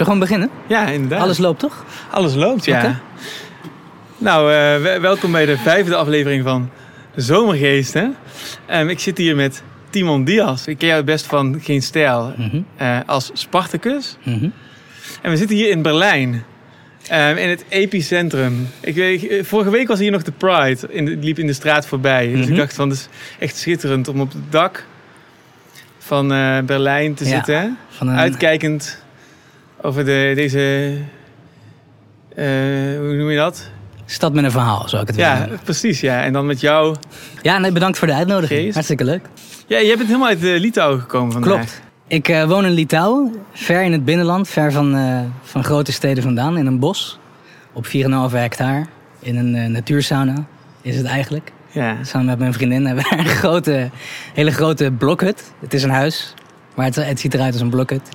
we gewoon beginnen? Ja, inderdaad. Alles loopt toch? Alles loopt, ja. Nou, eh, we- welkom bij de vijfde aflevering van Zomergeesten. Ehm, ik zit hier met Timon Diaz. Ik ken jou het best van Geen Stijl Mhm, eh, als Spartacus. mhm. En we zitten hier in Berlijn. ehm, in het epicentrum. Ik, weet- eh, vorige week was hier nog de Pride. In de, liep in de straat voorbij. Dus Mhm. ik dacht van, het is echt schitterend om op het dak van Berlijn te Ja. zitten. een, Uitkijkend over de, deze... eh, hoe noem je dat? Stad met een verhaal, zou ik het willen Ja, noemen. precies. Ja. En dan met jou. Ja, nee, bedankt voor de uitnodiging. Geest. Hartstikke leuk. Ja, jij bent helemaal uit eh, Litouwen gekomen vandaag. Klopt. Ik eh, woon in Litouwen, ver in het binnenland, ver van, van grote steden vandaan, in een bos. Op 4,5 hectare, in een eh, natuursauna is het eigenlijk. Ja. Samen met mijn vriendin hebben we een grote, hele grote blokhut. Het is een huis, maar het, het ziet eruit als een blokhut.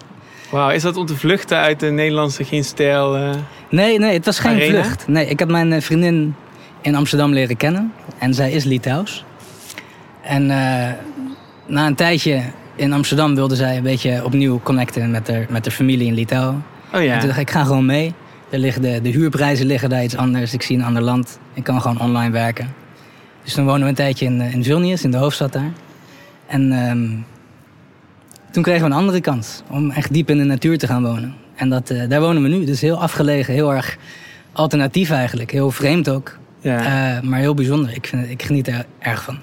Wauw, is dat om te vluchten uit de Nederlandse geen stijl? Nee, nee, het was geen Arena? vlucht. Nee, ik had mijn eh, vriendin in Amsterdam leren kennen. En zij is Litouws. En eh, na een tijdje in Amsterdam wilde zij een beetje opnieuw connecten met haar, met haar familie in Litouwen. Oh ja. En toen dacht ik, ik ga gewoon mee. Er liggen de, de huurprijzen liggen daar iets anders. Ik zie een ander land. Ik kan gewoon online werken. Dus toen wonen we een tijdje in, eh, in Vilnius, in de hoofdstad daar. En ehm, toen kregen we een andere kans om echt diep in de natuur te gaan wonen. En dat, eh, daar wonen we nu. Dus heel afgelegen, heel erg alternatief eigenlijk. Heel vreemd ook. ja. Eh, maar heel bijzonder. Ik, vind, ik geniet er erg van.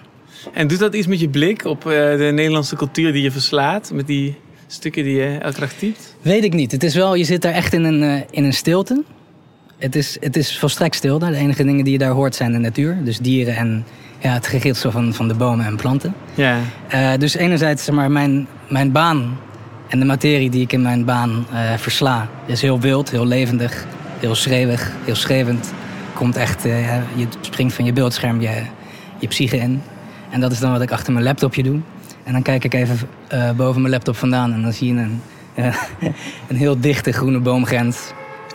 En doet dat iets met je blik op eh, de Nederlandse cultuur die je verslaat? Met die stukken die je elke dag typt? Weet ik niet. Het is wel, je zit daar echt in een, in een stilte. Het is, het is volstrekt stil daar. De enige dingen die je daar hoort zijn de natuur. Dus dieren en ja, het gegitsel van, van de bomen en planten. Ja. Eh, dus enerzijds, zeg maar, mijn, mijn baan en de materie die ik in mijn baan eh, versla... is heel wild, heel levendig, heel schreeuwig, heel schreeuwend. Komt echt, eh, je springt van je beeldscherm je, je psyche in. En dat is dan wat ik achter mijn laptopje doe. En dan kijk ik even boven mijn laptop vandaan en dan zie je een, een heel dichte groene boomgrens.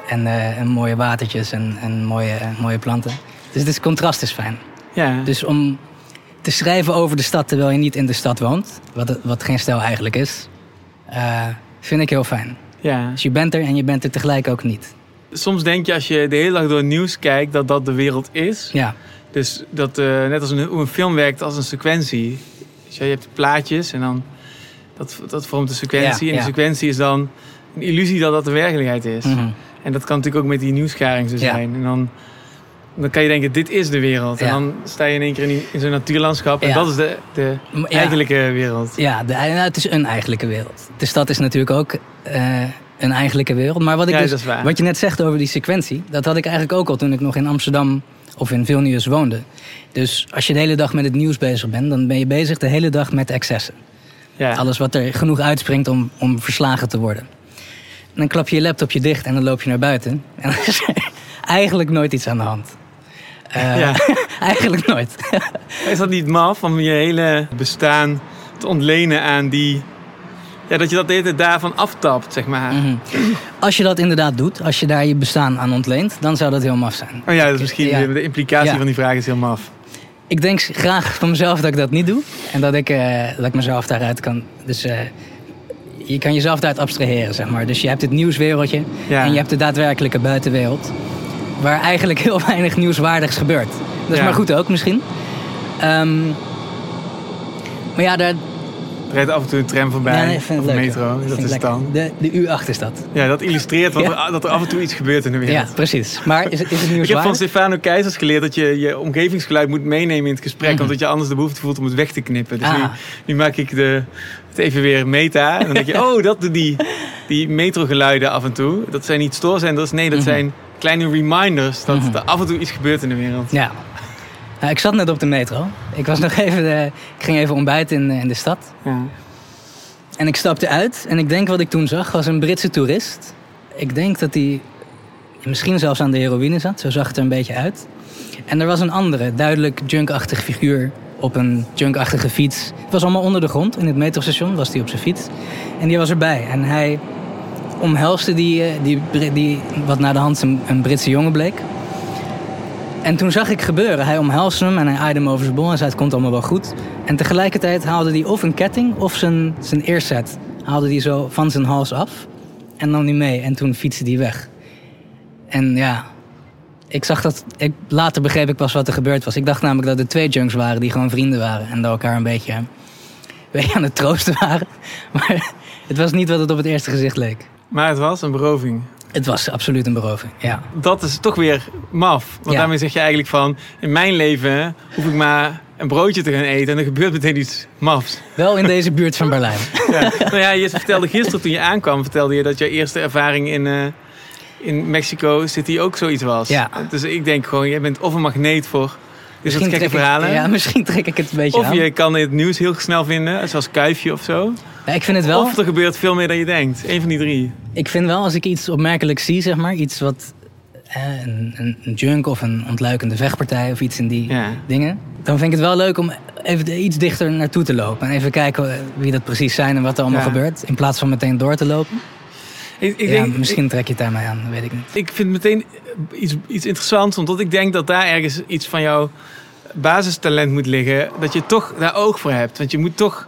En, en mooie watertjes en, en mooie, mooie planten. Dus het is, contrast is fijn. Ja. Dus om te schrijven over de stad terwijl je niet in de stad woont, wat, wat geen stijl eigenlijk is, eh, vind ik heel fijn. ja. Dus je bent er en je bent er tegelijk ook niet. Soms denk je als je de hele dag door het nieuws kijkt dat dat de wereld is. Ja, Dus dat eh, net als een, hoe een film werkt als een sequentie. Dus je hebt plaatjes en dan dat, dat vormt een sequentie. Ja, en de sequentie is dan een illusie dat dat de werkelijkheid is. mhm. En dat kan natuurlijk ook met die nieuwsgaring zo Ja. zijn. En dan, dan kan je denken, dit is de wereld. En dan sta je in één keer in, zo'n natuurlandschap. En Ja. dat is de, de eigenlijke wereld. ja de, nou, het is een eigenlijke wereld. De stad is natuurlijk ook eh, een eigenlijke wereld. Maar wat, ik dus, wat je net zegt over die sequentie, dat had ik eigenlijk ook al toen ik nog in Amsterdam of in Vilnius woonde. Dus als je de hele dag met het nieuws bezig bent, dan ben je bezig de hele dag met excessen. Ja. Alles wat er genoeg uitspringt om, om verslagen te worden. En dan klap je je laptopje dicht en dan loop je naar buiten. En dan is er eigenlijk nooit iets aan de hand. Eh, Ja. eigenlijk nooit. Is dat niet maf om je hele bestaan te ontlenen aan die... Ja, dat je dat de hele tijd daarvan aftapt, zeg maar. Mhm. Als je dat inderdaad doet, als je daar je bestaan aan ontleent, dan zou dat heel maf zijn. Oh ja, dat is misschien Ja. de, implicatie Ja. van die vraag is heel maf. Ik denk graag van mezelf dat ik dat niet doe. En dat ik, eh, dat ik mezelf daaruit kan. Dus eh, je kan jezelf daaruit abstraheren, zeg maar. Dus je hebt het nieuwswereldje Ja. en je hebt de daadwerkelijke buitenwereld. Waar eigenlijk heel weinig nieuwswaardigs gebeurt. Dat is Ja. maar goed ook misschien. Ehm, maar ja, daar, Er rijdt af en toe een tram voorbij. ja, nee, of leuk. metro. Dat is dan. De, de U8 is dat. Ja, dat illustreert wat Ja. er, dat er af en toe iets gebeurt in de wereld. Ja, precies. Maar is, het- is het Ik heb van nieuwswaardig? Stefano Keizers geleerd dat je je omgevingsgeluid moet meenemen in het gesprek. Mhm. Omdat je anders de behoefte voelt om het weg te knippen. Dus Ah. nu, nu maak ik de, het even weer meta. En dan denk je, oh, dat doen die, die metrogeluiden af en toe. Dat zijn niet stoorzenders. Nee, dat Mhm. zijn kleine reminders dat Mhm. er af en toe iets gebeurt in de wereld. Ja. Nou, ik zat net op de metro. Ik, was nog even ik ging even ontbijten in, in de stad. Ja. En ik stapte uit en ik denk wat ik toen zag was een Britse toerist. Ik denk dat hij misschien zelfs aan de heroïne zat, zo zag het er een beetje uit. En er was een andere, duidelijk junkachtig figuur op een junkachtige fiets. Het was allemaal onder de grond, in het metrostation was hij op zijn fiets. En die was erbij en hij omhelste die, eh, die, die wat naar de hand een, Britse jongen bleek. En toen zag ik gebeuren. Hij omhelsde hem en hij aaide hem over zijn bol en zei het komt allemaal wel goed. En tegelijkertijd haalde hij of een ketting of zijn, zijn earset haalde hij zo van zijn hals af. en nam die mee. En toen fietste die weg. En ja, ik zag dat. Ik, later begreep ik pas wat er gebeurd was. Ik dacht namelijk dat er twee junks waren die gewoon vrienden waren. En dat elkaar een beetje aan het troosten waren. Maar het was niet wat het op het eerste gezicht leek. Maar het was een beroving. Het was absoluut een beroving, ja. Dat is toch weer maf. Want Ja. daarmee zeg je eigenlijk van... In mijn leven hoef ik maar een broodje te gaan eten... en er gebeurt meteen iets mafs. Wel in deze buurt van Berlijn. Ja. nou ja, je vertelde gisteren toen je aankwam... vertelde je dat jouw eerste ervaring in, eh, in Mexico City ook zoiets was. Ja. Dus ik denk gewoon, jij bent of een magneet voor dit soort gekke ik, verhalen... ja, misschien trek ik het een beetje Of aan. je kan het nieuws heel snel vinden, zoals Kuifje of zo. Ja, ik vind het wel. Of er gebeurt veel meer dan je denkt. Eén van die drie. Ik vind wel, als ik iets opmerkelijks zie, zeg maar, iets wat. eh, een, een, junk of een ontluikende vechtpartij of iets in die Ja. dingen. Dan vind ik het wel leuk om even iets dichter naartoe te lopen. En even kijken wie dat precies zijn en wat er allemaal Ja. gebeurt. In plaats van meteen door te lopen. Ik, ik, ja, denk, misschien trek je het daarmee aan, weet ik niet. ik, ik vind meteen iets, iets interessants, omdat ik denk dat daar ergens iets van jouw basistalent moet liggen. Dat je toch daar oog voor hebt. Want je moet toch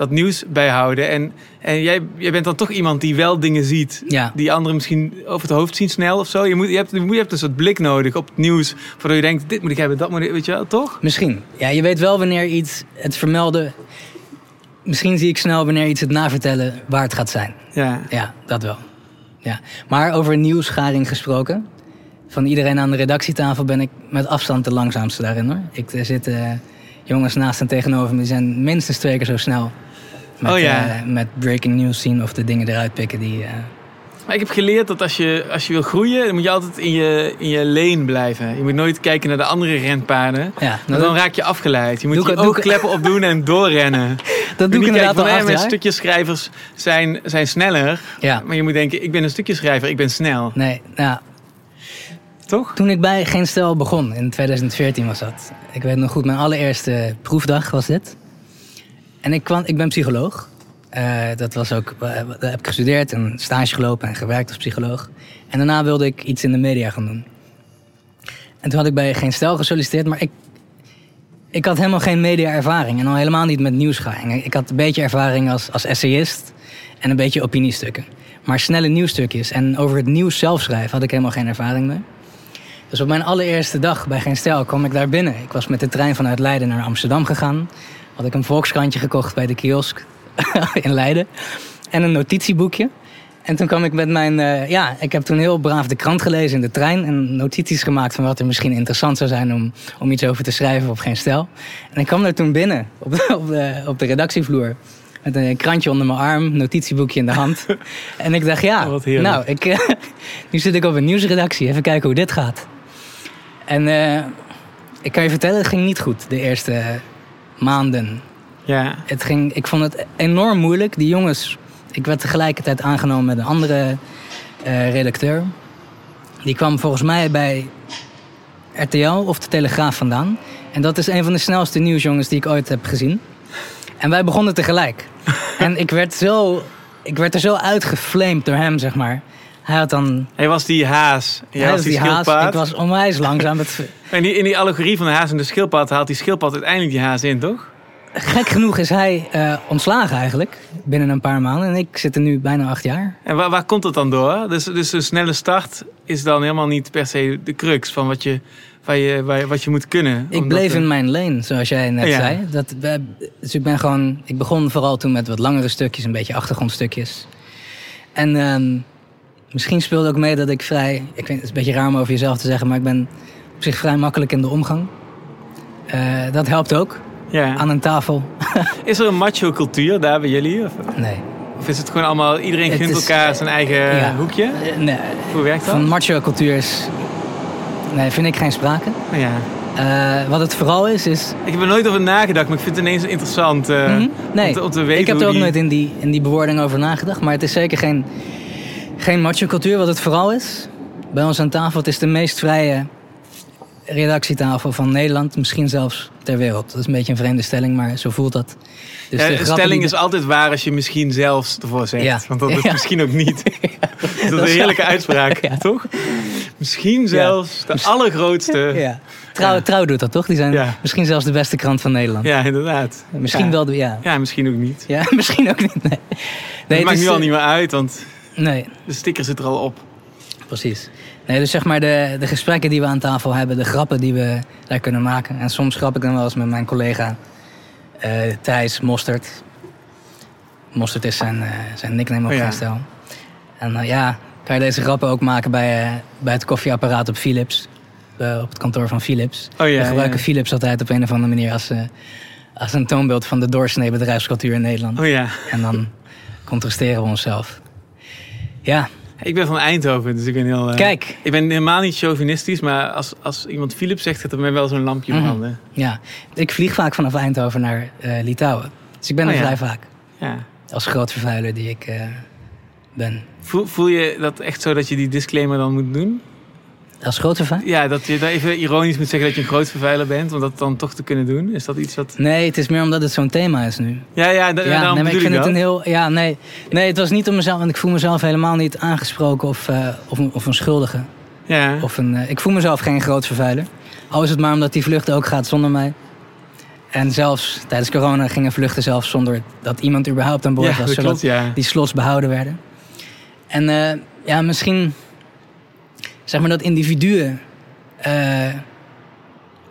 dat nieuws bijhouden. En, en jij, jij bent dan toch iemand die wel dingen ziet. Ja. Die anderen misschien over het hoofd zien snel of zo. Je, moet, je, hebt, je hebt een soort blik nodig op het nieuws. Waardoor je denkt, dit moet ik hebben, dat moet ik... Weet je wel, toch? Misschien. Ja, je weet wel wanneer iets het vermelden. Misschien zie ik snel wanneer iets het navertellen waar het gaat zijn. Ja. Ja, dat wel. Ja. Maar over nieuwsgaring gesproken. Van iedereen aan de redactietafel ben ik met afstand de langzaamste daarin hoor. Ik, er zitten jongens naast en tegenover me, die zijn minstens twee keer zo snel. Met, Oh ja. eh, met breaking news zien of de dingen eruit pikken die. eh, Maar ik heb geleerd dat als je, als je wil groeien, dan moet je altijd in je, in je lane blijven. Je moet nooit kijken naar de andere renpaarden. ja, nou, dan raak je afgeleid. Je moet je oogkleppen opdoen en doorrennen. dat doe ik inderdaad kijken al stukjeschrijvers zijn, zijn sneller. Ja, Maar je moet denken, ik ben een stukjeschrijver, ik ben snel. nee, nou, Toch? toen ik bij Geen Stel begon, in 2014 was dat. Ik weet nog goed, mijn allereerste proefdag was dit. En ik, kwam, ik ben psycholoog. Eh, dat was ook, daar heb ik gestudeerd en stage gelopen en gewerkt als psycholoog. En daarna wilde ik iets in de media gaan doen. En toen had ik bij Geen Stel gesolliciteerd, maar ik, ik had helemaal geen media-ervaring. En al helemaal niet met nieuwsgaring. Ik had een beetje ervaring als, als essayist en een beetje opiniestukken. Maar snelle nieuwsstukjes en over het nieuws zelf schrijven had ik helemaal geen ervaring mee. Dus op mijn allereerste dag bij Geen Stijl kwam ik daar binnen. Ik was met de trein vanuit Leiden naar Amsterdam gegaan. Had ik een volkskrantje gekocht bij de kiosk in Leiden. En een notitieboekje. En toen kwam ik met mijn... eh, ja, ik heb toen heel braaf de krant gelezen in de trein. En notities gemaakt van wat er misschien interessant zou zijn om, om iets over te schrijven op Geen Stijl. En ik kwam daar toen binnen op de, op de, op de redactievloer. Met een krantje onder mijn arm, notitieboekje in de hand. en ik dacht, ja, Oh, nou, ik, eh, nu zit ik op een nieuwsredactie. Even kijken hoe dit gaat. En eh, ik kan je vertellen, het ging niet goed de eerste maanden. Ja. Het ging, ik vond het enorm moeilijk. Die jongens, ik werd tegelijkertijd aangenomen met een andere eh, redacteur. Die kwam volgens mij bij RTL of de Telegraaf vandaan. En dat is een van de snelste nieuwsjongens die ik ooit heb gezien. En wij begonnen tegelijk. en ik werd, zo, ik werd er zo uitgeflamed door hem, zeg maar. Hij had dan... Hij was die haas. Jij hij was die, schildpad. Ik was onwijs langzaam. Het, En die, in die allegorie van de haas en de schildpad haalt die schildpad uiteindelijk die haas in, toch? gek genoeg is hij eh, ontslagen eigenlijk. Binnen een paar maanden. En ik zit er nu bijna acht jaar. En waar, waar komt het dan door? Dus, dus een snelle start is dan helemaal niet per se de crux van wat je, waar je, waar, je- wat je moet kunnen. Ik bleef in mijn lane, zoals jij net Ja. zei. Dat, dus ik ben gewoon. Ik begon vooral toen met wat langere stukjes, een beetje achtergrondstukjes. En ehm, misschien speelde ook mee dat ik vrij. Ik weet, het is een beetje raar om over jezelf te zeggen, maar ik ben op zich vrij makkelijk in de omgang. Eh, dat helpt ook Ja. aan een tafel. Is er een macho cultuur daar bij jullie? Of, Nee. of is het gewoon allemaal, iedereen gunt elkaar zijn eigen ja. hoekje? Eh, nee. Hoe werkt dat? Van macho cultuur is. Nee, vind ik geen sprake. Nou ja. Eh, wat het vooral is, is. Ik heb er nooit over nagedacht, maar ik vind het ineens interessant eh, Mhm. Nee, om, te, om te weten ik heb er ook die- nooit in die, in die bewoording over nagedacht. Maar het is zeker geen, geen macho cultuur. Wat het vooral is, bij ons aan tafel, het is de meest vrije redactietafel van Nederland. Misschien zelfs ter wereld. Dat is een beetje een vreemde stelling, maar zo voelt dat. Dus Ja, de stelling is altijd waar als je misschien zelfs ervoor zegt. Ja. Want dat is Ja. misschien ook niet. dat is een heerlijke uitspraak, Ja. toch? Misschien zelfs de allergrootste. Ja. Ja. Trouw, Ja. trouw doet dat toch? Die zijn Ja. misschien zelfs de beste krant van Nederland. inderdaad. Misschien ja. wel, de- ja. Ja, misschien ook niet. Ja, misschien ook niet. Nee, nee het maakt nu al eh, niet meer uit, want Nee, De sticker zit er al op. precies. Nee, dus zeg maar de, de gesprekken die we aan tafel hebben, de grappen die we daar kunnen maken. En soms grap ik dan wel eens met mijn collega eh, Thijs Mostert. Mostert is zijn, eh, zijn nickname op Oh ja. stijl. En eh, ja, kan je deze grappen ook maken bij, bij het koffieapparaat op Philips. Op het kantoor van Philips. Oh ja, we gebruiken ja. Philips altijd op een of andere manier als, als een toonbeeld van de doorsnee bedrijfscultuur in Nederland. Oh ja. En dan contrasteren we onszelf. Ja, Ik ben van Eindhoven, dus ik ben heel... eh, kijk. Ik ben helemaal niet chauvinistisch, maar als, als iemand Philips zegt, gaat er mij wel zo'n lampje Mhm. branden. Ja, ik vlieg vaak vanaf Eindhoven naar eh, Litouwen. Dus ik ben er Oh ja. vrij vaak. Ja. Als groot vervuiler die ik eh, ben. Voel, voel je dat echt zo dat je die disclaimer dan moet doen? Als groot vervuiler? Ja, dat je daar even ironisch moet zeggen dat je een groot vervuiler bent, om dat dan toch te kunnen doen. Is dat iets wat... Nee, het is meer omdat het zo'n thema is nu. Ja, ja, da- ja, daarom nee, maar ik vind ik het een heel. Ja, nee. Nee, het was niet om mezelf, want ik voel mezelf helemaal niet aangesproken of, eh, of, een, of een schuldige. Ja. Of een, eh, ik voel mezelf geen groot vervuiler. Al is het maar omdat die vlucht ook gaat zonder mij. En zelfs tijdens corona gingen vluchten zelfs zonder dat iemand überhaupt aan boord ja, was. dat zodat klopt, ja. die slots behouden werden. En eh, ja, misschien zeg maar dat individuen, eh,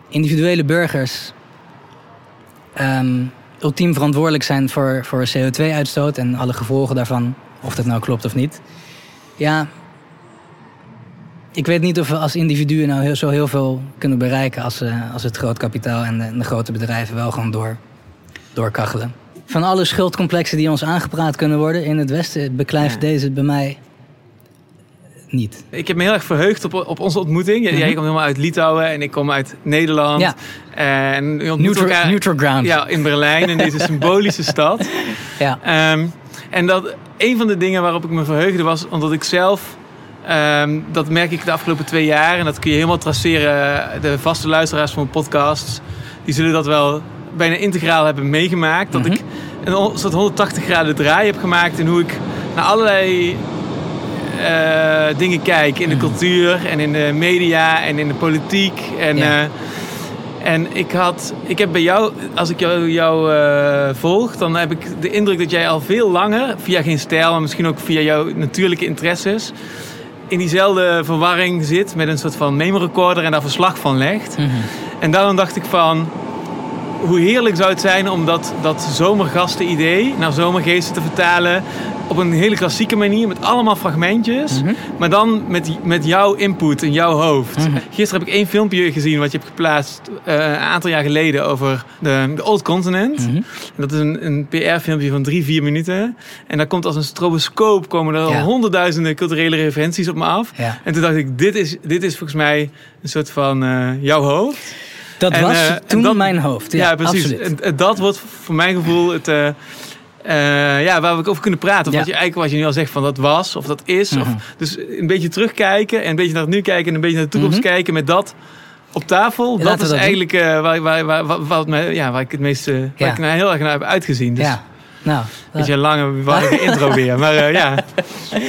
individuele burgers, ehm, ultiem verantwoordelijk zijn voor, voor CO2-uitstoot en alle gevolgen daarvan, of dat nou klopt of niet. Ja, ik weet niet of we als individuen nou heel, zo heel veel kunnen bereiken als, eh, als het groot kapitaal en de, en de grote bedrijven wel gewoon door, doorkachelen. Van alle schuldcomplexen die ons aangepraat kunnen worden in het Westen, beklijft Ja. deze bij mij niet. Ik heb me heel erg verheugd op, op onze ontmoeting. Jij- Jij Mhm. komt helemaal uit Litouwen en ik kom uit Nederland. Ja. En Neutral, elkaar neutral ground. ja, in Berlijn, in deze symbolische stad. Ja. Ehm, en dat een van de dingen waarop ik me verheugde was omdat ik zelf, ehm, dat merk ik de afgelopen twee jaar, en dat kun je helemaal traceren, de vaste luisteraars van mijn podcasts, die zullen dat wel bijna integraal hebben meegemaakt. Dat Mhm. ik een soort 180 graden draai heb gemaakt in hoe ik naar allerlei eh, dingen kijk in de cultuur en in de media en in de politiek. En, Ja. eh, en ik, had, ik heb bij jou, als ik jou, jou eh, volg, dan heb ik de indruk dat jij al veel langer, via geen stijl, maar misschien ook via jouw natuurlijke interesses, in diezelfde verwarring zit met een soort van memo-recorder en daar verslag van legt. Mhm. En daarom dacht ik van, hoe heerlijk zou het zijn om dat, dat zomergasten-idee naar zomergeesten te vertalen op een hele klassieke manier met allemaal fragmentjes, Mhm. maar dan met, met jouw input in jouw hoofd. Mhm. Gisteren heb ik één filmpje gezien wat je hebt geplaatst eh, een aantal jaar geleden over de, de Old Continent. Mhm. Dat is een, een PR-filmpje van drie, vier minuten. En daar komt als een stroboscoop komen er Ja. honderdduizenden culturele referenties op me af. Ja. En toen dacht ik, dit is, dit is volgens mij een soort van eh, jouw hoofd. Dat En, was eh, en toen dat- mijn hoofd. Ja, Ja, precies. absoluut. En, en dat wordt voor mijn gevoel het... eh, ja, waar we over kunnen praten. Of Ja. wat je eigenlijk wat je nu al zegt van dat was of dat is. Mhm. Of, dus een beetje terugkijken en een beetje naar het nu kijken en een beetje naar de toekomst Mhm. kijken met dat op tafel. Dat is dat eigenlijk eh, waar, waar, waar, waar, waar ja, waar ik het meest, eh, waar Ja. ik naar heel erg naar heb uitgezien. Dus ja. Nou, Beetje een lange, warrige intro weer. Maar ja.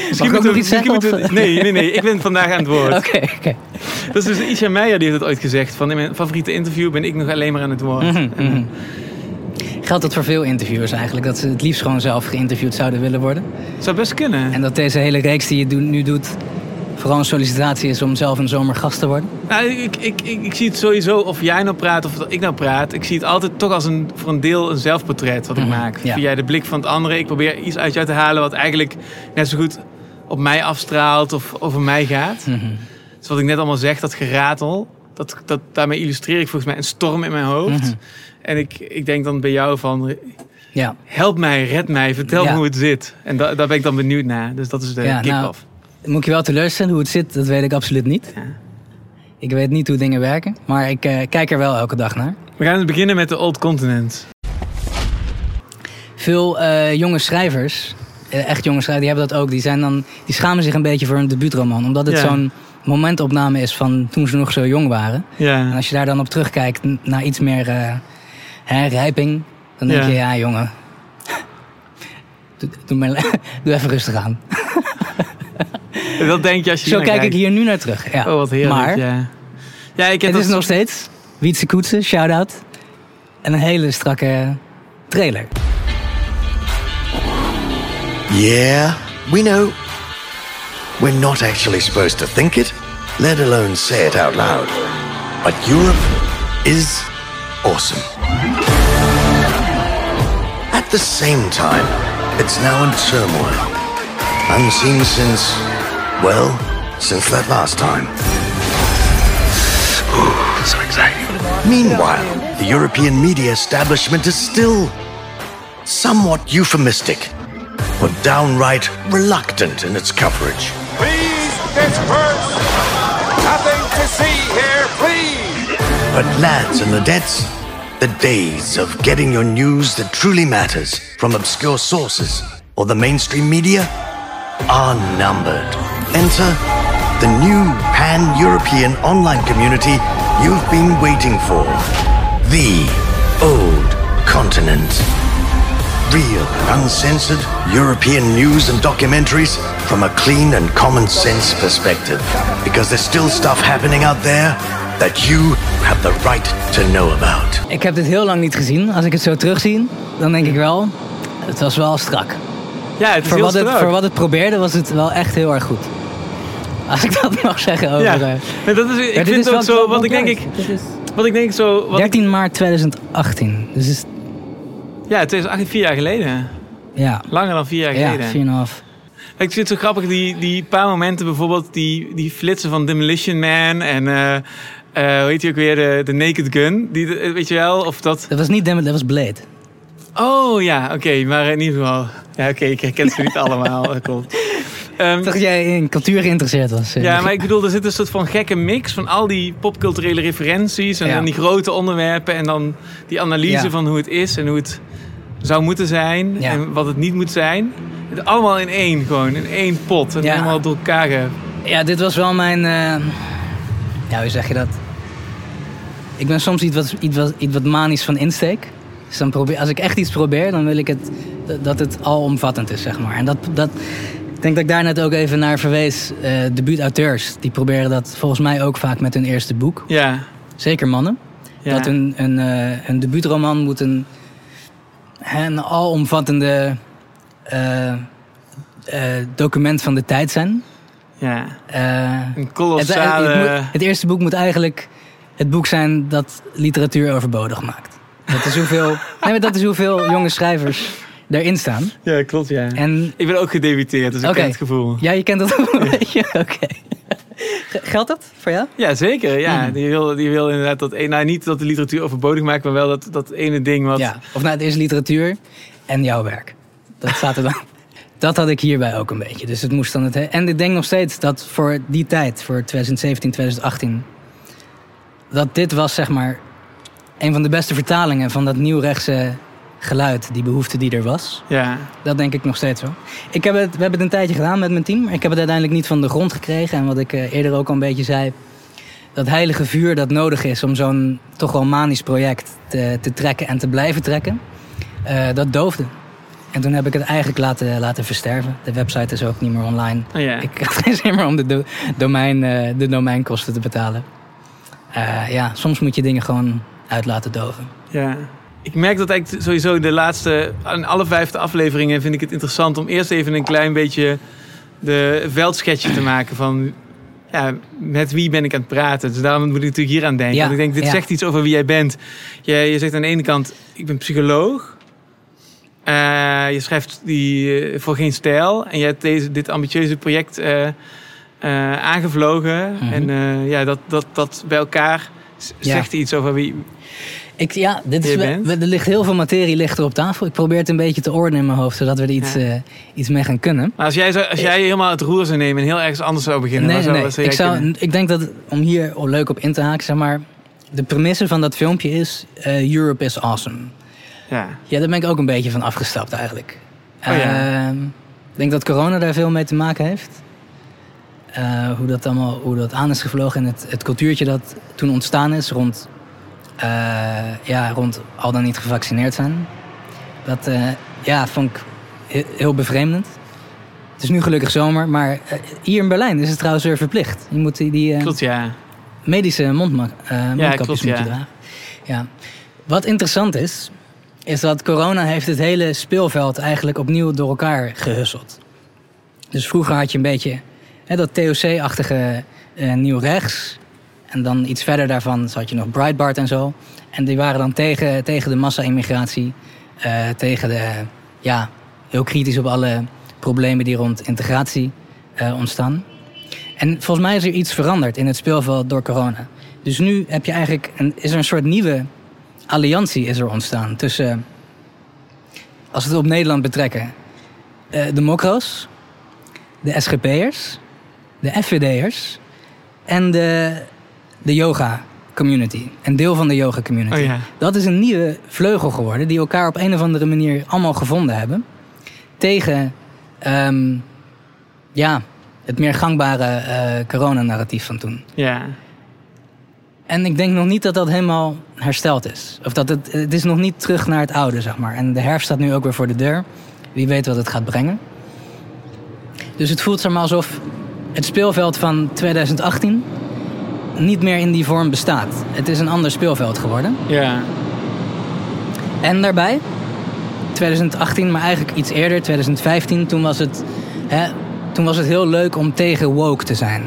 Misschien ik iets zeggen? moeten we- Nee, nee, nee. Ik ben vandaag aan het woord. Oké, oké. Dat is dus Isha Meijer die heeft het ooit gezegd. Van in mijn favoriete interview ben ik nog alleen maar aan het woord. Mhm, mhm. Geldt dat voor veel interviewers eigenlijk? Dat ze het liefst gewoon zelf geïnterviewd zouden willen worden? Zou best kunnen. En dat deze hele reeks die je nu doet... vooral een sollicitatie is om zelf een zomergast te worden? Nou, ik, ik, ik, ik zie het sowieso, of jij nou praat of dat ik nou praat. Ik zie het altijd toch als een, voor een deel een zelfportret wat ik Mhm, maak. ja. Via de blik van het andere. Ik probeer iets uit jou te halen wat eigenlijk net zo goed op mij afstraalt of over mij gaat. Mhm. Dus wat ik net allemaal zeg, dat geratel. Dat, dat, daarmee illustreer ik volgens mij een storm in mijn hoofd. Mhm. En ik, ik denk dan bij jou van, Ja, help mij, red mij, vertel Ja. me hoe het zit. En da, daar ben ik dan benieuwd naar. Dus dat is de Ja, nou, kick-off. moet ik je wel teleurstellen. Hoe het zit, dat weet ik absoluut niet. Ja. Ik weet niet hoe dingen werken. Maar ik eh, kijk er wel elke dag naar. We gaan beginnen met de Old Continent. Veel eh, jonge schrijvers, eh, echt jonge schrijvers, die hebben dat ook. Die, zijn dan, die schamen zich een beetje voor een debuutroman. Omdat het zo'n momentopname is van toen ze nog zo jong waren. En Ja. als je daar dan op terugkijkt naar iets meer hè, rijping, dan denk Ja. je, ja jongen, doe, doe, maar, doe even rustig aan. Dat denk je als je Zo kijk ik hier nu naar terug. Ja. Oh, wat heerlijk. Maar ja. Ja, ik heb het is nog steeds Wietse Koetsen, shout-out. En een hele strakke trailer. Yeah, we know. We're not actually supposed to think it, let alone say it out loud. But Europe is awesome. At the same time, it's now in turmoil. Unseen since, well, since that last time. Ooh, so exciting. Meanwhile, the European media establishment is still somewhat euphemistic or downright reluctant in its coverage. Please disperse! Nothing to see here, please! But lads and ladettes, the days of getting your news that truly matters from obscure sources or the mainstream media are numbered. Enter the new pan-European online community you've been waiting for. The Old Continent. Real and uncensored European news and documentaries from a clean and common sense perspective. Because there's still stuff happening out there that you have the right to know about. Ik heb dit heel lang niet gezien. Als ik het zo terugzie, dan denk ik wel, het was wel strak. Ja, het is Voor heel wat, het, strak. voor wat het probeerde was het wel echt heel erg goed. Als ik dat mag zeggen over... Ja, eh, maar dat is, ik maar dit vind is ook zo, wat ik denk ik, wat ik denk zo, wat ik, 13 maart 2018. Dus is, ja, 2018, vier jaar geleden. ja, Langer dan vier jaar ja geleden. 4,5. Ik vind het zo grappig, die, die paar momenten bijvoorbeeld, die, die flitsen van Demolition Man en eh, hoe heet die ook weer, de, de Naked Gun. Die, eh, weet je wel, of dat... Dat was niet Dem- dat was Blade. Oh ja, oké, maar in ieder geval... Ja, oké, ik herken ze niet allemaal, dat klopt. Dacht dat jij in cultuur geïnteresseerd was. eh. ja, maar ik bedoel, er zit een soort van gekke mix van al die popculturele referenties en Ja. dan die grote onderwerpen en dan die analyse Ja. van hoe het is en hoe het zou moeten zijn Ja. en wat het niet moet zijn. Het allemaal in één, gewoon in één pot en helemaal door elkaar. Ja, dit was wel mijn... eh, ja, hoe zeg je dat? Ik ben soms iets wat, iets wat, iets wat manisch van insteek. Dus dan probeer, als ik echt iets probeer, dan wil ik het, dat- het alomvattend is, zeg maar. En dat, dat, ik denk dat ik daar net ook even naar verwees. eh debuutauteurs, die proberen dat volgens mij ook vaak met hun eerste boek. Ja, Zeker mannen. ja. Dat een, een, eh, een debuutroman moet een, een alomvattende eh, eh, document van de tijd zijn. Ja. Eh, Een het, kolossale... het, moet- het eerste boek moet eigenlijk het boek zijn dat literatuur overbodig maakt. Dat is hoeveel, nee, maar dat is hoeveel jonge schrijvers erin staan. Ja, klopt, ja. En Ik ben ook gedebuteerd, dus ik ken het gevoel. ja, je kent dat ook een beetje. Oké. Geldt dat voor jou? Ja, zeker. Ja. Hmm. Die, wil, die wil inderdaad dat... een- Nou, niet dat de literatuur overbodig maakt, maar wel dat, dat ene ding wat... Ja. Of nou, het is literatuur en jouw werk. Dat staat er dan. Dat had ik hierbij ook een beetje. Dus het moest dan het. En ik denk nog steeds dat voor die tijd, voor 2017, 2018, dat dit was zeg maar een van de beste vertalingen van dat nieuwrechtse geluid, die behoefte die er was. Ja. Dat denk ik nog steeds wel. Ik heb het, we hebben het een tijdje gedaan met mijn team, maar ik heb het uiteindelijk niet van de grond gekregen. En wat ik eh, eerder ook al een beetje zei, dat heilige vuur dat nodig is om zo'n toch wel manisch project te, te trekken en te blijven trekken, eh, dat doofde. En toen heb ik het eigenlijk laten, laten versterven. De website is ook niet meer online. Oh. Ik heb geen zin meer om de, do- domein, eh, de domeinkosten te betalen. Eh, ja, soms moet je dingen gewoon uit laten doven. Ja. Ik merk dat eigenlijk sowieso de laatste, aan alle vijfde afleveringen vind ik het interessant om eerst even een klein beetje de veldschetsje te maken van ja, met wie ben ik aan het praten. Dus daarom moet ik natuurlijk hier aan denken. Ja, Want ik denk, dit ja. zegt iets over wie jij bent. Je, je zegt aan de ene kant, ik ben psycholoog. Eh, je schrijft die, eh, voor geen stijl. En je hebt deze, dit ambitieuze project eh, aangevlogen. Mhm. En ja, dat, dat, dat bij elkaar Ja. zegt iets over wie, Ik, ja, dit is, bent? er ligt heel veel materie ligt er op tafel. Ik probeer het een beetje te ordenen in mijn hoofd, zodat we er iets, Ja. iets mee gaan kunnen. Maar als jij, zou- als jij helemaal het roer zou nemen en heel ergens anders zou beginnen, Nee, zou, nee, zou ik, zou, ik denk dat, om hier leuk op in te haken, zeg maar... De premisse van dat filmpje is, Europe is awesome. Ja. Ja, daar ben ik ook een beetje van afgestapt eigenlijk. Oh ja. Ehm, ik denk dat corona daar veel mee te maken heeft. Eh, hoe dat allemaal hoe dat aan is gevlogen en het, het cultuurtje dat toen ontstaan is rond, eh, ja, rond al dan niet gevaccineerd zijn. Dat eh, ja, vond ik he- heel bevreemdend. Het is nu gelukkig zomer, maar hier in Berlijn is het trouwens weer verplicht. Je moet die, die Klopt, ja. medische mondma mondkapjes klopt, moet je ja. dragen. Ja. Wat interessant is, is dat corona heeft het hele speelveld eigenlijk opnieuw door elkaar gehusseld. Dus vroeger had je een beetje hè, dat TOC-achtige eh, nieuw rechts. En dan iets verder daarvan zat je nog Breitbart en zo. En die waren dan tegen, tegen de massa-immigratie. eh, tegen de, ja, heel kritisch op alle problemen die rond integratie eh, ontstaan. En volgens mij is er iets veranderd in het speelveld door corona. Dus nu heb je eigenlijk een, is er een soort nieuwe alliantie is er ontstaan tussen, als we het op Nederland betrekken, eh, de Mokro's, de SGP'ers, de FVD'ers en de, de yoga community. Een deel van de yoga community. Oh ja. Dat is een nieuwe vleugel geworden die elkaar op een of andere manier allemaal gevonden hebben. Tegen ehm, ja, het meer gangbare eh coronanarratief van toen. Ja. En ik denk nog niet dat dat helemaal hersteld is. Of dat het, het is nog niet terug naar het oude, zeg maar. En de herfst staat nu ook weer voor de deur. Wie weet wat het gaat brengen. Dus het voelt zeg maar alsof het speelveld van 2018 niet meer in die vorm bestaat. Het is een ander speelveld geworden. Ja. En daarbij, 2018, maar eigenlijk iets eerder, 2015, toen was het, hè, toen was het heel leuk om tegen woke te zijn.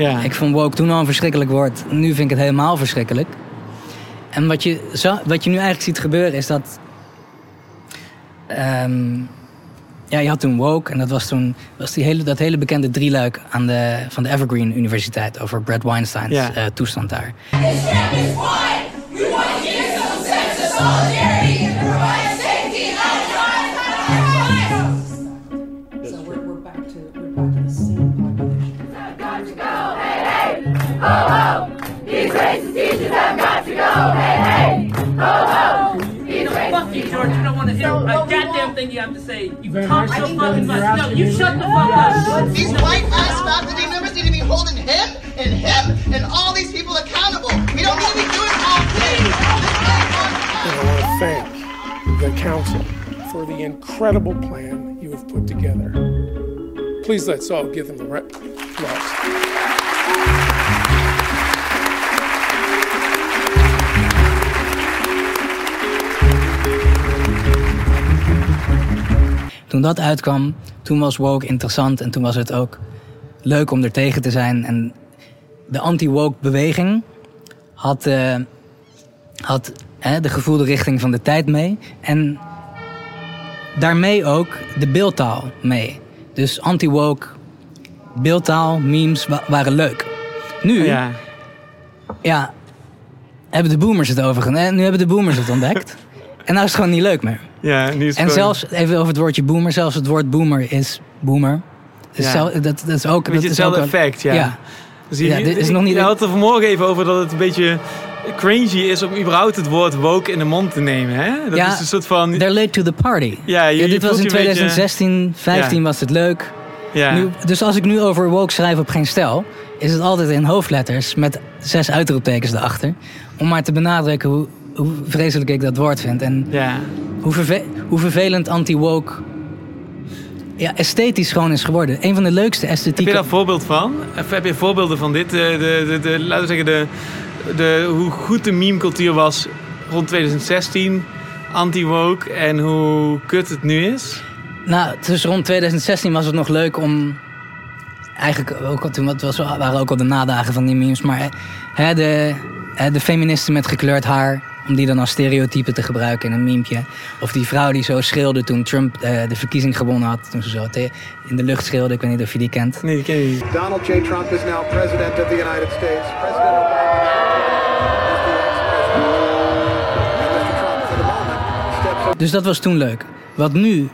Ja. Ik vond woke toen al een verschrikkelijk woord. Nu vind ik het helemaal verschrikkelijk. En wat je, zo, wat je nu eigenlijk ziet gebeuren is dat... ehm, ja, je had toen woke en dat was toen was die hele, dat hele bekende drieluik aan de, van de Evergreen Universiteit... over Brad Weinsteins Ja. eh, toestand daar. These racist teachers have got to go. Hey, hey. Ho, ho. Fuck you, George. You don't want to hear a goddamn thing you have to say. You talk so fucking much. No, you shut the fuck up. These white ass faculty members need to be holding him and him and all these people accountable. We don't need to be doing all things. I want to thank the council for the incredible plan you have put together. Please let's all give them the right applause. Toen dat uitkwam, toen was woke interessant en toen was het ook leuk om er tegen te zijn. En de anti-woke beweging had, eh, had de gevoelde richting van de tijd mee. En daarmee ook de beeldtaal mee. Dus anti-woke, beeldtaal, memes wa- waren leuk. Nu, ja. Ja. hebben de boomers het overgenomen. Nu hebben de boomers het ontdekt. en nou is het gewoon niet leuk meer. Ja, nu is het En gewoon zelfs, even over het woordje boomer, zelfs het woord boomer is boomer. Dus Ja. zel- dat, dat is ook... een beetje dat is ook hetzelfde effect, ja. ja. Dus je, Ja, dit is nog niet- Je had er vanmorgen even over dat het een beetje cringy is om überhaupt het woord woke in de mond te nemen. Hè? Dat Ja, is een soort van... They're late to the party. Ja, je- dit was in je een beetje- 2016, 15 Ja. was het leuk. ja. Nu, dus als ik nu over woke schrijf op geen stijl, is het altijd in hoofdletters met zes uitroeptekens erachter. Om maar te benadrukken hoe, hoe vreselijk ik dat woord vind. En ja. hoe, verve- hoe vervelend anti-woke ja, esthetisch gewoon is geworden. Een van de leukste Heb je esthetieken... daar een voorbeeld van? Of heb je voorbeelden van dit? De, de, de, de- laten we zeggen, de, de, hoe goed de meme-cultuur was rond 2016, anti-woke, en hoe kut het nu is? Nou, dus rond 2016 was het nog leuk om. Eigenlijk ook al toen het was, waren ook al de nadagen van die memes. Maar hè, de, hè, de feministen met gekleurd haar. Om die dan als stereotype te gebruiken in een memepje. Of die vrouw die zo schreeuwde toen Trump eh, de verkiezing gewonnen had. Toen ze zo in de lucht schreeuwde. Ik weet niet of je die kent. Nee, die ken niet. Donald J. Trump is now president of the United States. President Obama. Dus dat was toen leuk. Wat nu,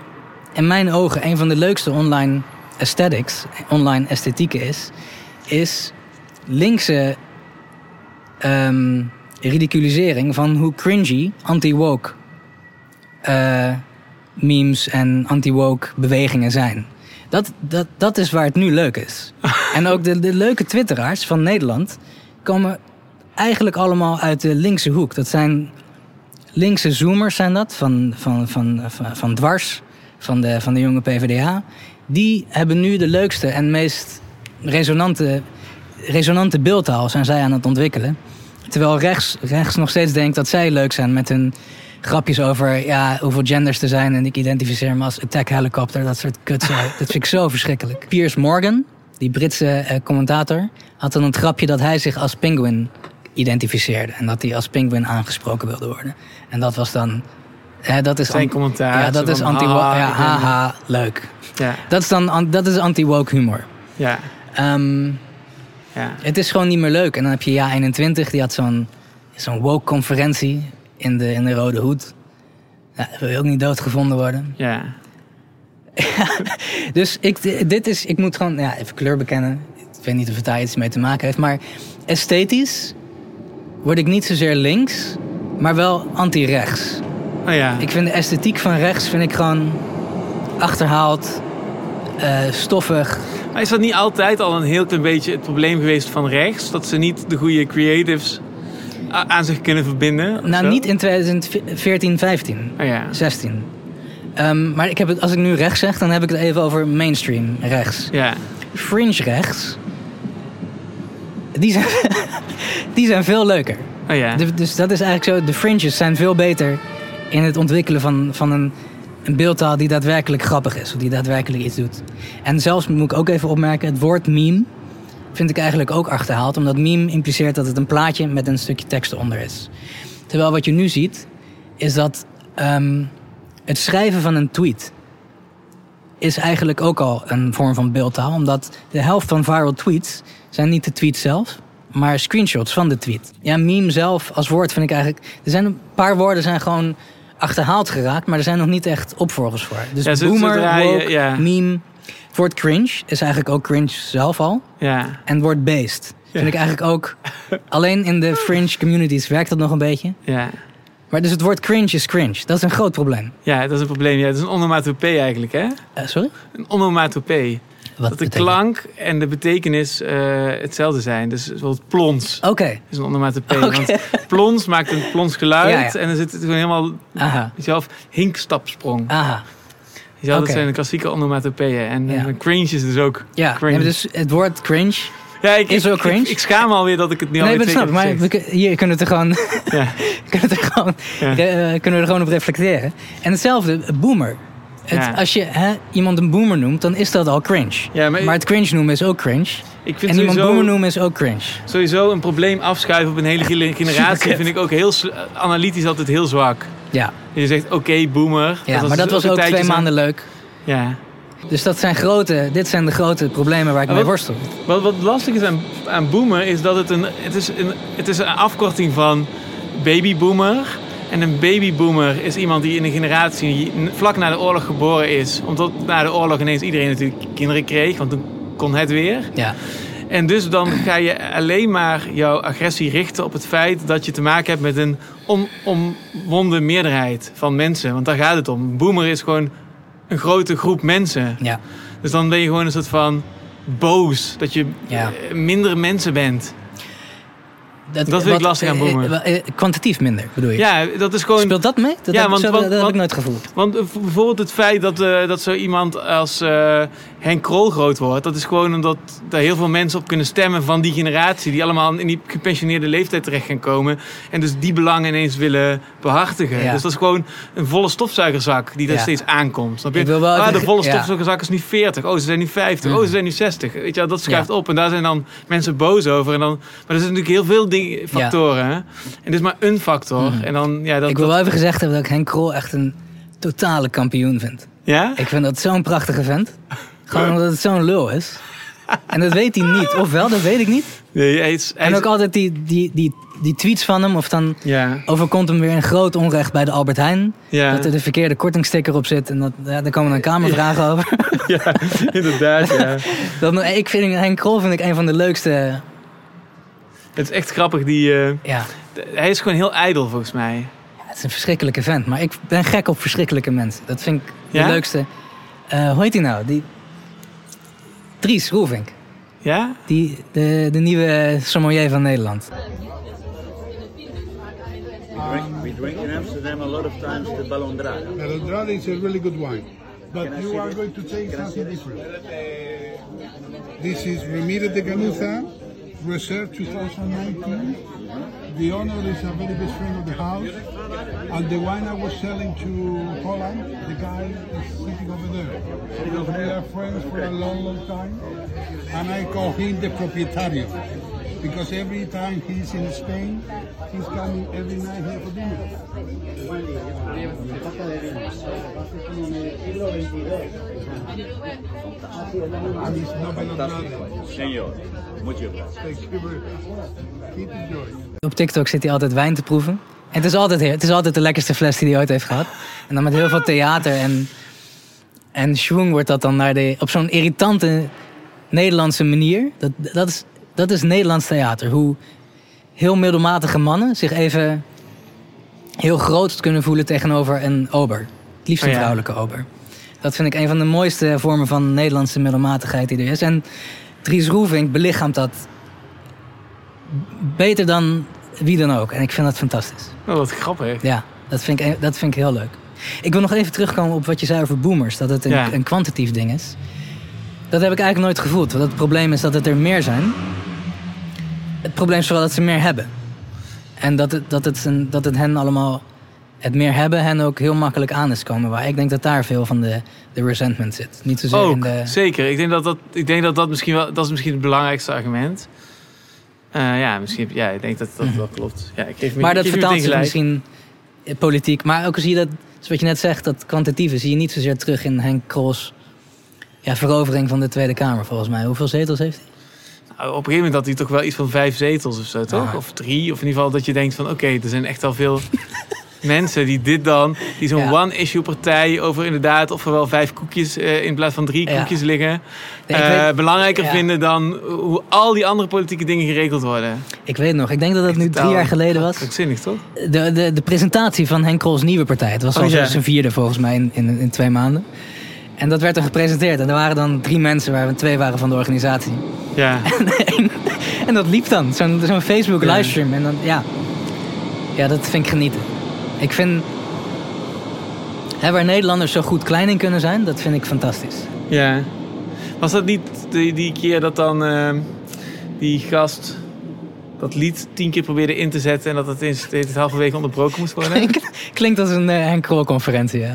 in mijn ogen, een van de leukste online aesthetics, online esthetieken is, is linkse ehm, ridiculisering van hoe cringy anti-woke eh, memes en anti-woke bewegingen zijn. Dat, dat, dat is waar het nu leuk is. en ook de, de leuke twitteraars van Nederland komen eigenlijk allemaal uit de linkse hoek. Dat zijn linkse zoomers zijn dat, van, van, van, van, van dwars, van de, van de jonge PvdA. Die hebben nu de leukste en meest resonante, resonante beeldtaal zijn zij aan het ontwikkelen. Terwijl rechts, rechts nog steeds denkt dat zij leuk zijn met hun grapjes over ja, hoeveel genders er zijn. En ik identificeer me als attack helicopter, dat soort kut. dat vind ik zo verschrikkelijk. Piers Morgan, die Britse eh, commentator, had dan een grapje dat hij zich als penguin identificeerde. En dat hij als penguin aangesproken wilde worden. En dat was dan... eh, dat is Zijn commentaar, Ja, dat is anti haha, Ja, haha, leuk. Ja, Dat is dan an- dat is anti-woke humor. ja, Ehm, ja. het is gewoon niet meer leuk. En dan heb je Ja 21, die had zo'n zo'n woke-conferentie in de, in de Rode Hoed. Ja, dat wil je ook niet doodgevonden worden. ja. Dus ik, dit is, ik moet gewoon ja, even kleur bekennen. Ik weet niet of het daar iets mee te maken heeft. Maar esthetisch word ik niet zozeer links, maar wel anti-rechts. Oh ja. Ik vind de esthetiek van rechts vind ik gewoon achterhaald, eh, stoffig. Maar is dat niet altijd al een heel klein beetje het probleem geweest van rechts? Dat ze niet de goede creatives aan zich kunnen verbinden? Nou, zo? niet in 2014, 15, Oh ja. 16. Ehm, maar ik heb het, als ik nu rechts zeg, dan heb ik het even over mainstream rechts. Ja. Fringe rechts, die zijn, die zijn veel leuker. Oh ja. Dus dat is eigenlijk zo. De fringes zijn veel beter in het ontwikkelen van, van een, een beeldtaal die daadwerkelijk grappig is. Of die daadwerkelijk iets doet. En zelfs moet ik ook even opmerken, het woord meme vind ik eigenlijk ook achterhaald. Omdat meme impliceert dat het een plaatje met een stukje tekst eronder is. Terwijl wat je nu ziet, is dat ehm, het schrijven van een tweet is eigenlijk ook al een vorm van beeldtaal. Omdat de helft van viral tweets zijn niet de tweet zelf, maar screenshots van de tweet. Ja, meme zelf als woord vind ik eigenlijk... Er zijn een paar woorden zijn gewoon achterhaald geraakt, maar er zijn nog niet echt opvolgers voor. Dus Ja, zo- boomer, zodra je- woke, ja. meme. Het woord cringe is eigenlijk ook cringe zelf al. Ja. En het woord based vind ik eigenlijk ook... Alleen in de fringe communities werkt dat nog een beetje. Ja. Maar dus het woord cringe is cringe. Dat is een groot probleem. ja, dat is een probleem. Ja, het is een onomatopee eigenlijk, hè? Eh, sorry? Een onomatopee. Wat dat de betekent- klank en de betekenis eh, hetzelfde zijn. Dus bijvoorbeeld plons Oké. is een onomatopee. Oké. Want plons maakt een plons geluid Ja, ja. en dan zit het gewoon helemaal Aha. zelf hinkstapsprong. Aha. Oké. dat zijn de klassieke onomatopeeën. En Ja. cringe is dus ook Ja, cringe. nee, dus het woord cringe ja, ik, is wel cringe. Ik, ik schaam me alweer dat ik het niet nee, al dat twee snap Maar we, hier kunnen we, het er gewoon, Ja. kunnen, we er gewoon, Ja. kunnen we er gewoon op reflecteren. En hetzelfde, boomer. Het, Ja. Als je hè, iemand een boomer noemt, dan is dat al cringe. Ja, maar- maar het cringe noemen is ook cringe. Ik vind En iemand boomer noemen is ook cringe. sowieso een probleem afschuiven op een hele generatie... Vind ik ook heel analytisch altijd heel zwak. Ja, Je zegt, oké, boomer. ja maar dat was ook twee maanden leuk. Ja. Dus dat zijn grote, dit zijn de grote problemen waar ik mee worstel. Wat, wat lastig is aan, aan boomer is dat het een, het is een, het is een afkorting van babyboomer. En een babyboomer is iemand die in een generatie vlak na de oorlog geboren is. Omdat na de oorlog ineens iedereen natuurlijk kinderen kreeg, want toen kon het weer. Ja. En dus dan ga je alleen maar jouw agressie richten op het feit dat je te maken hebt met een onomwonden meerderheid van mensen. Want daar gaat het om. Een boomer is gewoon een grote groep mensen. Ja. Dus dan ben je gewoon een soort van boos dat je Ja. minder mensen bent. Dat vind ik lastig aan eh, boomer. eh, eh, kwantitatief minder, bedoel je? Ja, dat is gewoon. Speelt dat mee? Dat, Ja, heb, want- zo- want- dat heb ik nooit gevoeld. Want eh, bijvoorbeeld het feit dat, eh, dat zo iemand als eh, Henk Krol groot wordt, dat is gewoon omdat er heel veel mensen op kunnen stemmen van die generatie, die allemaal in die gepensioneerde leeftijd terecht gaan komen. En dus die belangen ineens willen behartigen. Ja. Dus dat is gewoon een volle stofzuigerzak die Ja. steeds aankomt. Snap je? Ik wil wel ah, de volle stofzuigerzak is nu 40. Oh, ze zijn nu 50. Oh, ze zijn nu 60. Weet je, dat schuift op. En daar zijn dan mensen boos over. En dan, maar er zijn natuurlijk heel veel dingen, factoren. hè. En dit is maar een factor. En dan, ja, dat, ik wil wel even gezegd hebben dat ik Henk Krol echt een totale kampioen vind. ja? Ik vind dat zo'n prachtige vent. Gewoon omdat het zo'n lul is. En dat weet hij niet. Ofwel, dat weet ik niet. Nee, hij is, hij En ook altijd die, die, die, die tweets van hem. Of dan Ja. overkomt hem weer een groot onrecht bij de Albert Heijn. Ja. Dat er de verkeerde kortingsticker op zit. En dat, ja, daar komen dan kamervragen over. Ja, inderdaad, ja. Dat, ik vind, Henk Krol vind ik een van de leukste... Het is echt grappig, die... eh, Ja, hij is gewoon heel ijdel, volgens mij. het is een verschrikkelijke vent. Maar ik ben gek op verschrikkelijke mensen. Dat vind ik de Ja? leukste. Eh, hoe heet hij nou? Die... Dries Roelvink. Ja? Die, de, de nieuwe sommelier van Nederland. We drink in Amsterdam a lot of times the Balondrada. Melodrama is a really good wine, but you are going to taste something different. This is Ramiro de Ganuza Reserve 2019. The owner is a very best friend of the house. And the wine I was selling to Holland, the guy is sitting over there. Because we are friends for a long, long time. And I call him the proprietario. Because every time he's in Spain, he's coming every night here for dinner. And he's not brother. Senor, muchas gracias. Thank you very much. Keep enjoying. Op TikTok zit hij altijd wijn te proeven. En het is altijd, het is altijd de lekkerste fles die hij ooit heeft gehad. En dan met heel veel theater en, en schwung wordt dat dan naar de, op zo'n irritante Nederlandse manier. Dat, dat, is, dat is Nederlands theater. Hoe heel middelmatige mannen zich even heel groot kunnen voelen tegenover een ober. Het liefst een Oh ja. vrouwelijke ober. Dat vind ik een van de mooiste vormen van Nederlandse middelmatigheid die er is. En Dries Roelvink belichaamt dat beter dan wie dan ook. En ik vind dat fantastisch. Oh, wat grappig. Ja, dat vind, ik, dat vind ik heel leuk. Ik wil nog even terugkomen op wat je zei over boomers. Dat het een, Ja. een kwantitatief ding is. Dat heb ik eigenlijk nooit gevoeld. Want het probleem is dat het er meer zijn. Het probleem is vooral dat ze meer hebben. En dat het, dat het, een, dat het hen allemaal... Het meer hebben hen ook heel makkelijk aan is komen. Waar ik denk dat daar veel van de, de resentment zit. Niet zozeer in de... zeker. Ik denk dat dat, ik denk dat, dat misschien wel, dat is misschien het belangrijkste argument. Eh, ja, misschien, ja, ik denk dat dat wel klopt. Ja, ik geef me, Maar dat vertaalt zich misschien politiek. Maar ook zie je dat, zoals wat je net zegt, dat kwantitatieve zie je niet zozeer terug in Henk Krols ja, verovering van de Tweede Kamer, volgens mij. Hoeveel zetels heeft hij? Op een gegeven moment had hij toch wel iets van vijf zetels of zo, toch? Of drie. Of in ieder geval dat je denkt van... oké, er zijn echt al veel mensen die dit dan... die zo'n Ja. one-issue partij over inderdaad... of er wel vijf koekjes eh, in plaats van drie Ja. koekjes liggen... Nee, eh, weet- belangrijker ja. vinden dan hoe al die andere politieke dingen geregeld worden. Ik weet nog, ik denk dat dat nu drie jaar geleden was. Zinnig, toch? De, de, de presentatie van Henk Krols nieuwe partij. Het was al Oh, ja. zijn vierde volgens mij in, in, in twee maanden. En dat werd dan gepresenteerd. En er waren dan drie mensen, waar twee waren van de organisatie. Ja. En dat liep dan, zo'n zo'n Facebook Ja. livestream. En dan, ja. ja, dat vind ik genieten. Ik vind, hè, waar Nederlanders zo goed klein in kunnen zijn, dat vind ik fantastisch. Ja. Was dat niet die, die keer dat dan eh, die gast dat lied tien keer probeerde in te zetten... en dat het in steeds halverwege onderbroken moest worden? Klinkt als een eh, Henk Krol conferentie, ja.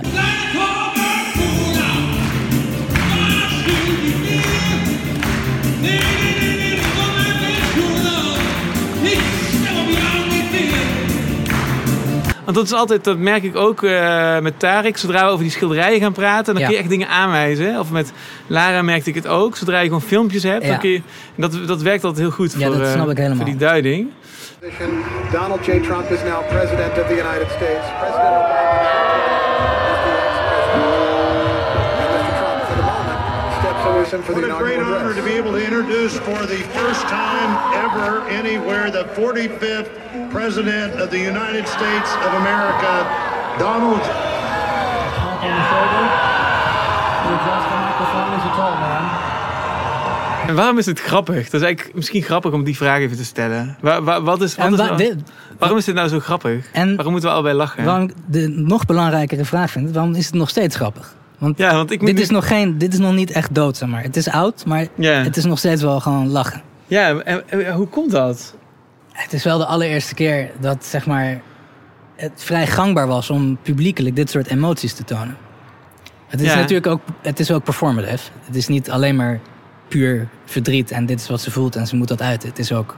Want dat is altijd, dat merk ik ook eh, met Tarek. Zodra we over die schilderijen gaan praten, dan Ja. kun je echt dingen aanwijzen. Of met Lara merkte ik het ook. Zodra je gewoon filmpjes hebt, Ja. dan kun je, en dat, dat werkt altijd heel goed Ja, voor, dat eh, snap ik helemaal. voor die duiding. Donald J. Trump is now president of the United States. President away for the What a great honor to be able to introduce for the first time ever anywhere the 45th President of the United States of America, Donald En waarom is het grappig? Dat is eigenlijk misschien grappig om die vraag even te stellen. Wa- wa- wat is, wat is wa- nou- dit- waarom is dit nou zo grappig? En waarom moeten we allebei lachen? Waarom ik de nog belangrijkere vraag vind, waarom is het nog steeds grappig? Want, ja, want ik dit, nu- is nog geen, dit is nog niet echt dood, zeg maar. Het is oud, maar het is nog steeds wel gewoon lachen. Ja, en, en hoe komt dat? Het is wel de allereerste keer dat zeg maar, het vrij gangbaar was om publiekelijk dit soort emoties te tonen. Het is Ja. natuurlijk ook, het is ook performative. Het is niet alleen maar puur verdriet en dit is wat ze voelt en ze moet dat uiten. Het is ook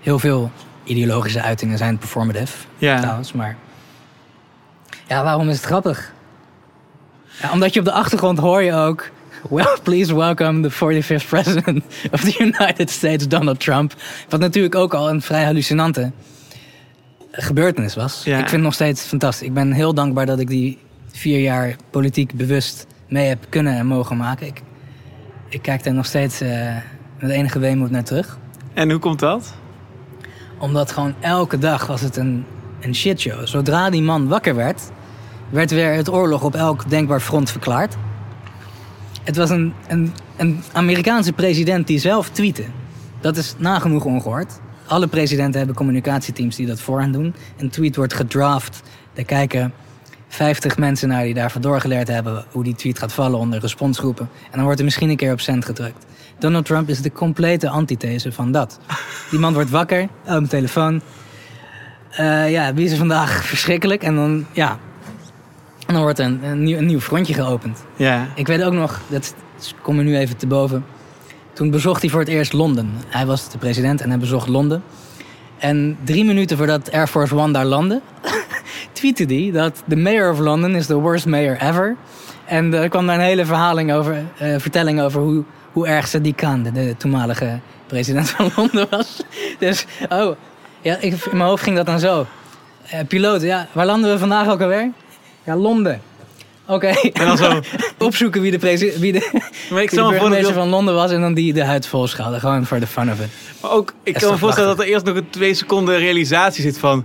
heel veel ideologische uitingen zijn performative Ja. trouwens, maar ja, waarom is het grappig? Ja, omdat je op de achtergrond hoor je ook Well, please welcome the 45th president of the United States, Donald Trump. Wat natuurlijk ook al een vrij hallucinante gebeurtenis was. Ja. Ik vind het nog steeds fantastisch. Ik ben heel dankbaar dat ik die vier jaar politiek bewust mee heb kunnen en mogen maken. Ik, ik kijk daar nog steeds eh, met enige weemoed naar terug. En hoe komt dat? Omdat gewoon elke dag was het een, een shitshow. Zodra die man wakker werd, werd weer het oorlog op elk denkbaar front verklaard. Het was een, een, een Amerikaanse president die zelf tweette. Dat is nagenoeg ongehoord. Alle presidenten hebben communicatieteams die dat voor hen doen. Een tweet wordt gedraft. Daar kijken 50 mensen naar die daarvoor doorgeleerd hebben hoe die tweet gaat vallen onder responsgroepen. En dan wordt er misschien een keer op cent gedrukt. Donald Trump is de complete antithese van dat. Die man wordt wakker, op mijn telefoon. Eh, ja, wie is er vandaag verschrikkelijk? En dan, ja, en dan wordt een, een, nieuw, een nieuw frontje geopend. Ja. Ik weet ook nog, dat kom er nu even te boven. Toen bezocht hij voor het eerst Londen. Hij was de president en hij bezocht Londen. En drie minuten voordat Air Force One daar landde, tweette hij dat de mayor of London is the worst mayor ever. En er kwam daar een hele verhaling over, eh, vertelling over hoe, hoe erg Sadiq Khan, de, de toenmalige president van Londen, was. Dus, oh, ja, ik, in mijn hoofd ging dat dan zo. Eh, piloot, ja, waar landen we vandaag ook alweer? Ja, Londen. Oké. En dan zo. Opzoeken wie de, presi- wie de, Maar ik wie de burgemeester van Londen was en dan die de huid vol. Gewoon voor de fun of it. Maar ook, ik kan me voorstellen dat er eerst nog een twee seconden realisatie zit van...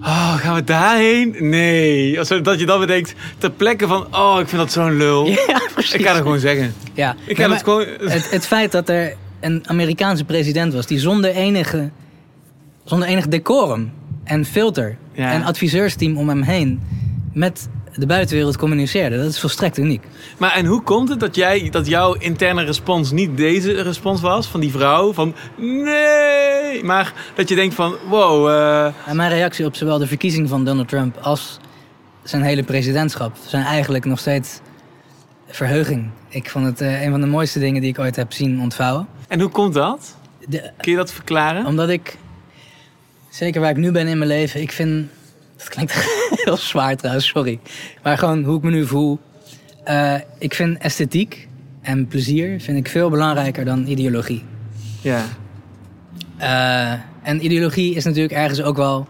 Oh, gaan we daarheen? Nee. Dat je dan bedenkt, ter plekke van... Oh, ik vind dat zo'n lul. Ja, precies. Ik ga het gewoon zeggen. Ja, Ik nee, ga het gewoon... het, het feit dat er een Amerikaanse president was die zonder enige, zonder enig decorum en filter Ja. en adviseursteam om hem heen met de buitenwereld communiceerde, dat is volstrekt uniek. Maar en hoe komt het dat, jij, dat jouw interne respons niet deze respons was van die vrouw? Van nee! Maar dat je denkt van wow, eh, En mijn reactie op zowel de verkiezing van Donald Trump als zijn hele presidentschap zijn eigenlijk nog steeds verheuging. Ik vond het eh, een van de mooiste dingen die ik ooit heb zien ontvouwen. En hoe komt dat? De- Kun je dat verklaren? Omdat ik, zeker waar ik nu ben in mijn leven, ik vind. Dat klinkt heel zwaar trouwens, sorry. Maar gewoon hoe ik me nu voel. Eh, ik vind esthetiek en plezier vind ik veel belangrijker dan ideologie. Ja. Eh, en ideologie is natuurlijk ergens ook wel.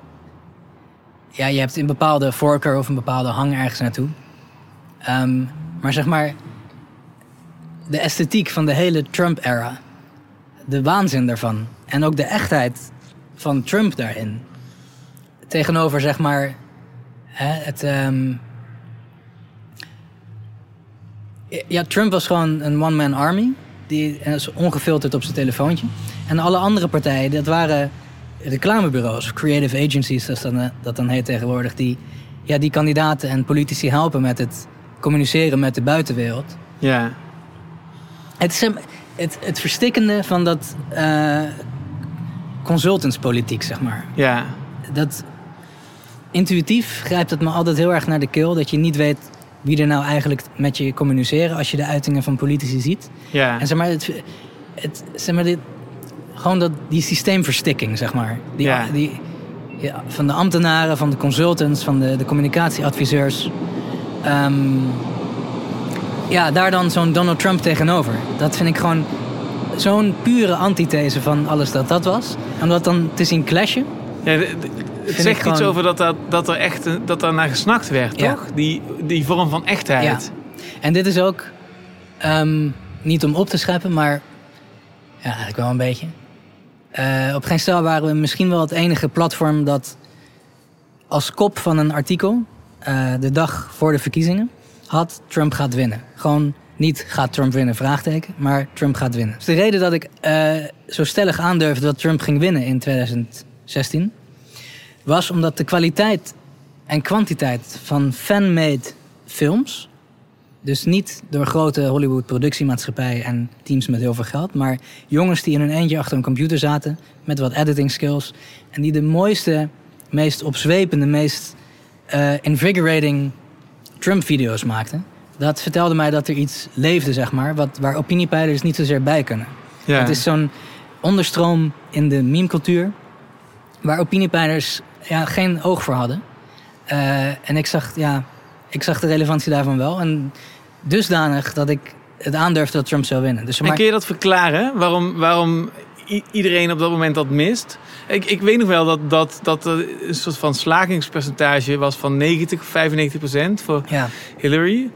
Ja, je hebt een bepaalde voorkeur of een bepaalde hang ergens naartoe. Ehm, maar zeg maar. De esthetiek van de hele Trump-era. De waanzin daarvan. En ook de echtheid van Trump daarin. Tegenover zeg maar. Hè, het. ehm, ja, Trump was gewoon een one-man army. Die dat is ongefilterd op zijn telefoontje. En alle andere partijen, dat waren reclamebureaus, creative agencies, dat, dan, eh, dat dan heet tegenwoordig, die, ja, die kandidaten en politici helpen met het communiceren met de buitenwereld. Ja. Het, is het, het verstikkende van dat eh, consultantspolitiek, zeg maar. Ja. Dat intuïtief grijpt het me altijd heel erg naar de keel. Dat je niet weet wie er nou eigenlijk met je communiceren als je de uitingen van politici ziet. Ja. En zeg maar, het, het, zeg maar dit, gewoon dat, die systeemverstikking, zeg maar. Die, Ja. die, ja, van de ambtenaren, van de consultants, van de, de communicatieadviseurs. Ehm, ja, daar dan zo'n Donald Trump tegenover. Dat vind ik gewoon zo'n pure antithese van alles dat dat was. En dat dan te zien clashen. Ja, het zegt iets over dat, dat, dat er echt dat er naar gesnacht werd, Ja. toch? Die, die vorm van echtheid. En dit is ook, ehm, niet om op te scheppen, maar ja, eigenlijk wel een beetje. Eh, op geen stel waren we misschien wel het enige platform dat als kop van een artikel eh, de dag voor de verkiezingen had Trump gaat winnen. Gewoon niet gaat Trump winnen, vraagteken, maar Trump gaat winnen. Dus de reden dat ik eh, zo stellig aandurfde dat Trump ging winnen in 2016 was omdat de kwaliteit en kwantiteit van fan-made films dus niet door grote Hollywood productiemaatschappijen en teams met heel veel geld, maar jongens die in hun eentje achter een computer zaten met wat editing skills en die de mooiste, meest opzwepende, meest eh, invigorating Trump-video's maakten. Dat vertelde mij dat er iets leefde, zeg maar, wat, waar opiniepeilers niet zozeer bij kunnen. Ja. Het is zo'n onderstroom in de meme-cultuur waar opiniepeilers ja, geen oog voor hadden. Eh, en ik zag, ja, ik zag de relevantie daarvan wel. En dusdanig dat ik het aandurfde dat Trump zou winnen. Dus En maar, kun je dat verklaren? Waarom, waarom iedereen op dat moment dat mist? Ik, ik weet nog wel dat, dat, dat er een soort van slagingspercentage was van 90, 95 procent voor ja, Hillary.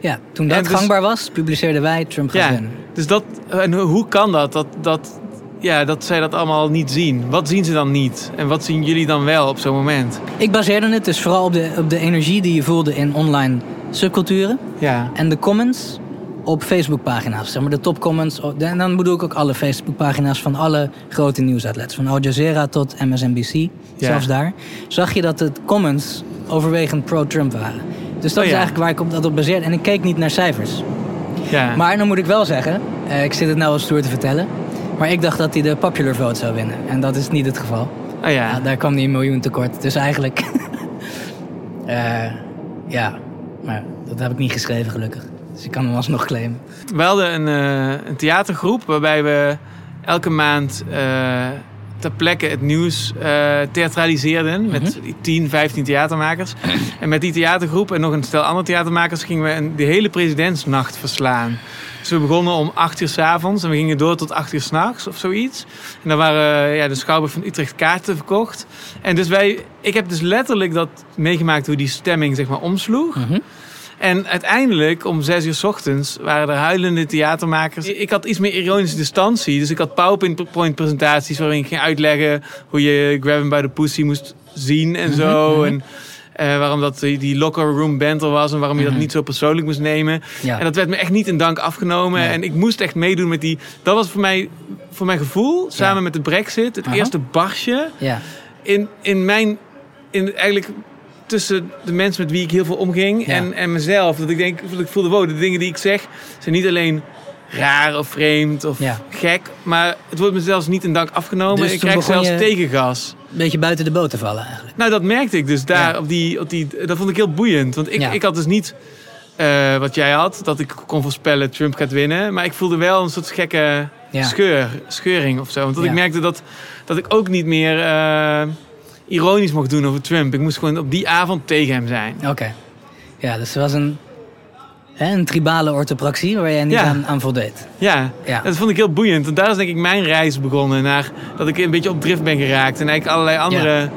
ja, toen dat En dus- gangbaar was, publiceerden wij Trump gaat Ja, winnen. dus dat, en hoe- hoe kan dat? Dat, dat, ja, dat zij dat allemaal niet zien. Wat zien ze dan niet? En wat zien jullie dan wel op zo'n moment? Ik baseerde het dus vooral op de, op de energie die je voelde in online subculturen. Ja. En de comments op Facebookpagina's. Zeg maar de topcomments. op- En dan bedoel ik ook alle Facebookpagina's van alle grote nieuwsoutlets. Van Al Jazeera tot MSNBC. Zelfs daar. Zag je dat de comments overwegend pro-Trump waren. Dus dat Oh is ja. eigenlijk waar ik op, dat op baseerde. En ik keek niet naar cijfers. Ja. Maar dan moet ik wel zeggen, eh, ik zit het nou als stoer te vertellen. Maar ik dacht dat hij de popular vote zou winnen. En dat is niet het geval. Oh ja. daar kwam hij een miljoen tekort. Dus eigenlijk... eh, ja, maar dat heb ik niet geschreven gelukkig. Dus ik kan hem alsnog claimen. We hadden een, eh, een theatergroep waarbij we elke maand eh, ter plekke het nieuws eh, theatraliseerden. Met 10, 15 theatermakers. En met die theatergroep en nog een stel andere theatermakers gingen we een, de hele presidentsnacht verslaan. Dus we begonnen om 8 uur s avonds en we gingen door tot 8 uur s'nachts of zoiets. En dan waren eh, ja, de Schouwburg van Utrecht kaarten verkocht. En dus wij, ik heb dus letterlijk dat meegemaakt hoe die stemming zeg maar omsloeg. En uiteindelijk om zes uur 's ochtends waren er huilende theatermakers. Ik had iets meer ironische distantie. Dus ik had PowerPoint presentaties waarin ik ging uitleggen hoe je Grab 'em by the Pussy moest zien en zo. Mhm, mhm. En eh, waarom dat die locker room banter was en waarom je dat Mhm. niet zo persoonlijk moest nemen. Ja. En dat werd me echt niet in dank afgenomen. Nee. En ik moest echt meedoen met die. Dat was voor mij, voor mijn gevoel, samen met de Brexit, het eerste barsje Ja. in, in mijn. In eigenlijk tussen de mensen met wie ik heel veel omging Ja. en, en mezelf. Dat ik denk, dat ik voelde, wow, de dingen die ik zeg zijn niet alleen raar of vreemd of Ja. gek, maar het wordt me zelfs niet in dank afgenomen. Dus ik krijg zelfs tegengas. Een beetje buiten de boot te vallen eigenlijk. Nou, dat merkte ik dus daar Ja. op, die, op die. Dat vond ik heel boeiend. Want ik, Ja. ik had dus niet eh, wat jij had, dat ik kon voorspellen Trump gaat winnen. Maar ik voelde wel een soort gekke scheur, scheuring of zo. Want ik merkte dat, dat ik ook niet meer eh, ironisch mocht doen over Trump. Ik moest gewoon op die avond tegen hem zijn. Oké. Ja, dus er was een, hè, een tribale orthopraxie waar jij niet Ja. aan, aan voldeed. Ja, Ja. dat vond ik heel boeiend. En daar is denk ik mijn reis begonnen. Naar dat ik een beetje op drift ben geraakt. En eigenlijk allerlei andere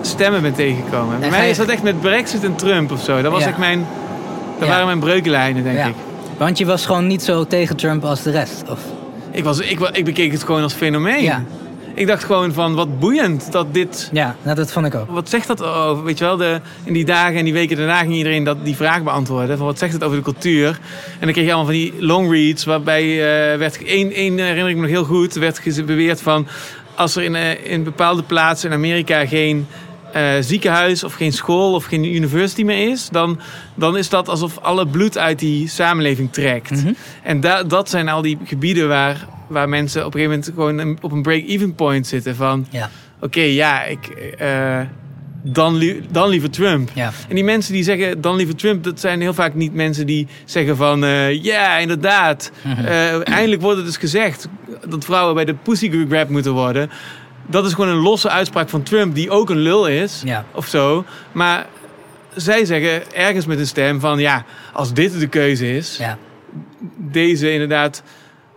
stemmen ben tegengekomen. Bij mij je- is dat echt met Brexit en Trump of zo. Dat was echt mijn... Dat waren mijn breukenlijnen, denk ik. Want je was gewoon niet zo tegen Trump als de rest. Of? Ik, was, ik, ik bekeek het gewoon als fenomeen. Ja. Ik dacht gewoon van, wat boeiend dat dit... Ja, nou, dat vond ik ook. Wat zegt dat over, weet je wel, de, in die dagen en die weken daarna ging iedereen dat, die vraag beantwoorden. Van wat zegt het over de cultuur? En dan kreeg je allemaal van die long reads, waarbij eh, werd, één, één herinner ik me nog heel goed, werd beweerd van, als er in, eh, in bepaalde plaatsen in Amerika geen eh, ziekenhuis of geen school of geen university meer is, dan, dan is dat alsof alle bloed uit die samenleving trekt. Mhm. En da, dat zijn al die gebieden waar, waar mensen op een gegeven moment gewoon op een break-even point zitten van, Ja. oké, ja, ik, eh, dan, li- dan liever Trump. Ja. En die mensen die zeggen dan liever Trump, dat zijn heel vaak niet mensen die zeggen van, eh, ja, inderdaad, Mhm. eh, eindelijk wordt het dus gezegd dat vrouwen bij de pussy grab moeten worden. Dat is gewoon een losse uitspraak van Trump, die ook een lul is, Ja. of zo. Maar zij zeggen ergens met een stem van, ja, als dit de keuze is, Ja. deze inderdaad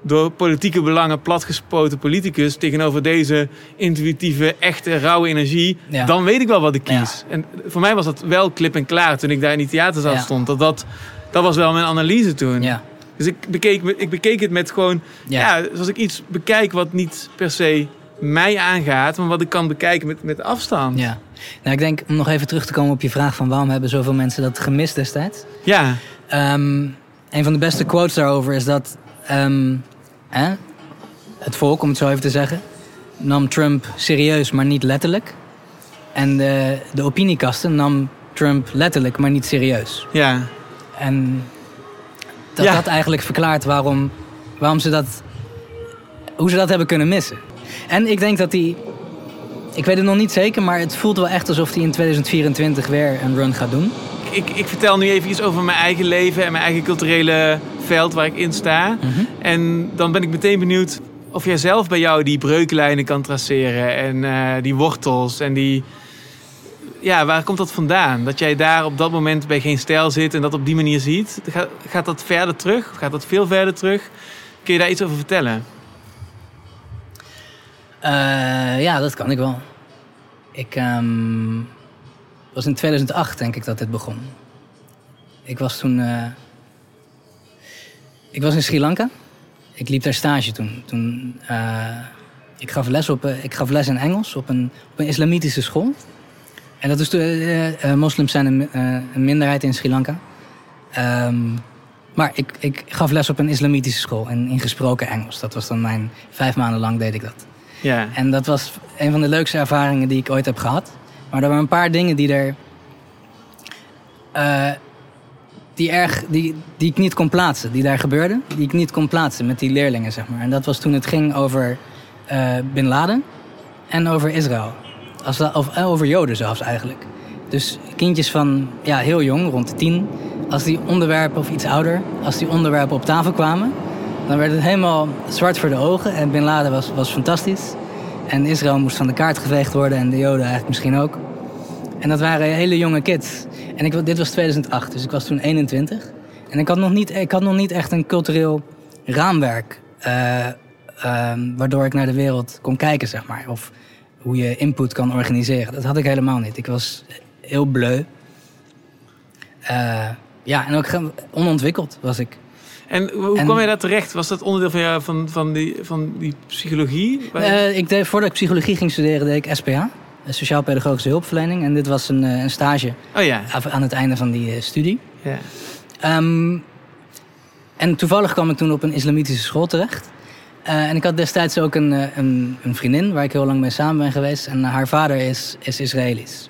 door politieke belangen platgespoten politicus tegenover deze intuïtieve, echte, rauwe energie, Ja. dan weet ik wel wat ik kies. En voor mij was dat wel klip en klaar toen ik daar in die theaterzaal Ja. stond. Dat, dat, dat was wel mijn analyse toen. Ja. Dus ik bekeek, ik bekeek het met gewoon, Ja. zoals ik iets bekijk wat niet per se mij aangaat, maar wat ik kan bekijken met, met afstand. Ja. Nou, ik denk, om nog even terug te komen op je vraag van waarom hebben zoveel mensen dat gemist destijds. Ja. Ehm, een van de beste quotes daarover is dat ehm, hè, het volk, om het zo even te zeggen, nam Trump serieus, maar niet letterlijk. En de, de opiniekasten nam Trump letterlijk, maar niet serieus. Ja. En dat Ja. dat eigenlijk verklaart waarom, waarom ze dat, hoe ze dat hebben kunnen missen. En ik denk dat hij, ik weet het nog niet zeker, maar het voelt wel echt alsof hij in 2024 weer een run gaat doen. Ik, ik vertel nu even iets over mijn eigen leven en mijn eigen culturele veld waar ik in sta. En dan ben ik meteen benieuwd of jij zelf bij jou die breuklijnen kan traceren en eh, die wortels en die... Ja, waar komt dat vandaan? Dat jij daar op dat moment bij geen stijl zit en dat op die manier ziet. Gaat, gaat dat verder terug? Of gaat dat veel verder terug? Kun je daar iets over vertellen? Eh, ja, dat kan ik wel. Ik ehm, was in 2008, denk ik, dat dit begon. Ik was toen. eh, ik was in Sri Lanka. Ik liep daar stage toen. toen eh, ik, gaf les op, eh, ik gaf les in Engels op een, op een islamitische school. En dat is toen. moslims zijn een, een minderheid in Sri Lanka. Ehm, maar ik, ik gaf les op een islamitische school in, in gesproken Engels. Dat was dan mijn. Vijf maanden lang deed ik dat. Ja. En dat was een van de leukste ervaringen die ik ooit heb gehad. Maar er waren een paar dingen die er. eh, die, erg, die, die ik niet kon plaatsen, die daar gebeurde. Die ik niet kon plaatsen met die leerlingen, zeg maar. En dat was toen het ging over eh, Bin Laden en over Israël. Als, of eh, over Joden zelfs eigenlijk. Dus kindjes van ja, heel jong, rond de tien. Als die onderwerpen, of iets ouder, als die onderwerpen op tafel kwamen... dan werd het helemaal zwart voor de ogen. En Bin Laden was, was fantastisch. En Israël moest van de kaart geveegd worden en de Joden eigenlijk misschien ook. En dat waren hele jonge kids. En ik, dit was 2008, dus ik was toen 21. En ik had nog niet, ik had nog niet echt een cultureel raamwerk... eh, ehm, waardoor ik naar de wereld kon kijken, zeg maar. Of hoe je input kan organiseren. Dat had ik helemaal niet. Ik was heel bleu. Eh, ja, en ook onontwikkeld was ik. En hoe En- kwam jij daar terecht? Was dat onderdeel van, jou, van, van, die, van die psychologie? Je- Eh, ik deed, voordat ik psychologie ging studeren, deed ik SPH. een Sociaal-pedagogische hulpverlening. En dit was een, eh, een stage Oh ja. aan het einde van die eh, studie. ja. Ehm, en toevallig kwam ik toen op een islamitische school terecht. Eh, en ik had destijds ook een, eh, een, een vriendin waar ik heel lang mee samen ben geweest. En haar vader is, is Israëlisch.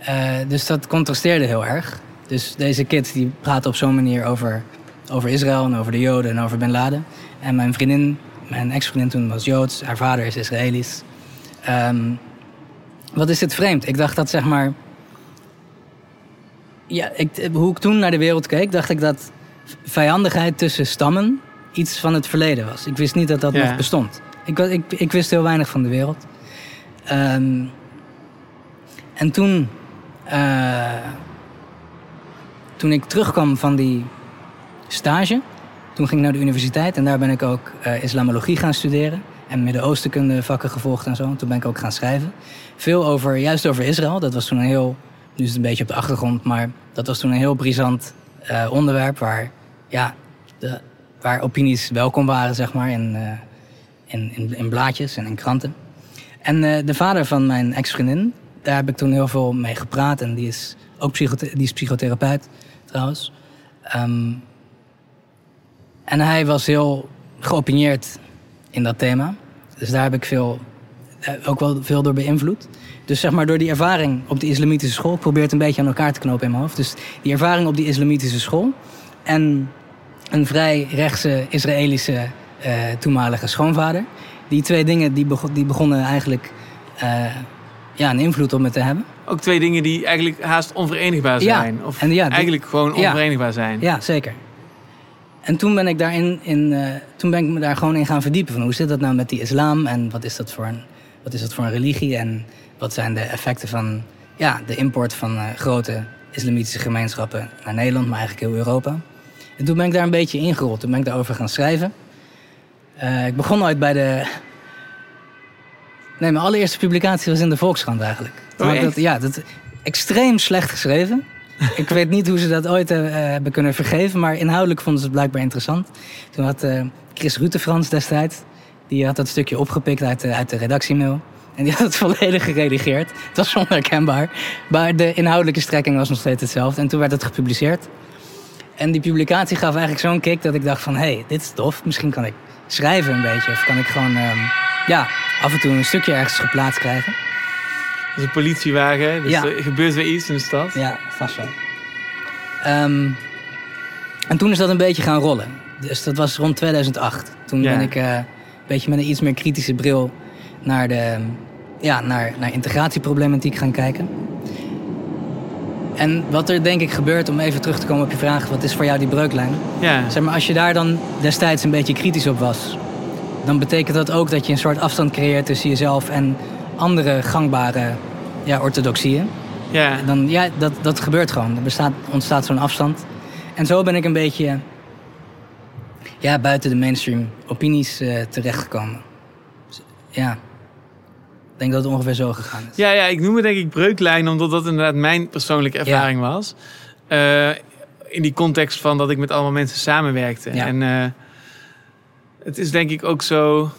Eh, dus dat contrasteerde heel erg. Dus deze kids die praten op zo'n manier over, over Israël en over de Joden en over Bin Laden. En mijn vriendin, mijn ex-vriendin toen was Joods, haar vader is Israëlisch. Ehm, wat is dit vreemd? Ik dacht dat zeg maar. Ja, ik, hoe ik toen naar de wereld keek, dacht ik dat vijandigheid tussen stammen iets van het verleden was. Ik wist niet dat dat Ja. nog bestond. Ik, ik, ik wist heel weinig van de wereld. Ehm, en toen, eh, toen ik terugkwam van die stage, toen ging ik naar de universiteit en daar ben ik ook eh, islamologie gaan studeren. En Midden-Oostenkunde vakken gevolgd en zo. En toen ben ik ook gaan schrijven. Veel over, juist over Israël. Dat was toen een heel, nu is het een beetje op de achtergrond, maar dat was toen een heel brisant eh, onderwerp waar, ja, de, waar opinies welkom waren, zeg maar, in, eh, in, in, blaadjes en in kranten. En de vader van mijn ex-vriendin, daar heb ik toen heel veel mee gepraat. En die is ook die is psychotherapeut, trouwens. Ehm, en hij was heel geopineerd in dat thema. Dus daar heb ik veel, eh, ook wel veel door beïnvloed. Dus zeg maar door die ervaring op de islamitische school... ik probeer het een beetje aan elkaar te knopen in mijn hoofd. Dus die ervaring op die islamitische school... en een vrij rechtse Israëlische eh, toenmalige schoonvader... die twee dingen die, bego- die begonnen eigenlijk eh, ja, een invloed op me te hebben. Ook twee dingen die eigenlijk haast onverenigbaar Ja, zijn. Of en ja, die- eigenlijk gewoon ja. onverenigbaar zijn. Ja, zeker. En toen ben ik, daarin, in, eh, toen ben ik me daar gewoon in gaan verdiepen. Van hoe zit dat nou met die islam en wat is dat voor een, wat is dat voor een religie? En wat zijn de effecten van ja, de import van eh, grote islamitische gemeenschappen naar Nederland, maar eigenlijk heel Europa. En toen ben ik daar een beetje ingerold. Toen ben ik daarover gaan schrijven. Eh, ik begon ooit bij de... Nee, mijn allereerste publicatie was in de Volkskrant eigenlijk. Oh, dat, ja, dat extreem slecht geschreven. ik weet niet hoe ze dat ooit eh, hebben kunnen vergeven, maar inhoudelijk vonden ze het blijkbaar interessant. Toen had eh, Chris Rutefrans destijds, die had dat stukje opgepikt uit de, uit de redactiemail. En die had het volledig geredigeerd. Het was onherkenbaar. Maar de inhoudelijke strekking was nog steeds hetzelfde. En toen werd het gepubliceerd. En die publicatie gaf eigenlijk zo'n kick dat ik dacht van... hé, hey, dit is tof. Misschien kan ik schrijven een beetje. Of kan ik gewoon ehm, ja, af en toe een stukje ergens geplaatst krijgen. Dat is een politiewagen, dus Ja. er gebeurt weer iets in de stad. Ja, vast wel. Ehm, en toen is dat een beetje gaan rollen. Dus dat was rond 2008. Toen Ja. ben ik eh, een beetje met een iets meer kritische bril naar, de, ja, naar, naar integratieproblematiek gaan kijken. En wat er denk ik gebeurt, om even terug te komen op je vraag, wat is voor jou die breuklijn? Ja. Zeg maar, als je daar dan destijds een beetje kritisch op was, dan betekent dat ook dat je een soort afstand creëert tussen jezelf en andere gangbare ja, orthodoxieën. Ja. Dan, ja, dat, dat gebeurt gewoon. Er bestaat, ontstaat zo'n afstand. En zo ben ik een beetje ja, buiten de mainstream opinies eh, terechtgekomen. Dus, ja, ik denk dat het ongeveer zo gegaan is. Ja, ja, ik noem het denk ik breuklijn, omdat dat inderdaad mijn persoonlijke ervaring was. Eh, in die context van dat ik met allemaal mensen samenwerkte. Ja. En eh, het is denk ik ook zo...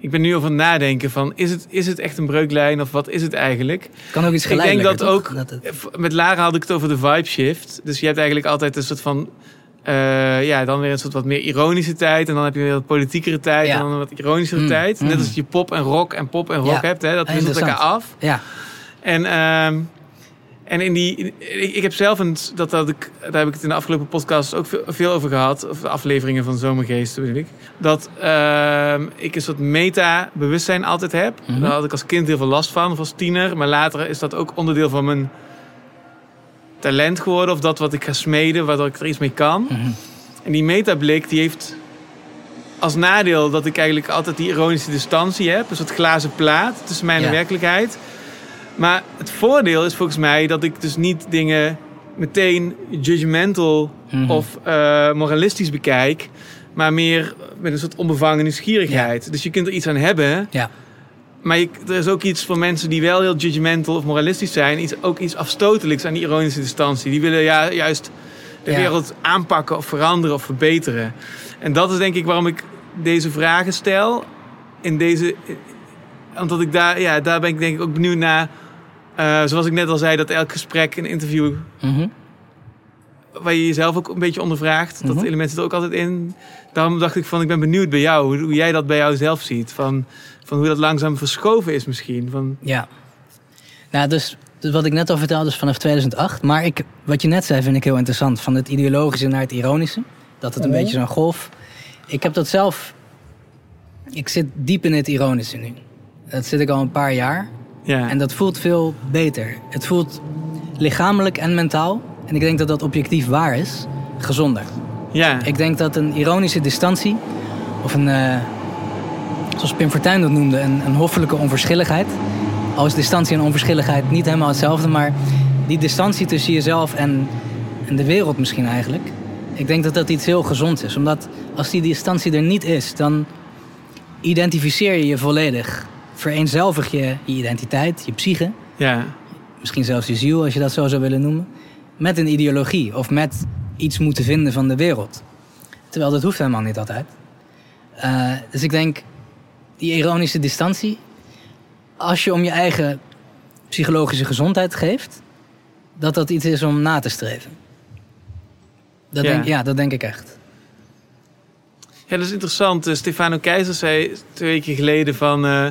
Ik ben nu over nadenken van, is het, is het echt een breuklijn of wat is het eigenlijk? Kan ook iets Ik denk dat ook, toch? Dat het- met Lara had ik het over de vibe shift. Dus je hebt eigenlijk altijd een soort van... eh, ja, dan weer een soort wat meer ironische tijd. En dan heb je weer wat politiekere tijd. Ja. En dan een wat ironischere Mm, tijd. Net mm. als je pop en rock en pop en rock Ja. hebt. Hè, dat wisselt elkaar af. Ja, En, ehm, En in die, ik, ik heb zelf een, dat, dat ik, daar heb ik het in de afgelopen podcast ook veel, veel over gehad, of de afleveringen van Zomergeest bedoel ik. Dat ehm, ik een soort meta-bewustzijn altijd heb. Mhm. Daar had ik als kind heel veel last van, of als tiener. Maar later is dat ook onderdeel van mijn talent geworden, of dat wat ik ga smeden, waardoor ik er iets mee kan. Mhm. En die metablik die heeft als nadeel dat ik eigenlijk altijd die ironische distantie heb. Een soort glazen plaat tussen mij en Ja. de werkelijkheid. Maar het voordeel is volgens mij dat ik dus niet dingen meteen judgmental Mhm. of eh, moralistisch bekijk. Maar meer met een soort onbevangen nieuwsgierigheid. Dus je kunt er iets aan hebben. Ja. Maar je, er is ook iets voor mensen die wel heel judgmental of moralistisch zijn. Iets, ook iets afstotelijks aan die ironische distantie. Die willen ja, juist de Ja. wereld aanpakken of veranderen of verbeteren. En dat is denk ik waarom ik deze vragen stel. In deze, omdat ik daar, ja, daar ben ik denk ik ook benieuwd naar. Eh, zoals ik net al zei, dat elk gesprek, een interview, Mhm. waar je jezelf ook een beetje ondervraagt. Dat Mhm. element zit er ook altijd in. Daarom dacht ik van, ik ben benieuwd bij jou, hoe, hoe jij dat bij jou zelf ziet. Van, van hoe dat langzaam verschoven is misschien. Van, Ja. Nou, dus, dus wat ik net al vertelde is vanaf 2008. Maar ik, wat je net zei vind ik heel interessant. Van het ideologische naar het ironische. Dat het een Mhm. beetje zo'n golf. Ik heb dat zelf... Ik zit diep in het ironische nu. Dat zit ik al een paar jaar. Ja. En dat voelt veel beter. Het voelt lichamelijk en mentaal. En ik denk dat dat objectief waar is. Gezonder. Ja. Ik denk dat een ironische distantie... Of een... eh, zoals Pim Fortuyn dat noemde, een, een hoffelijke onverschilligheid. Al is distantie en onverschilligheid niet helemaal hetzelfde, maar die distantie tussen jezelf en, en de wereld misschien eigenlijk. Ik denk dat dat iets heel gezonds is, omdat als die distantie er niet is, dan identificeer je je volledig. Vereenzelvig je je identiteit, je psyche, ja. misschien zelfs je ziel als je dat zo zou willen noemen, met een ideologie of met iets moeten vinden van de wereld. Terwijl dat hoeft helemaal niet altijd. Eh, dus ik denk, die ironische distantie, als je om je eigen psychologische gezondheid geeft, dat dat iets is om na te streven. Dat Ja. Denk, ja, dat denk ik echt. Ja, dat is interessant. Eh, Stefano Keizer zei twee weken geleden van, eh,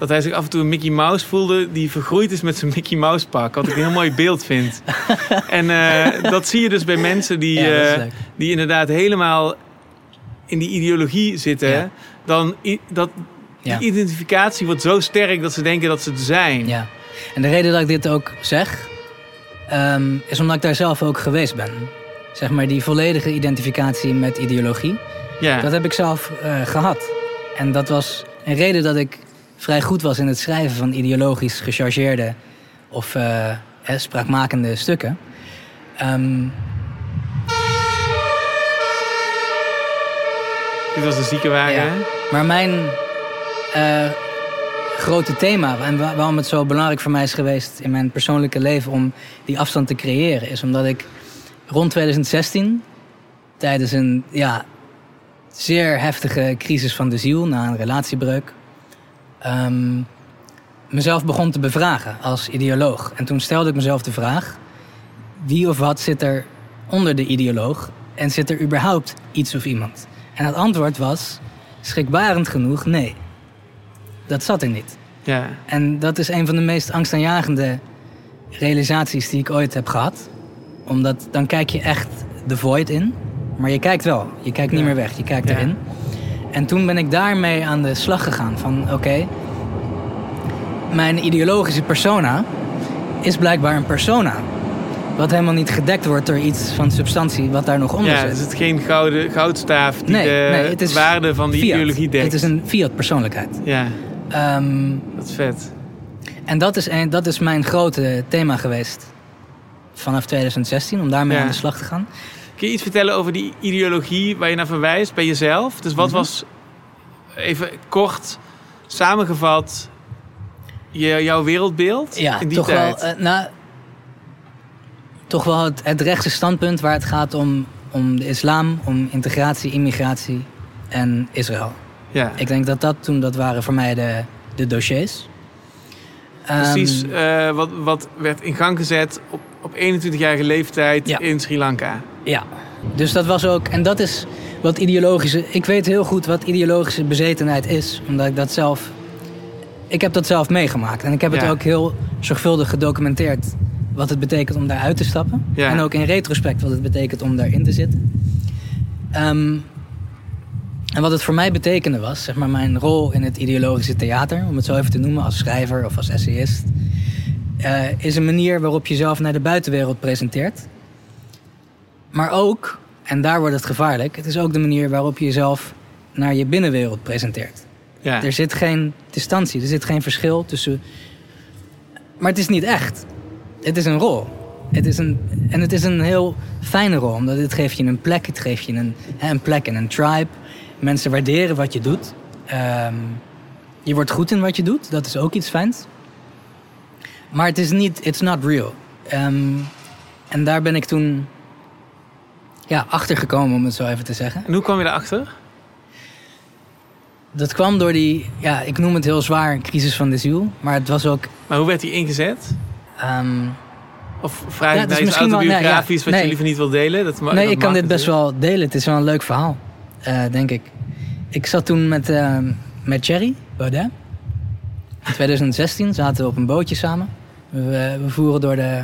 dat hij zich af en toe een Mickey Mouse voelde die vergroeid is met zijn Mickey Mouse pak. Wat ik een heel mooi beeld vind. en eh, dat zie je dus bij mensen die, Ja, eh, die inderdaad helemaal in die ideologie zitten. Ja. Dan dat, Ja. die identificatie wordt zo sterk dat ze denken dat ze het zijn. Ja. En de reden dat ik dit ook zeg, ehm, is omdat ik daar zelf ook geweest ben. Zeg maar die volledige identificatie met ideologie. Ja. Dat heb ik zelf eh, gehad. En dat was een reden dat ik vrij goed was in het schrijven van ideologisch gechargeerde of eh, hè, spraakmakende stukken. Ehm, Dit was een ziekenwagen. Ja. Maar mijn eh, grote thema en wa- waarom het zo belangrijk voor mij is geweest in mijn persoonlijke leven om die afstand te creëren, is omdat ik rond 2016, tijdens een ja, zeer heftige crisis van de ziel na een relatiebreuk, ehm, mezelf begon te bevragen als ideoloog. En toen stelde ik mezelf de vraag: wie of wat zit er onder de ideoloog en zit er überhaupt iets of iemand? En het antwoord was, schrikbarend genoeg, nee. Dat zat er niet. Ja. En dat is een van de meest angstaanjagende realisaties die ik ooit heb gehad. Omdat dan kijk je echt de void in. Maar je kijkt wel. Je kijkt niet meer weg. Je kijkt Ja. erin. En toen ben ik daarmee aan de slag gegaan. Van oké, mijn ideologische persona is blijkbaar een persona. Wat helemaal niet gedekt wordt door iets van substantie wat daar nog onder Ja, zit. het is het geen gouden, goudstaaf die Nee, de nee, het is waarde van die fiat. ideologie dekt. Het is een fiat persoonlijkheid. Ja, Ehm, dat is vet. en dat is, een, dat is mijn grote thema geweest vanaf 2016, om daarmee Ja. aan de slag te gaan. Kun je iets vertellen over die ideologie waar je naar verwijst bij jezelf? Dus wat Mhm. was, even kort samengevat, je, jouw wereldbeeld Ja, in die toch tijd? wel, eh, nou, toch wel het, het rechtse standpunt waar het gaat om, om de islam, om integratie, immigratie en Israël. ja. Ik denk dat dat toen, dat waren voor mij de, de dossiers. Precies Ehm, eh, wat, wat werd in gang gezet op, op 21-jarige leeftijd Ja. in Sri Lanka. Ja, dus dat was ook, en dat is wat ideologische, ik weet heel goed wat ideologische bezetenheid is, omdat ik dat zelf, ik heb dat zelf meegemaakt en ik heb Ja. het ook heel zorgvuldig gedocumenteerd wat het betekent om daaruit te stappen. Ja. En ook in retrospect wat het betekent om daarin te zitten. Ehm, en wat het voor mij betekende was, zeg maar, mijn rol in het ideologische theater, om het zo even te noemen, als schrijver of als essayist, eh, is een manier waarop je jezelf naar de buitenwereld presenteert. Maar ook, en daar wordt het gevaarlijk, het is ook de manier waarop je jezelf naar je binnenwereld presenteert. Ja. Er zit geen distantie, er zit geen verschil tussen. Maar het is niet echt. Het is een rol. Het is een, en het is een heel fijne rol, omdat het geeft je een plek. Het geeft je een, een plek en een tribe. Mensen waarderen wat je doet. Ehm, je wordt goed in wat je doet, dat is ook iets fijns. Maar het is niet, it's not real. Ehm, en daar ben ik toen ja, achter gekomen, om het zo even te zeggen. En hoe kwam je daarachter? Dat kwam door die, ja, ik noem het heel zwaar, crisis van de ziel. Maar het was ook... Maar hoe werd die ingezet? ehm, Of vraag Ja, is naar wel- nee, autobiografisch ja, wat je liever niet wil delen? Dat nee, dat ik kan dit best wel delen. Het is wel een leuk verhaal, eh, denk ik. Ik zat toen met, eh, met Thierry Baudet. In 2016 zaten we op een bootje samen. We, we voeren door de,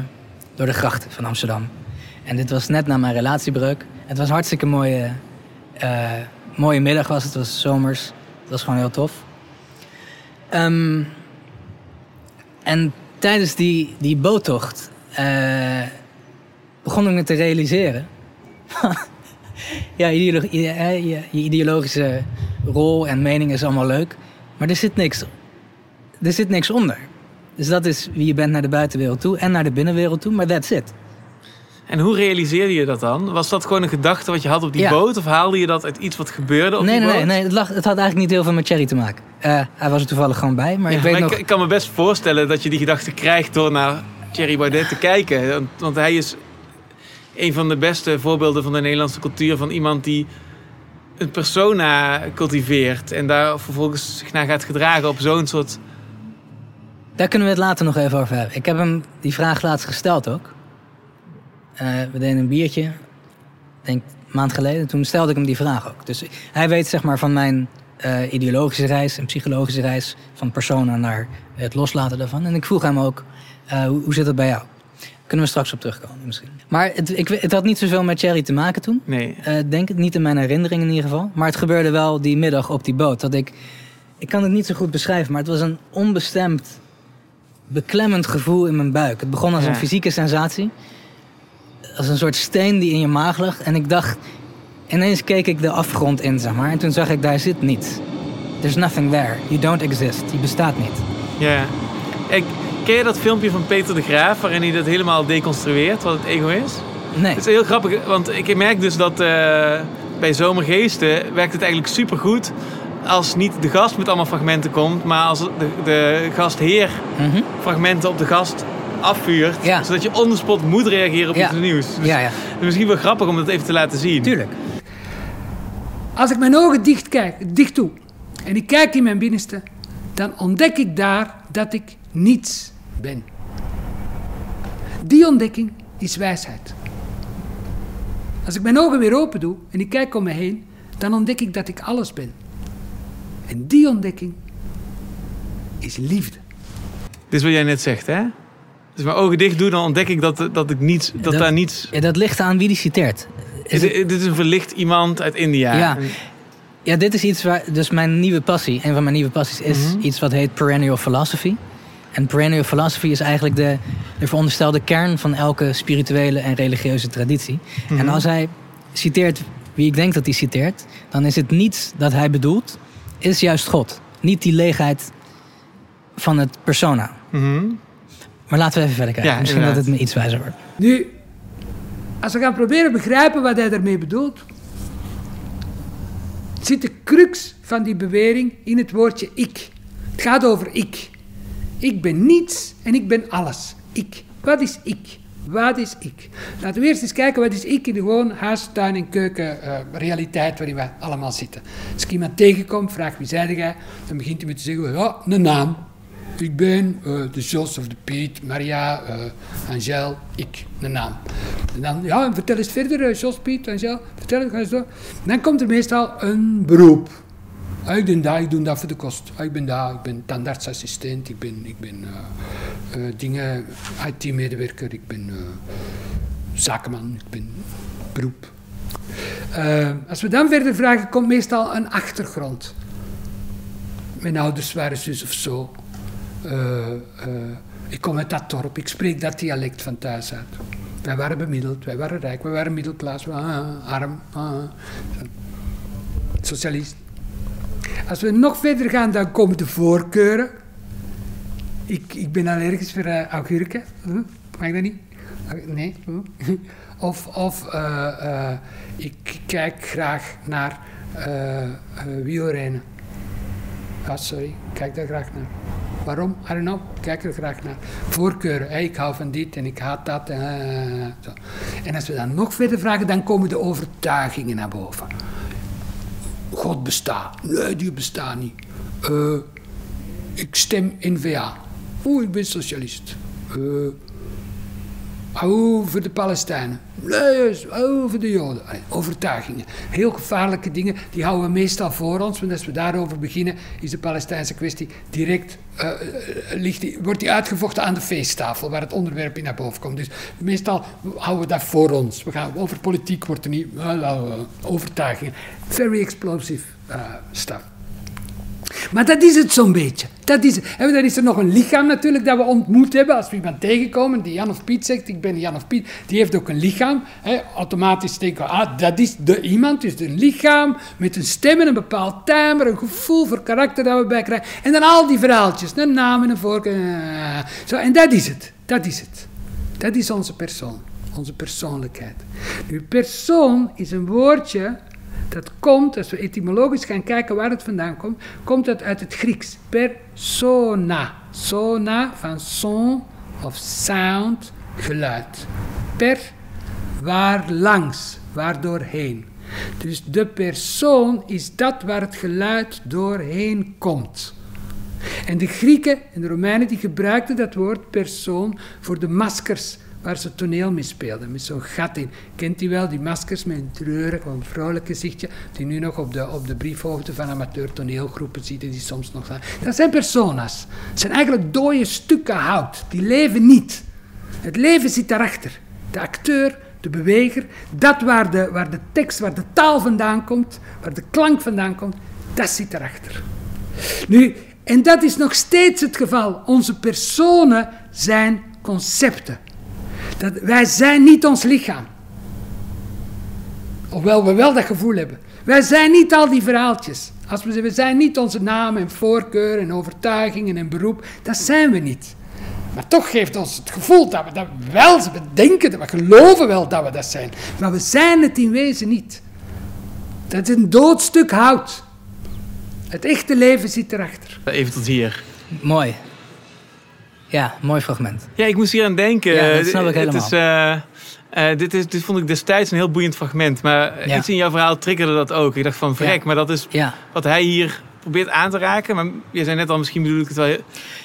door de grachten van Amsterdam. En dit was net na mijn relatiebreuk. Het was hartstikke mooie, eh, mooie middag was het. Was zomers. Het was gewoon heel tof. Ehm, en tijdens die, die boottocht eh, begon ik me te realiseren. ja, eh, je, je ideologische rol en mening is allemaal leuk. Maar er zit niks, er zit niks onder. Dus dat is wie je bent naar de buitenwereld toe en naar de binnenwereld toe, maar that's it. En hoe realiseerde je dat dan? Was dat gewoon een gedachte wat je had op die Ja. boot? Of haalde je dat uit iets wat gebeurde op nee, die nee, boot? nee, nee het, lag, het had eigenlijk niet heel veel met Thierry te maken. Eh, hij was er toevallig gewoon bij, maar Ja, ik weet maar nog... ik, ik kan me best voorstellen dat je die gedachte krijgt door naar Thierry Baudet te kijken. Want, want hij is een van de beste voorbeelden van de Nederlandse cultuur. Van iemand die een persona cultiveert. En daar vervolgens zich naar gaat gedragen op zo'n soort... Daar kunnen we het later nog even over hebben. Ik heb hem die vraag laatst gesteld ook. Eh, we deden een biertje, denk een maand geleden. Toen stelde ik hem die vraag ook. Dus hij weet zeg maar van mijn eh, ideologische reis en psychologische reis... van persona naar het loslaten daarvan. En ik vroeg hem ook, eh, hoe, hoe zit het bij jou? Kunnen we straks op terugkomen misschien. Maar het, ik, het had niet zoveel met Thierry te maken toen. Nee. Denk het niet in mijn herinnering in ieder geval. Maar het gebeurde wel die middag op die boot. Dat ik, ik kan het niet zo goed beschrijven, maar het was een onbestemd, beklemmend gevoel in mijn buik. Het begon als Ja. een fysieke sensatie. Als een soort steen die in je maag lag. En ik dacht, ineens keek ik de afgrond in, zeg maar. En toen zag ik, daar zit niets. There's nothing there. You don't exist. Je bestaat niet. Ja. Ik, ken je dat filmpje van Peter de Graaf waarin hij dat helemaal deconstrueert, wat het ego is? Nee. Het is heel grappig, want ik merk dus dat eh, bij Zomergeesten werkt het eigenlijk supergoed als niet de gast met allemaal fragmenten komt, maar als de, de gastheer Mhm. fragmenten op de gast afvuurt, zodat je on the spot moet reageren op Ja. iets nieuws. Dus Ja, ja. het is misschien wel grappig om dat even te laten zien. Tuurlijk. Als ik mijn ogen dicht, kijk, dicht doe en ik kijk in mijn binnenste, dan ontdek ik daar dat ik niets ben. Die ontdekking is wijsheid. Als ik mijn ogen weer open doe en ik kijk om me heen, dan ontdek ik dat ik alles ben. En die ontdekking is liefde. Dit is wat jij net zegt, hè? Dus mijn ogen dicht doe, dan ontdek ik dat, dat ik niets, dat, daar niets... Ja, dat ligt aan wie die citeert. Dit, dit is een verlicht iemand uit India. Ja. Ja, dit is iets waar. Dus mijn nieuwe passie, een van mijn nieuwe passies, is Mhm. iets wat heet perennial philosophy. En perennial philosophy is eigenlijk de, de veronderstelde kern van elke spirituele en religieuze traditie. Mhm. En als hij citeert wie ik denk dat hij citeert, dan is het niets dat hij bedoelt, is juist God. Niet die leegheid van het persona. Mhm. Maar laten we even verder kijken. Ja, Misschien dat het me iets wijzer wordt. Nu, als we gaan proberen begrijpen wat hij daarmee bedoelt, zit de crux van die bewering in het woordje ik. Het gaat over ik. Ik ben niets en ik ben alles. Ik. Wat is ik? Wat is ik? Laten we eerst eens kijken wat is ik in de gewoon huis, tuin en keuken eh, realiteit waarin we allemaal zitten. Als ik iemand tegenkom, vraag wie zei jij, dan begint hij met te zeggen, ja, een naam. Ik ben eh, de Jos of de Piet, Maria, eh Angel, ik, een naam. En dan, ja, vertel eens verder, eh, Jos, Piet, Angel, vertel eens door. Dan komt er meestal een beroep. Ik ben daar, ik doe dat voor de kost. Ah, ik ben daar, ik ben tandartsassistent, ik ben, ik ben dingen, IT-medewerker, ik ben zakenman, ik ben beroep. Als we dan verder vragen, komt meestal een achtergrond. Mijn ouders waren zus of zo. Eh, eh, ik kom uit dat dorp, ik spreek dat dialect van thuis uit. Wij waren bemiddeld, wij waren rijk, wij waren middelklas, we waren arm. ah, socialist. Als we nog verder gaan, dan komen de voorkeuren. Ik, ik ben allergisch voor uh, augurken. Huh? Mag dat niet? Ah, Nee. Huh? Of, of eh, eh, ik kijk graag naar eh eh, wielrennen. Ah, sorry, kijk daar graag naar. Waarom? I kijk er graag naar. Voorkeuren. Ik hou van dit en ik haat dat. En, en als we dan nog verder vragen, dan komen de overtuigingen naar boven. God bestaat. Nee, die bestaat niet. Eh, ik stem N-VA. Oeh, ik ben socialist. Eh Voor de Palestijnen. Nee, voor de Joden. Overtuigingen. Heel gevaarlijke dingen, die houden we meestal voor ons. Want als we daarover beginnen, is de Palestijnse kwestie direct, eh, eh, ligt die, wordt die uitgevochten aan de feesttafel, waar het onderwerp in naar boven komt. Dus meestal houden we dat voor ons. We gaan, over politiek wordt er niet, eh, eh, overtuigingen. Very explosive stuff. Maar dat is het zo'n beetje. Dat is, en dan is er nog een lichaam natuurlijk dat we ontmoet hebben. Als we iemand tegenkomen die Jan of Piet zegt, ik ben Jan of Piet, die heeft ook een lichaam. Hè, automatisch denken we, ah, dat is de iemand, dus een lichaam met een stem en een bepaald timbre, een gevoel voor karakter dat we bij krijgen. En dan al die verhaaltjes, een naam en een Zo, en dat is het. Dat is het. Dat is onze persoon, onze persoonlijkheid. Nu, persoon is een woordje dat komt, als we etymologisch gaan kijken waar het vandaan komt, komt dat uit het Grieks. Persona. Sona van son of sound, geluid. Per, waar langs, waar doorheen. Dus de persoon is dat waar het geluid doorheen komt. En de Grieken en de Romeinen die gebruikten dat woord persoon voor de maskers waar ze toneel mee speelden, met zo'n gat in. Kent u wel, die maskers met een treurig, een vrolijk gezichtje, die nu nog op de, op de briefhoofden van amateur toneelgroepen zitten, die soms nog staan. Dat zijn persona's. Het zijn eigenlijk dode stukken hout, die leven niet. Het leven zit daarachter. De acteur, de beweger, dat waar de, waar de tekst, waar de taal vandaan komt, waar de klank vandaan komt, dat zit daarachter. Nu, en dat is nog steeds het geval. Onze personen zijn concepten. Dat, wij zijn niet ons lichaam. Hoewel we wel dat gevoel hebben. Wij zijn niet al die verhaaltjes. Als we, zeggen, we zijn niet onze naam en voorkeur en overtuigingen en beroep. Dat zijn we niet. Maar toch geeft ons het gevoel dat we dat wel zijn. We denken, dat we geloven wel dat we dat zijn. Maar we zijn het in wezen niet. Dat is een doodstuk hout. Het echte leven zit erachter. Even tot hier. Mooi. Ja, mooi fragment. Ja, ik moest hier aan denken. Ja, dat snap ik Het is, eh, eh, dit, is, dit vond ik destijds een heel boeiend fragment. Maar Ja. iets in jouw verhaal triggerde dat ook. Ik dacht van vrek, maar dat is wat hij hier probeert aan te raken. Maar je zei net al, misschien bedoel ik het wel.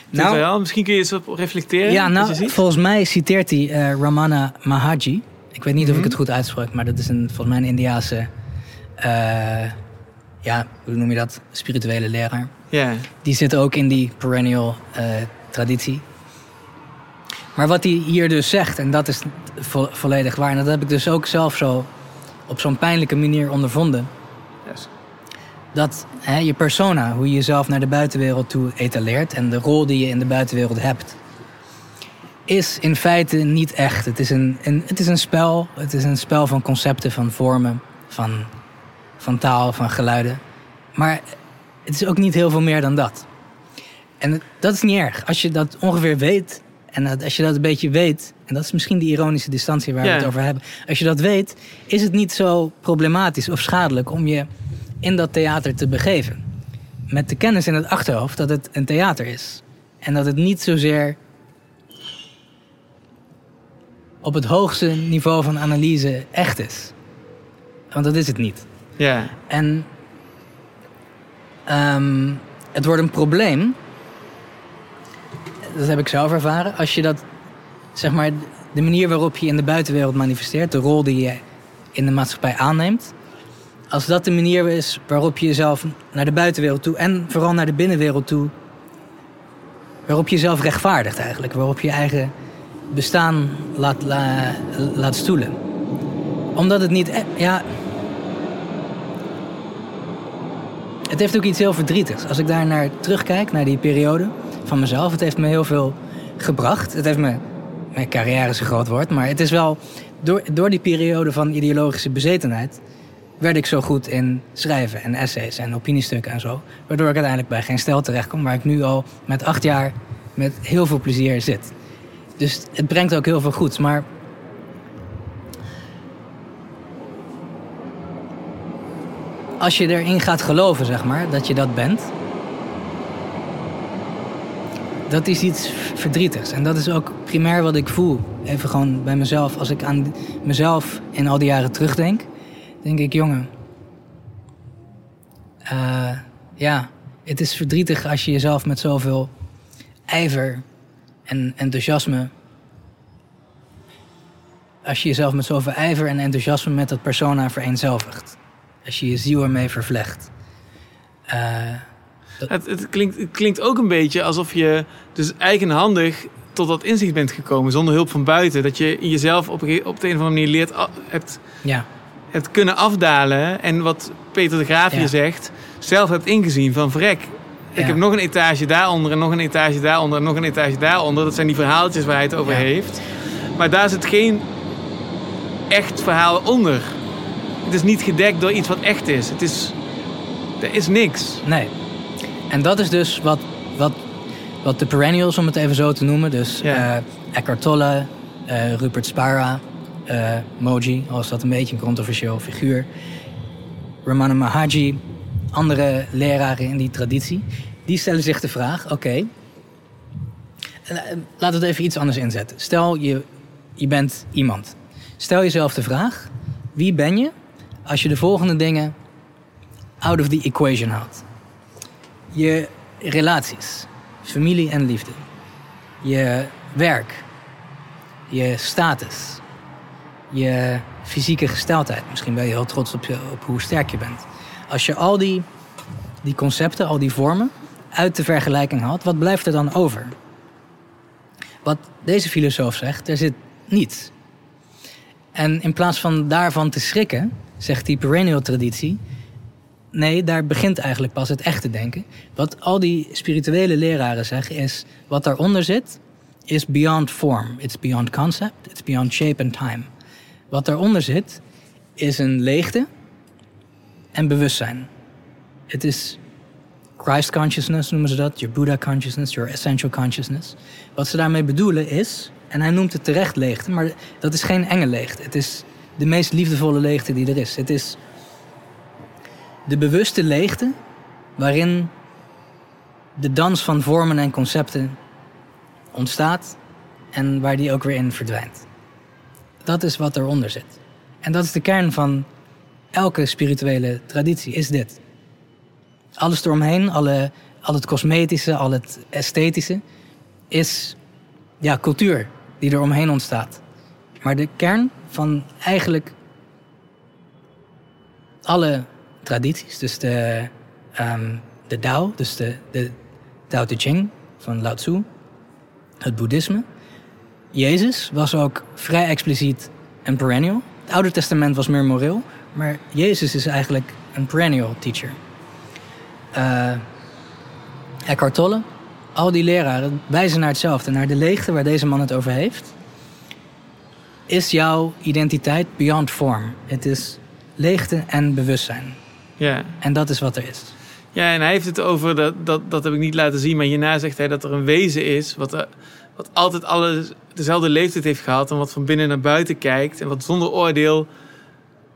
Nou- wel. Misschien kun je eens op reflecteren. Ja, nou, volgens mij citeert hij eh, Ramana Maharshi. Ik weet niet of ik Mhm. het goed uitspreek, maar dat is een, volgens mij een Indiaanse, ja, hoe noem je dat? Spirituele leraar. Ja. Die zit ook in die perennial traditie. Maar wat hij hier dus zegt, en dat is vo- volledig waar, en dat heb ik dus ook zelf zo op zo'n pijnlijke manier ondervonden. Yes. Dat hè, je persona, hoe je jezelf naar de buitenwereld toe etaleert en de rol die je in de buitenwereld hebt, is in feite niet echt. Het is een, een, het is een spel. Het is een spel van concepten, van vormen, van, van taal, van geluiden. Maar het is ook niet heel veel meer dan dat. En dat is niet erg. Als je dat ongeveer weet, en als je dat een beetje weet, en dat is misschien die ironische distantie waar we Ja. het over hebben. Als je dat weet, is het niet zo problematisch of schadelijk om je in dat theater te begeven. Met de kennis in het achterhoofd dat het een theater is. En dat het niet zozeer op het hoogste niveau van analyse echt is. Want dat is het niet. Ja. En ehm, het wordt een probleem. Dat heb ik zelf ervaren. Als je dat, zeg maar, de manier waarop je in de buitenwereld manifesteert, de rol die je in de maatschappij aanneemt. als dat de manier is waarop je jezelf naar de buitenwereld toe en vooral naar de binnenwereld toe, waarop je jezelf rechtvaardigt eigenlijk, waarop je eigen bestaan laat, la- laat stoelen. Omdat het niet, e- ja. Het heeft ook iets heel verdrietigs. Als ik daar naar terugkijk, naar die periode van mezelf, het heeft me heel veel gebracht. Het heeft me, mijn carrière is een groot woord, maar het is wel, door, door die periode van ideologische bezetenheid, werd ik zo goed in schrijven en essays en opiniestukken en zo. Waardoor ik uiteindelijk bij geen stel terechtkom, waar ik nu al met acht jaar met heel veel plezier zit. Dus het brengt ook heel veel goeds. Maar als je erin gaat geloven, zeg maar, dat je dat bent, dat is iets verdrietigs. En dat is ook primair wat ik voel. Even gewoon bij mezelf. Als ik aan mezelf in al die jaren terugdenk, denk ik, jongen. eh, ja, het is verdrietig als je jezelf met zoveel ijver en enthousiasme. Als je jezelf met zoveel ijver en enthousiasme met dat persona vereenzelvigt. Als je je ziel ermee vervlecht. Eh, Het, het, klinkt, het klinkt ook een beetje alsof je dus eigenhandig tot dat inzicht bent gekomen zonder hulp van buiten. Dat je in jezelf op, op de een of andere manier leert, hebt, ja. hebt kunnen afdalen. En wat Peter de Graaf hier zegt, zelf hebt ingezien van vrek. Ik heb nog een etage daaronder en nog een etage daaronder en nog een etage daaronder. Dat zijn die verhaaltjes waar hij het over heeft. Maar daar zit geen echt verhaal onder. Het is niet gedekt door iets wat echt is. Het is... Er is niks. Nee. En dat is dus wat, wat, wat de perennials, om het even zo te noemen. Dus Ja. eh, Eckhart Tolle, eh, Rupert Spira, eh, Moji, al is dat een beetje een controversieel figuur. Ramana Maharji, andere leraren in die traditie. Die stellen zich de vraag, oké, eh, laten we het even iets anders inzetten. Stel, je, je bent iemand. Stel jezelf de vraag, wie ben je als je de volgende dingen out of the equation houdt? Je relaties, familie en liefde. Je werk. Je status. Je fysieke gesteldheid. Misschien ben je heel trots op, je, op hoe sterk je bent. Als je al die, die concepten, al die vormen uit de vergelijking haalt, wat blijft er dan over? Wat deze filosoof zegt, er zit niets. En in plaats van daarvan te schrikken, zegt die perennial traditie, Nee, daar begint eigenlijk pas het echte denken. Wat al die spirituele leraren zeggen is... wat daaronder zit, is beyond form. It's beyond concept, it's beyond shape and time. Wat daaronder zit, is een leegte en bewustzijn. Het is Christ consciousness noemen ze dat, your Buddha consciousness, your essential consciousness. Wat ze daarmee bedoelen is, en hij noemt het terecht leegte... maar dat is geen enge leegte. Het is de meest liefdevolle leegte die er is. Het is de bewuste leegte waarin de dans van vormen en concepten ontstaat en waar die ook weer in verdwijnt. Dat is wat eronder zit. En dat is de kern van elke spirituele traditie, is dit. Alles eromheen, alle, al het cosmetische, al het esthetische, is ja, cultuur die er omheen ontstaat. Maar de kern van eigenlijk alle tradities, dus de, ehm, de Tao, dus de, de Tao Te Ching van Lao Tzu, het boeddhisme. Jezus was ook vrij expliciet een perennial. Het Oude Testament was meer moreel, maar Jezus is eigenlijk een perennial teacher. Eh Eckhart Tolle, al die leraren wijzen naar hetzelfde, naar de leegte waar deze man het over heeft. Is jouw identiteit beyond form? Het is leegte en bewustzijn. Ja. En dat is wat er is. Ja, en hij heeft het over, dat, dat, dat heb ik niet laten zien, maar hierna zegt hij dat er een wezen is wat, eh, wat altijd alle, dezelfde leeftijd heeft gehad en wat van binnen naar buiten kijkt en wat zonder oordeel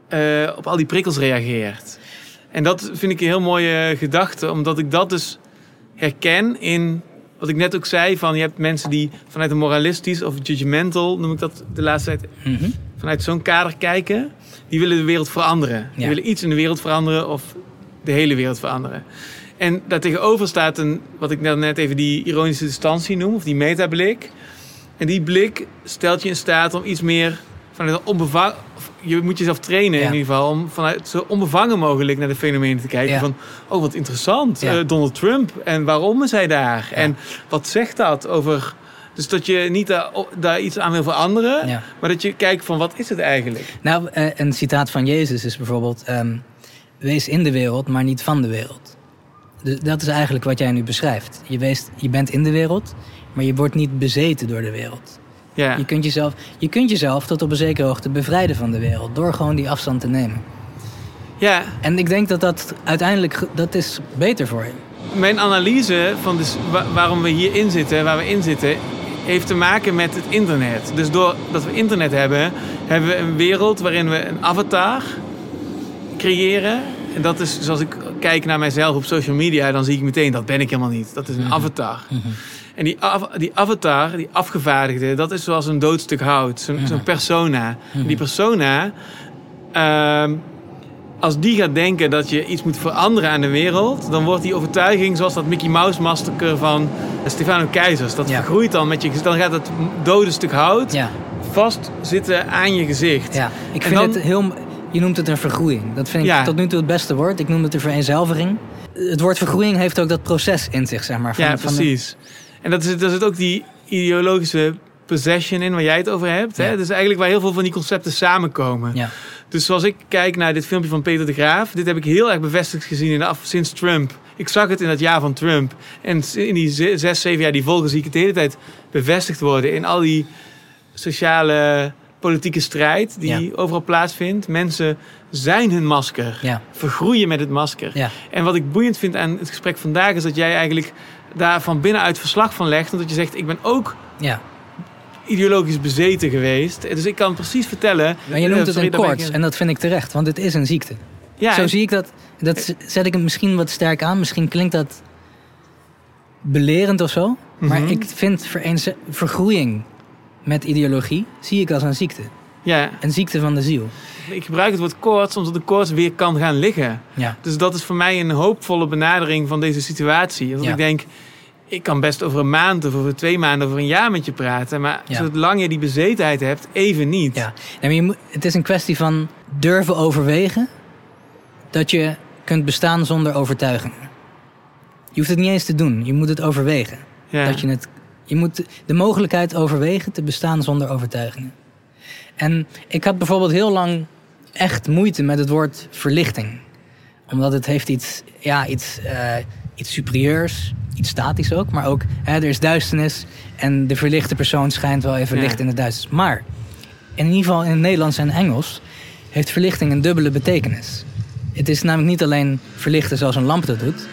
eh, op al die prikkels reageert. En dat vind ik een heel mooie gedachte, omdat ik dat dus herken in wat ik net ook zei, van je hebt mensen die vanuit een moralistisch of judgmental, noem ik dat de laatste tijd, Mhm. vanuit zo'n kader kijken, die willen de wereld veranderen. Die willen iets in de wereld veranderen of de hele wereld veranderen. En daartegenover staat een, wat ik net even die ironische distantie noem, of die metablik. En die blik stelt je in staat om iets meer vanuit een Je moet jezelf trainen Ja. in ieder geval... om vanuit zo onbevangen mogelijk naar de fenomenen te kijken. Ja. Van, oh wat interessant, Ja. eh, Donald Trump. En waarom is hij daar? En wat zegt dat over... Dus dat je niet daar, daar iets aan wil veranderen... Maar dat je kijkt van wat is het eigenlijk? Nou, eh, een citaat van Jezus is bijvoorbeeld... ehm, wees in de wereld, maar niet van de wereld. Dus dat is eigenlijk wat jij nu beschrijft. Je, weest, je bent in de wereld, maar je wordt niet bezeten door de wereld. Ja. Je, kunt jezelf, je kunt jezelf tot op een zekere hoogte bevrijden van de wereld... door gewoon die afstand te nemen. Ja. En ik denk dat dat uiteindelijk... dat is beter voor je. Mijn analyse van dus wa- waarom we hierin zitten, waar we in zitten, heeft te maken met het internet. Dus doordat we internet hebben, hebben we een wereld waarin we een avatar creëren. En dat is, zoals ik kijk naar mijzelf op social media, dan zie ik meteen, dat ben ik helemaal niet. Dat is een avatar. En die, av- die avatar, die afgevaardigde, dat is zoals een doodstuk hout. Zo'n persona. Die persona, ehm, als die gaat denken dat je iets moet veranderen aan de wereld... dan wordt die overtuiging, zoals dat Mickey Mouse massacre van Stefano Keizers... dat vergroeit dan met je... Dan gaat dat dode stuk hout vastzitten aan je gezicht. Ja, ik vind dan- het heel... Je noemt het een vergroeiing. Dat vind ik Ja. tot nu toe het beste woord. Ik noem het een vereenzelviging. Het woord vergroeiing heeft ook dat proces in zich, zeg maar. Van, ja, van de- precies. En dat is, daar zit ook die ideologische possession in waar jij het over hebt. Hè? Ja. Dus eigenlijk waar heel veel van die concepten samenkomen. Ja. Dus zoals ik kijk naar dit filmpje van Peter de Graaf... dit heb ik heel erg bevestigd gezien in de af, sinds Trump. Ik zag het in dat jaar van Trump. En in die ze- zes, zeven jaar die volgen zie ik het de hele tijd bevestigd worden... in al die sociale politieke strijd die Ja. overal plaatsvindt. Mensen zijn hun masker. Ja. Vergroeien met het masker. Ja. En wat ik boeiend vind aan het gesprek vandaag... is dat jij eigenlijk daar van binnenuit verslag van legt. Omdat je zegt, ik ben ook Ja. ideologisch bezeten geweest. Dus ik kan precies vertellen... Maar je noemt Eh, het een koorts en dat vind ik terecht, want het is een ziekte. Ja, Zo en- zie ik dat. Dat z- zet ik hem misschien wat sterk aan. Misschien klinkt dat belerend of zo. Maar Mhm. ik vind vereenze- vergroeiing met ideologie zie ik als een ziekte. Ja. Een ziekte van de ziel. Ik gebruik het woord koorts omdat de koorts weer kan gaan liggen. Ja. Dus dat is voor mij een hoopvolle benadering van deze situatie. Want Ja. ik denk, ik kan best over een maand of over twee maanden of over een jaar met je praten. Maar Ja. zolang je die bezetenheid hebt, even niet. Ja. Je moet, het is een kwestie van durven overwegen dat je kunt bestaan zonder overtuigingen. Je hoeft het niet eens te doen, je moet het overwegen. Ja. Dat je, het, je moet de mogelijkheid overwegen te bestaan zonder overtuigingen. En ik had bijvoorbeeld heel lang echt moeite met het woord verlichting. Omdat het heeft iets, ja, iets, eh, iets superieurs, iets statisch ook. Maar ook, hè, er is duisternis en de verlichte persoon schijnt wel even Ja. licht in het duisternis. Maar in ieder geval in het Nederlands en Engels heeft verlichting een dubbele betekenis. Het is namelijk niet alleen verlichten zoals een lamp dat doet.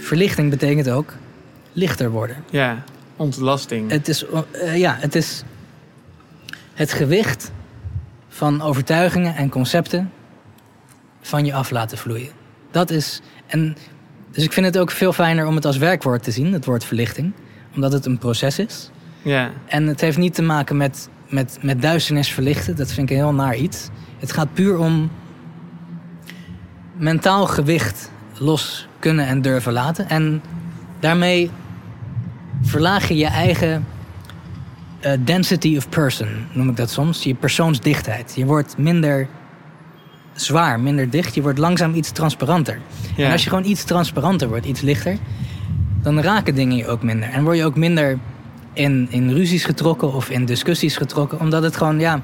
Verlichting betekent ook lichter worden. Ja, ontlasting. Het is, eh, ja, het is het gewicht van overtuigingen en concepten van je af laten vloeien. Dat is. En, dus ik vind het ook veel fijner om het als werkwoord te zien, het woord verlichting. Omdat het een proces is. Ja. En het heeft niet te maken met, met, met duisternis verlichten. Dat vind ik een heel naar iets. Het gaat puur om mentaal gewicht los kunnen en durven laten. En daarmee verlaag je je eigen eh, density of person, noem ik dat soms. Je persoonsdichtheid. Je wordt minder zwaar, minder dicht. Je wordt langzaam iets transparanter. Ja. En als je gewoon iets transparanter wordt, iets lichter... dan raken dingen je ook minder. En word je ook minder in, in ruzies getrokken of in discussies getrokken. Omdat het gewoon, ja...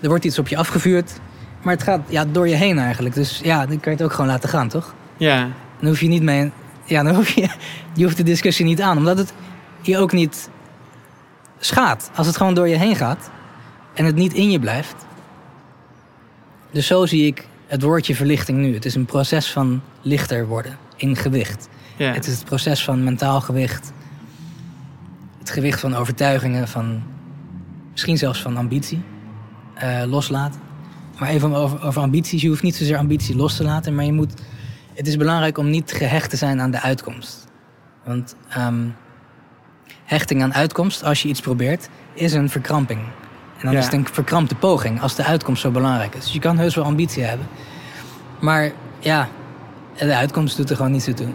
Er wordt iets op je afgevuurd, maar het gaat ja, door je heen eigenlijk. Dus ja, dan kan je het ook gewoon laten gaan, toch? Ja. Dan hoef je niet mee... Ja, dan hoef je... Je hoeft de discussie niet aan, omdat het je ook niet schaadt. Als het gewoon door je heen gaat en het niet in je blijft. Dus zo zie ik het woordje verlichting nu. Het is een proces van lichter worden in gewicht. Ja. Het is het proces van mentaal gewicht. Het gewicht van overtuigingen, van misschien zelfs van ambitie eh, loslaten. Maar even over, over ambities. Je hoeft niet zozeer ambitie los te laten, maar je moet. Het is belangrijk om niet gehecht te zijn aan de uitkomst. Want ehm, hechting aan uitkomst, als je iets probeert, is een verkramping. En dan Ja. is het een verkrampte poging als de uitkomst zo belangrijk is. Dus je kan heus wel ambitie hebben. Maar ja, de uitkomst doet er gewoon niet zo toe.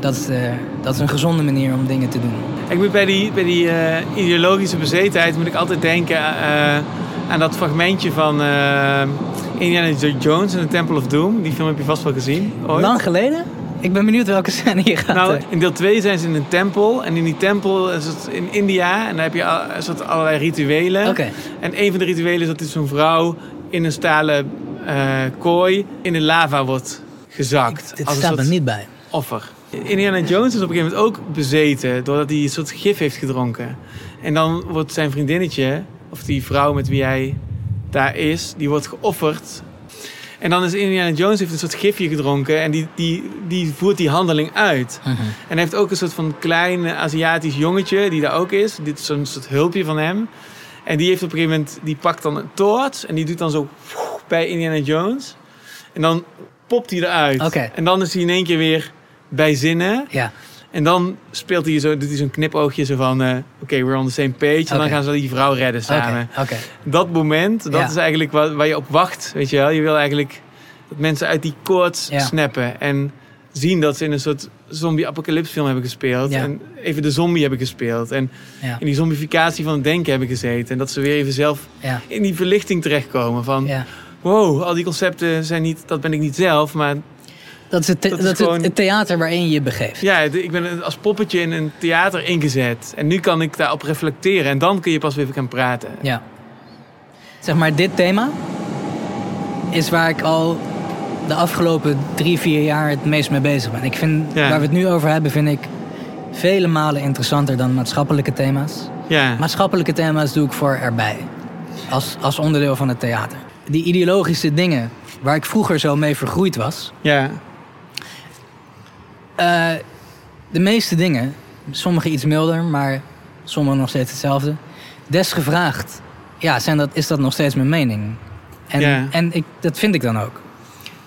Dat is, de, dat is een gezonde manier om dingen te doen. Ik moet bij die, bij die eh, ideologische bezetenheid moet ik altijd denken eh, aan dat fragmentje van eh, Indiana Jones en The Temple of Doom. Die film heb je vast wel gezien. Ooit. Lang geleden? Ik ben benieuwd welke scène hier gaat. Nou, in deel 2 zijn ze in een tempel. En in die tempel is het in India. En daar heb je al, soort allerlei rituelen. Oké. En een van de rituelen is dat zo'n vrouw in een stalen eh, kooi in de lava wordt gezakt. Dit Als een staat soort niet bij. Offer. Indiana Jones is op een gegeven moment ook bezeten doordat hij een soort gif heeft gedronken. En dan wordt zijn vriendinnetje, of die vrouw met wie hij daar is, die wordt geofferd. En dan is Indiana Jones heeft een soort gifje gedronken en die, die, die voert die handeling uit. En hij heeft ook een soort van klein Aziatisch jongetje die daar ook is. Dit is zo'n soort hulpje van hem. En die heeft op een gegeven moment, die pakt dan een toorts en die doet dan zo bij Indiana Jones. En dan popt hij eruit. En dan is hij in één keer weer bij zinnen. Ja. En dan speelt hij zo, doet hij zo'n knipoogje zo van, eh, oké, we're on the same page. En dan gaan ze die vrouw redden samen. Dat moment, dat Ja. is eigenlijk waar, waar je op wacht, weet je wel. Je wil eigenlijk dat mensen uit die koorts Ja. snappen. En zien dat ze in een soort zombie-apocalypse film hebben gespeeld. Ja. En even de zombie hebben gespeeld. En in die zombificatie van het denken hebben gezeten. En dat ze weer even zelf in die verlichting terechtkomen. Van, wow, al die concepten zijn niet, dat ben ik niet zelf. Maar Dat is, het, Dat is het- gewoon- het theater waarin je je begeeft. ja, ik ben als poppetje in een theater ingezet. En nu kan ik daarop reflecteren. En dan kun je pas weer gaan praten. Ja. Zeg maar, dit thema is waar ik al de afgelopen drie, vier jaar het meest mee bezig ben. Ik vind, Ja. waar we het nu over hebben, vind ik vele malen interessanter dan maatschappelijke thema's. Ja. Maatschappelijke thema's doe ik voor erbij. Als, als onderdeel van het theater. Die ideologische dingen waar ik vroeger zo mee vergroeid was. Ja. Eh, de meeste dingen, sommige iets milder, maar sommige nog steeds hetzelfde. Desgevraagd, ja, zijn dat, is dat nog steeds mijn mening. En, en ik, dat vind ik dan ook.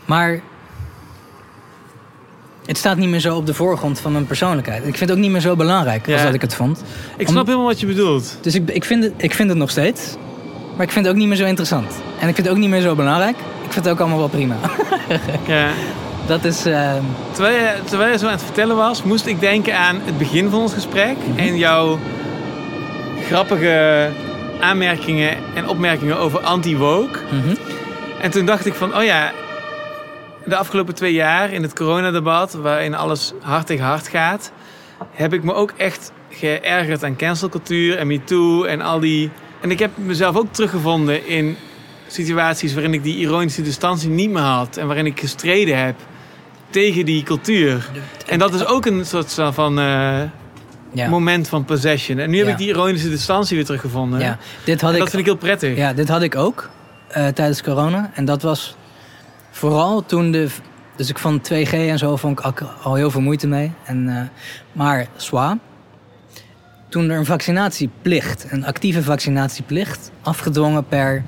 Maar het staat niet meer zo op de voorgrond van mijn persoonlijkheid. Ik vind het ook niet meer zo belangrijk als Ja. dat ik het vond. Ik Om- snap helemaal wat je bedoelt. Dus ik, ik, vind het, ik vind het nog steeds. Maar ik vind het ook niet meer zo interessant. En ik vind het ook niet meer zo belangrijk. Ik vind het ook allemaal wel prima. Ja. Dat is... eh, Terwijl je, terwijl je zo aan het vertellen was, moest ik denken aan het begin van ons gesprek. En jouw grappige aanmerkingen en opmerkingen over anti-woke. mhm. En toen dacht ik van, oh ja, de afgelopen twee jaar in het coronadebat, waarin alles hard tegen hard gaat, heb ik me ook echt geërgerd aan cancelcultuur en MeToo en al die... En ik heb mezelf ook teruggevonden in situaties waarin ik die ironische distantie niet meer had. En waarin ik gestreden heb tegen die cultuur. En dat is ook een soort van eh, Ja. moment van possession. En nu heb Ja. ik die ironische distantie weer teruggevonden. Ja, dit had En ik, dat vind ik heel prettig. Ja, dit had ik ook eh, tijdens corona. En dat was vooral toen de... Dus ik vond 2G en zo vond ik al, al heel veel moeite mee. En, eh, maar SWA, toen er een vaccinatieplicht, een actieve vaccinatieplicht, afgedwongen per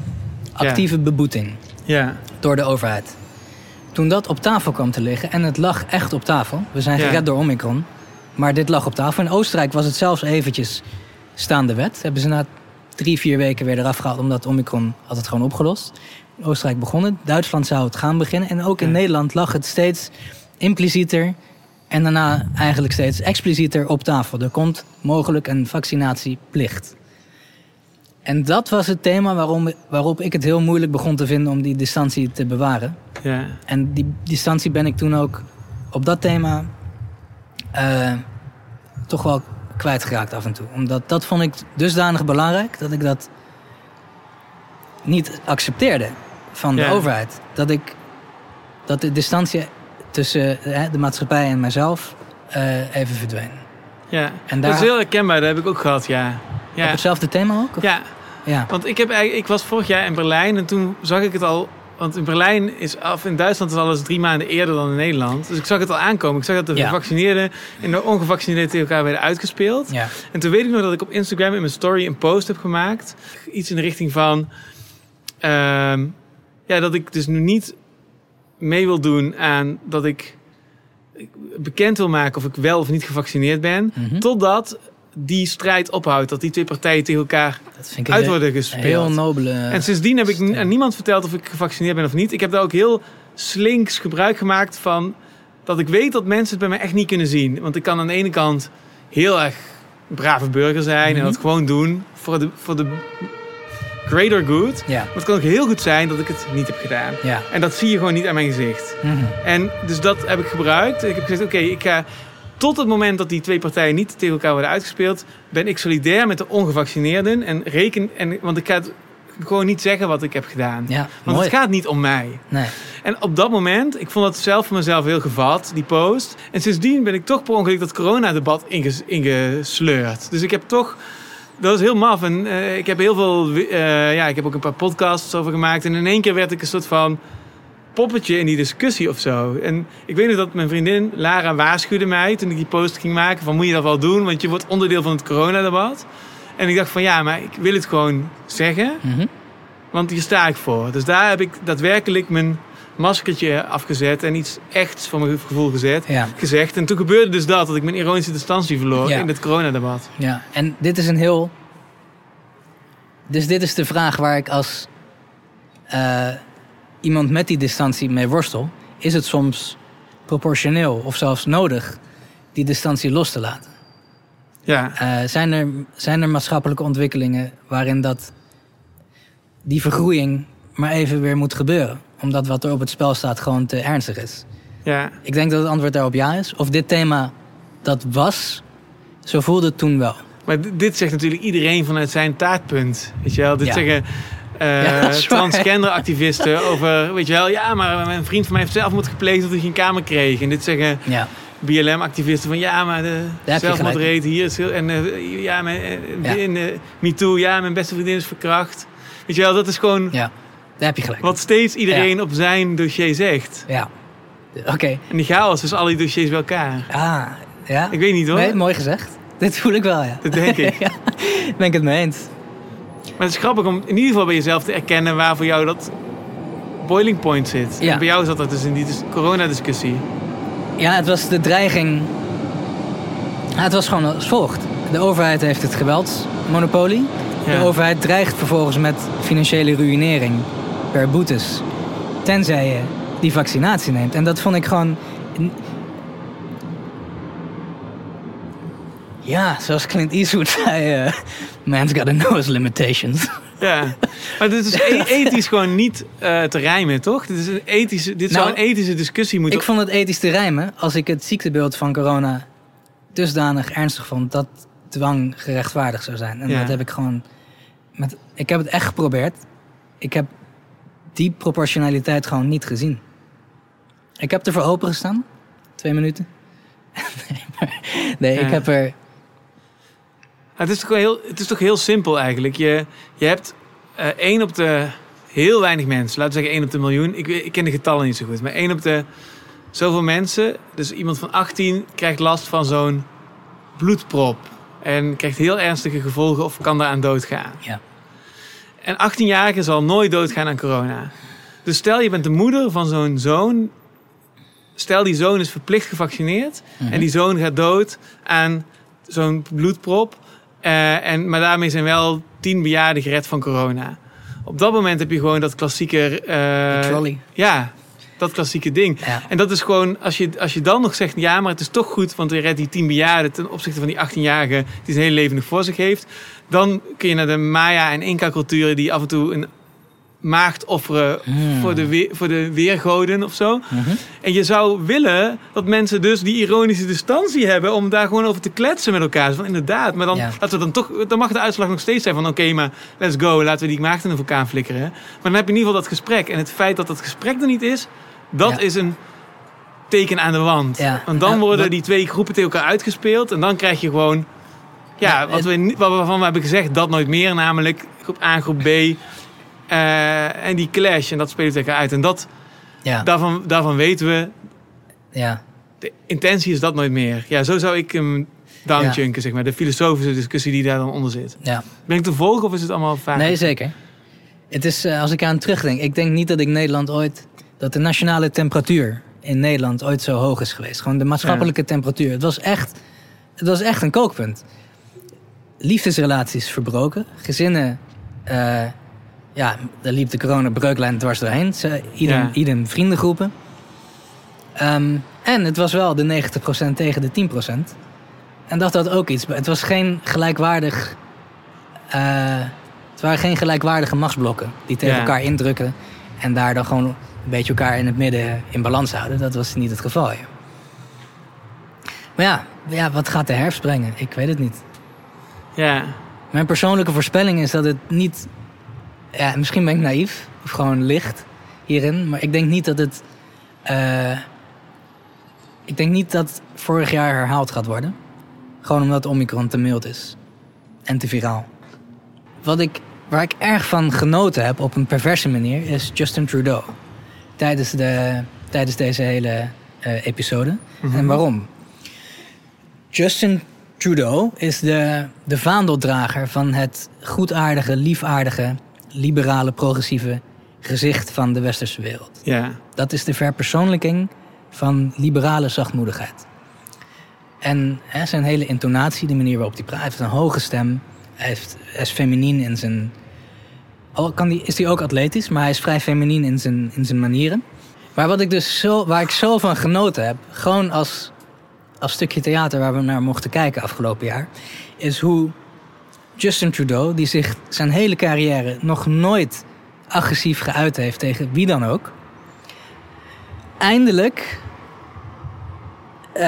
actieve beboeting Ja. door de overheid. Toen dat op tafel kwam te liggen, en het lag echt op tafel. We zijn Ja. gered door Omicron. Maar dit lag op tafel. In Oostenrijk was het zelfs eventjes staande wet. Hebben ze na drie, vier weken weer eraf gehaald... omdat Omicron had het gewoon opgelost. In Oostenrijk begon het. Duitsland zou het gaan beginnen. En ook in Nederland lag het steeds implicieter... en daarna eigenlijk steeds explicieter op tafel. Er komt mogelijk een vaccinatieplicht. En dat was het thema waarom, waarop ik het heel moeilijk begon te vinden... om die distantie te bewaren. Ja. En die distantie ben ik toen ook op dat thema eh, toch wel kwijtgeraakt af en toe. Omdat dat vond ik dusdanig belangrijk dat ik dat niet accepteerde van de Ja. overheid. Dat ik dat de distantie tussen eh, de maatschappij en mijzelf eh, even verdween. Ja, En dat is heel herkenbaar. Dat heb ik ook gehad, ja. ja. Op hetzelfde thema ook? of? Ja. Ja. Want ik, heb eigenlijk, ik was vorig jaar in Berlijn en toen zag ik het al... Want in Berlijn is af, in Duitsland is alles drie maanden eerder dan in Nederland. Dus ik zag het al aankomen. Ik zag dat de Ja. gevaccineerden en de ongevaccineerden tegen elkaar werden uitgespeeld. Ja. En toen weet ik nog dat ik op Instagram in mijn story een post heb gemaakt. Iets in de richting van... ehm, ja, dat ik dus nu niet mee wil doen aan dat ik bekend wil maken of ik wel of niet gevaccineerd ben. Mhm. Totdat die strijd ophoudt. Dat die twee partijen tegen elkaar vind ik uit worden gespeeld. heel nobele En sindsdien heb ik aan niemand verteld of ik gevaccineerd ben of niet. Ik heb daar ook heel slinks gebruik gemaakt van... dat ik weet dat mensen het bij mij echt niet kunnen zien. Want ik kan aan de ene kant heel erg brave burger zijn... en Mhm. dat gewoon doen voor de, voor de greater good. Ja. Maar het kan ook heel goed zijn dat ik het niet heb gedaan. Ja. En dat zie je gewoon niet aan mijn gezicht. Mhm. En dus dat heb ik gebruikt. Ik heb gezegd, oké, ik ga tot het moment dat die twee partijen niet tegen elkaar worden uitgespeeld, ben ik solidair met de ongevaccineerden en reken en want ik ga het gewoon niet zeggen wat ik heb gedaan. Ja, want mooi. het gaat niet om mij. Nee. En op dat moment, ik vond dat zelf voor mezelf heel gevat, die post. En sindsdien ben ik toch per ongeluk dat coronadebat inges, ingesleurd. Dus ik heb toch, dat was heel maf. En eh, ik heb heel veel, eh, ja, ik heb ook een paar podcasts over gemaakt. En in één keer werd ik een soort van poppetje in die discussie of zo. En ik weet nog dat mijn vriendin Lara waarschuwde mij toen ik die post ging maken. Van moet je dat wel doen, want je wordt onderdeel van het coronadebat. En ik dacht van ja, maar ik wil het gewoon zeggen. Mhm. Want hier sta ik voor. Dus daar heb ik daadwerkelijk mijn maskertje afgezet en iets echts voor mijn gevoel gezet, Ja. gezegd. En toen gebeurde dus dat, dat ik mijn ironische distantie verloor Ja. in het coronadebat. Ja, en dit is een heel. Dus dit is de vraag waar ik als eh, iemand met die distantie mee worstel. Is het soms proportioneel of zelfs nodig die distantie los te laten? Ja. Eh, zijn, er, zijn er maatschappelijke ontwikkelingen waarin dat die vergroeiing maar even weer moet gebeuren? Omdat wat er op het spel staat gewoon te ernstig is. Ja. Ik denk dat het antwoord daarop ja is. Of dit thema dat was, zo voelde het toen wel. Maar dit zegt natuurlijk iedereen vanuit zijn taartpunt. Weet je wel? Dit Ja. zeggen Ja, waar. transgender activisten over, weet je wel, ja, maar mijn vriend van mij heeft zelfmoord gepleegd dat hij geen kamer kreeg. En dit zeggen Ja. BLM-activisten van ja, maar de zelfmoordrate hier is heel, en eh, ja, mijn, eh, Ja. in MeToo, ja, mijn beste vriendin is verkracht. Weet je wel, dat is gewoon Ja, daar heb je gelijk. wat steeds iedereen op zijn dossier zegt. Ja. Oké. En die chaos is al die dossiers bij elkaar. Ah, ja. Ik weet niet hoor. Nee, mooi gezegd. Dit voel ik wel, ja. Dat denk ik. ja, ben ik het mee eens. Maar het is grappig om in ieder geval bij jezelf te erkennen waar voor jou dat boiling point zit. Ja. En bij jou zat dat dus in die dis- coronadiscussie. Ja, het was de dreiging. Ja, het was gewoon als volgt. De overheid heeft het geweldsmonopolie. Ja. De overheid dreigt vervolgens met financiële ruïnering per boetes. Tenzij je die vaccinatie neemt. En dat vond ik gewoon. Ja, zoals Clint Eastwood zei: eh, Man's gotta know his limitations. Ja, maar dit is e- ethisch gewoon niet eh, te rijmen, toch? Dit, is een ethische, dit zou Nou, een ethische discussie moeten... Ik vond het ethisch te rijmen als ik het ziektebeeld van corona dusdanig ernstig vond dat dwang gerechtvaardigd zou zijn. En Ja. dat heb ik gewoon. Met, ik heb het echt geprobeerd. Ik heb die proportionaliteit gewoon niet gezien. Ik heb ervoor opengestaan. Twee minuten. nee, maar, nee ik heb er. Het is toch heel, het is toch heel simpel eigenlijk. Je, je hebt eh één op de heel weinig mensen, laten we zeggen één op de miljoen. Ik, ik ken de getallen niet zo goed, maar één op de zoveel mensen. Dus iemand van 18 krijgt last van zo'n bloedprop. En krijgt heel ernstige gevolgen of kan daaraan doodgaan. Ja. En 18-jarige zal nooit doodgaan aan corona. Dus stel je bent de moeder van zo'n zoon. Stel die zoon is verplicht gevaccineerd. Mhm. En die zoon gaat dood aan zo'n bloedprop. Eh, en, maar daarmee zijn wel tien bejaarden gered van corona. Op dat moment heb je gewoon dat klassieke... eh, trolley. Ja, dat klassieke ding. Ja. En dat is gewoon, als je, als je dan nog zegt... ja, maar het is toch goed, want je redt die tien bejaarden... ten opzichte van die 18-jarige die zijn hele leven nog voor zich heeft... dan kun je naar de Maya- en Inca-culturen... die af en toe een maagd offeren Hmm. voor, de voor de weergoden of zo. Mhm. En je zou willen dat mensen dus die ironische distantie hebben... om daar gewoon over te kletsen met elkaar. Van inderdaad, maar dan, Ja. laten we dan, toch, dan mag de uitslag nog steeds zijn van... oké, maar let's go, laten we die maagd in de vulkaan flikkeren. Maar dan heb je in ieder geval dat gesprek. En het feit dat dat gesprek er niet is... dat Ja. is een teken aan de wand. Ja. Want dan worden die twee groepen tegen elkaar uitgespeeld... en dan krijg je gewoon... Ja, wat we waarvan we hebben gezegd, dat nooit meer. Namelijk groep A, groep B... eh, en die clash, en dat speelt tegen elkaar uit. En dat, Ja. daarvan, daarvan weten we, Ja. de intentie is dat nooit meer. Ja, zo zou ik hem downchunken, zeg maar. De filosofische discussie die daar dan onder zit. Ja. Ben ik te volgen of is het allemaal vaak? Nee, zeker. Het is, eh, als ik aan terugdenk, ik denk niet dat ik Nederland ooit, dat de nationale temperatuur in Nederland ooit zo hoog is geweest. Gewoon de maatschappelijke temperatuur. Het was echt, het was echt een kookpunt. Liefdesrelaties verbroken, gezinnen, eh, ja, daar liep de coronabbreuklijn dwars doorheen. Ze, idem, Ja. idem vriendengroepen. Ehm, en het was wel de 90% tegen de 10%. En dat had ook iets. Het was geen gelijkwaardig. eh, Het waren geen gelijkwaardige machtsblokken die tegen Ja. elkaar indrukken en daar dan gewoon een beetje elkaar in het midden in balans houden. Dat was niet het geval. Ja. Maar ja, ja, wat gaat de herfst brengen? Ik weet het niet. Ja. Mijn persoonlijke voorspelling is dat het niet. Ja, misschien ben ik naïef of gewoon licht hierin, maar ik denk niet dat het. eh, ik denk niet dat vorig jaar herhaald gaat worden. Gewoon omdat Omicron te mild is en te viraal. Wat ik, waar ik erg van genoten heb op een perverse manier is Justin Trudeau. Tijdens, de, tijdens deze hele eh, episode. Mhm. En waarom? Justin Trudeau is de, de vaandeldrager van het goedaardige, liefaardige, liberale, progressieve gezicht van de westerse wereld. Ja. Dat is de verpersoonlijking van liberale zachtmoedigheid. En hè, zijn hele intonatie, de manier waarop hij praat, hij heeft een hoge stem. Hij, heeft, hij is feminien in zijn. Al kan die, is hij ook atletisch, maar hij is vrij feminien in zijn, in zijn manieren. Maar wat ik dus zo, waar ik zo van genoten heb, gewoon als, als stukje theater waar we naar mochten kijken afgelopen jaar, is hoe Justin Trudeau, die zich zijn hele carrière nog nooit agressief geuit heeft tegen wie dan ook, eindelijk eh,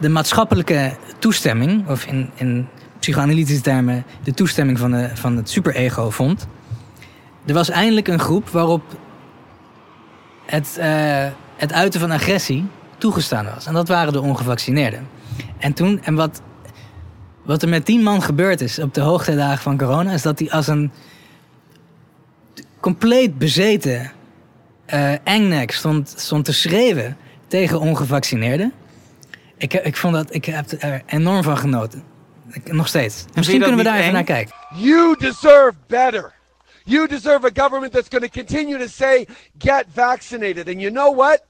de maatschappelijke toestemming, of in, in psychoanalytische termen de toestemming van, de, van het superego vond. Er was eindelijk een groep waarop het, eh, het uiten van agressie toegestaan was. En dat waren de ongevaccineerden. En, toen, en wat, wat er met die man gebeurd is op de hoogtijdagen van corona, is dat hij als een compleet bezeten eh engnek stond, stond te schreeuwen tegen ongevaccineerden. Ik, ik, vond dat, ik heb er enorm van genoten. Ik- nog steeds. Misschien dat kunnen we daar even naar kijken. You deserve better. You deserve a government that's going to continue to say, get vaccinated. And you know what?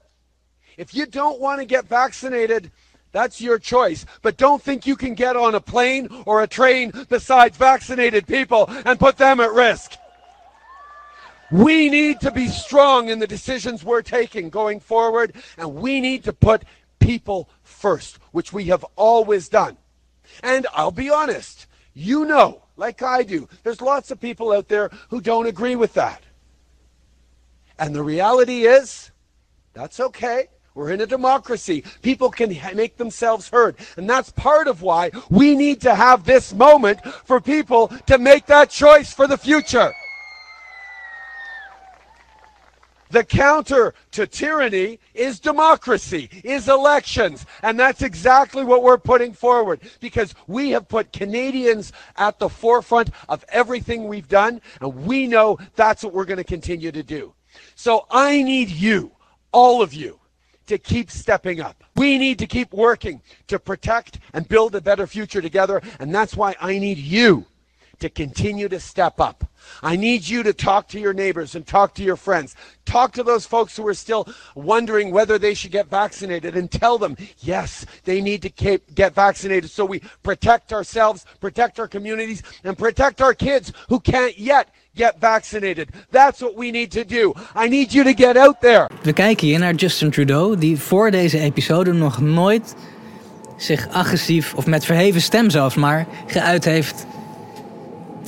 If you don't want to get vaccinated, that's your choice. But don't think you can get on a plane or a train besides vaccinated people and put them at risk. We need to be strong in the decisions we're taking going forward, and we need to put people first, which we have always done. And I'll be honest, you know, like I do, there's lots of people out there who don't agree with that. And the reality is, that's okay. We're in a democracy. People can make themselves heard. And that's part of why we need to have this moment for people to make that choice for the future. The counter to tyranny is democracy, is elections. And that's exactly what we're putting forward because we have put Canadians at the forefront of everything we've done. And we know that's what we're going to continue to do. So I need you, all of you, to keep stepping up. We need to keep working to protect and build a better future together. And that's why I need you to continue to step up. I need you to talk to your neighbors and talk to your friends. Talk to those folks who are still wondering whether they should get vaccinated and tell them, yes, they need to get vaccinated so we protect ourselves, protect our communities, and protect our kids who can't yet get vaccinated. That's what we need to do. I need you to get out there. We kijken hier naar Justin Trudeau, die voor deze episode nog nooit zich agressief of met verheven stem zelfs maar geuit heeft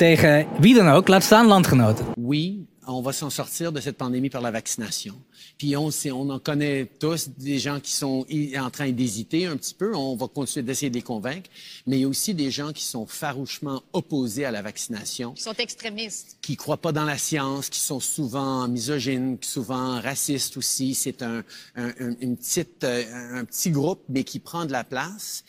tegen wie dan ook, laat staan landgenoten. Oui, on va s'en sortir de cette pandémie par la vaccination. Puis on, sait- on en connaît tous des gens qui sont en train d'hésiter un petit peu. On va continuer d'essayer de les convaincre. Mais il y a aussi des gens qui sont farouchement opposés à la vaccination, Ils sont extrémistes. qui croient pas dans la science, qui sont souvent misogynes, souvent racistes aussi. C'est un, un, un- une petite, euh, un petit groupe, mais qui prend de la place.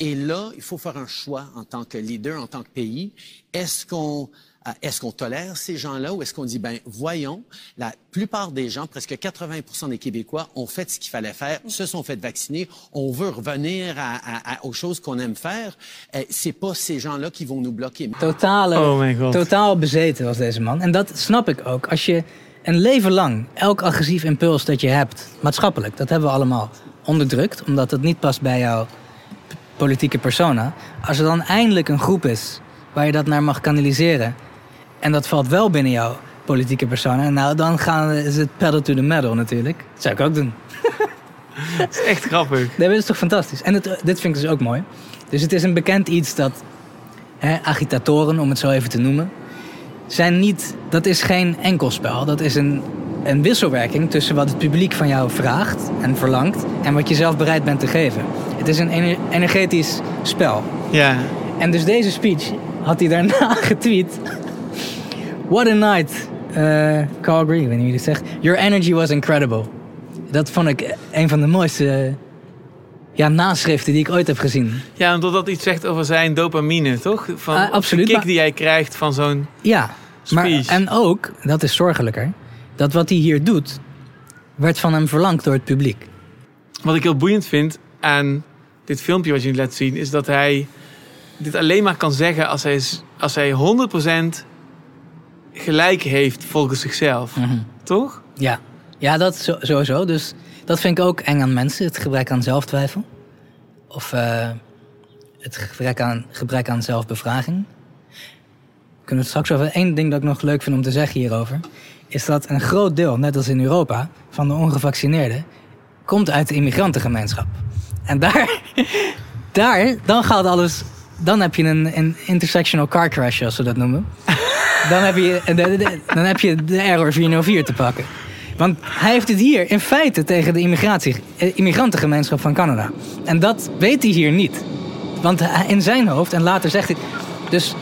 Et là, il faut faire un choix en tant que leader, en tant que pays. Est-ce qu'on euh, est-ce qu'on tolère ces gens-là ou est-ce qu'on dit, ben voyons, la plupart des gens, presque 80% des Québécois, ont fait ce qu'il fallait faire, se sont fait vacciner, on veut revenir à, à- à- aux choses qu'on aime faire. Euh, c'est pas ces gens-là qui vont nous bloquer. Totale, Oh mijn god. totaal bezeten was deze man. En dat snap ik ook. Als je een leven lang elk agressief impuls dat je hebt, maatschappelijk, dat hebben we allemaal onderdrukt, omdat het niet past bij jouw p- politieke persona. Als er dan eindelijk een groep is waar je dat naar mag kanaliseren, en dat valt wel binnen jouw politieke persona, nou dan gaan is het pedal to the metal natuurlijk. Dat zou ik ook doen. Dat is echt grappig. Dat is toch fantastisch. En het, dit vind ik dus ook mooi. Dus het is een bekend iets dat hè, agitatoren, om het zo even te noemen, zijn niet, dat is geen enkelspel. Dat is een, een wisselwerking tussen wat het publiek van jou vraagt en verlangt en wat je zelf bereid bent te geven. Het is een ener- energetisch spel. Ja. En dus deze speech had hij daarna getweet. What a night, eh Calgary, ik weet niet wie dit zegt. Your energy was incredible. Dat vond ik een van de mooiste ja, naschriften die ik ooit heb gezien. Ja, omdat dat iets zegt over zijn dopamine, toch? Van Ah, absoluut, De kick maar- die jij krijgt van zo'n Ja, maar, speech. en ook, dat is zorgelijker, dat wat hij hier doet, werd van hem verlangd door het publiek. Wat ik heel boeiend vind aan dit filmpje wat je nu laat zien, is dat hij dit alleen maar kan zeggen als hij, als hij 100% gelijk heeft volgens zichzelf. Toch? Ja, ja dat zo- sowieso. Dus dat vind ik ook eng aan mensen, het gebrek aan zelftwijfel. Of eh, het gebrek aan, gebrek aan zelfbevraging. Kunnen het straks over. Eén ding dat ik nog leuk vind om te zeggen hierover. Is dat een groot deel, net als in Europa, van de ongevaccineerden. komt uit de immigrantengemeenschap. En daar, daar dan gaat alles. Dan heb je een, een intersectional car crash, zoals ze dat noemen. Dan heb je, de, dan heb je de error 404 te pakken. Want hij heeft het hier in feite tegen de immigratie, eh, immigrantengemeenschap van Canada. En dat weet hij hier niet. Want in zijn hoofd, en later zegt hij... Dus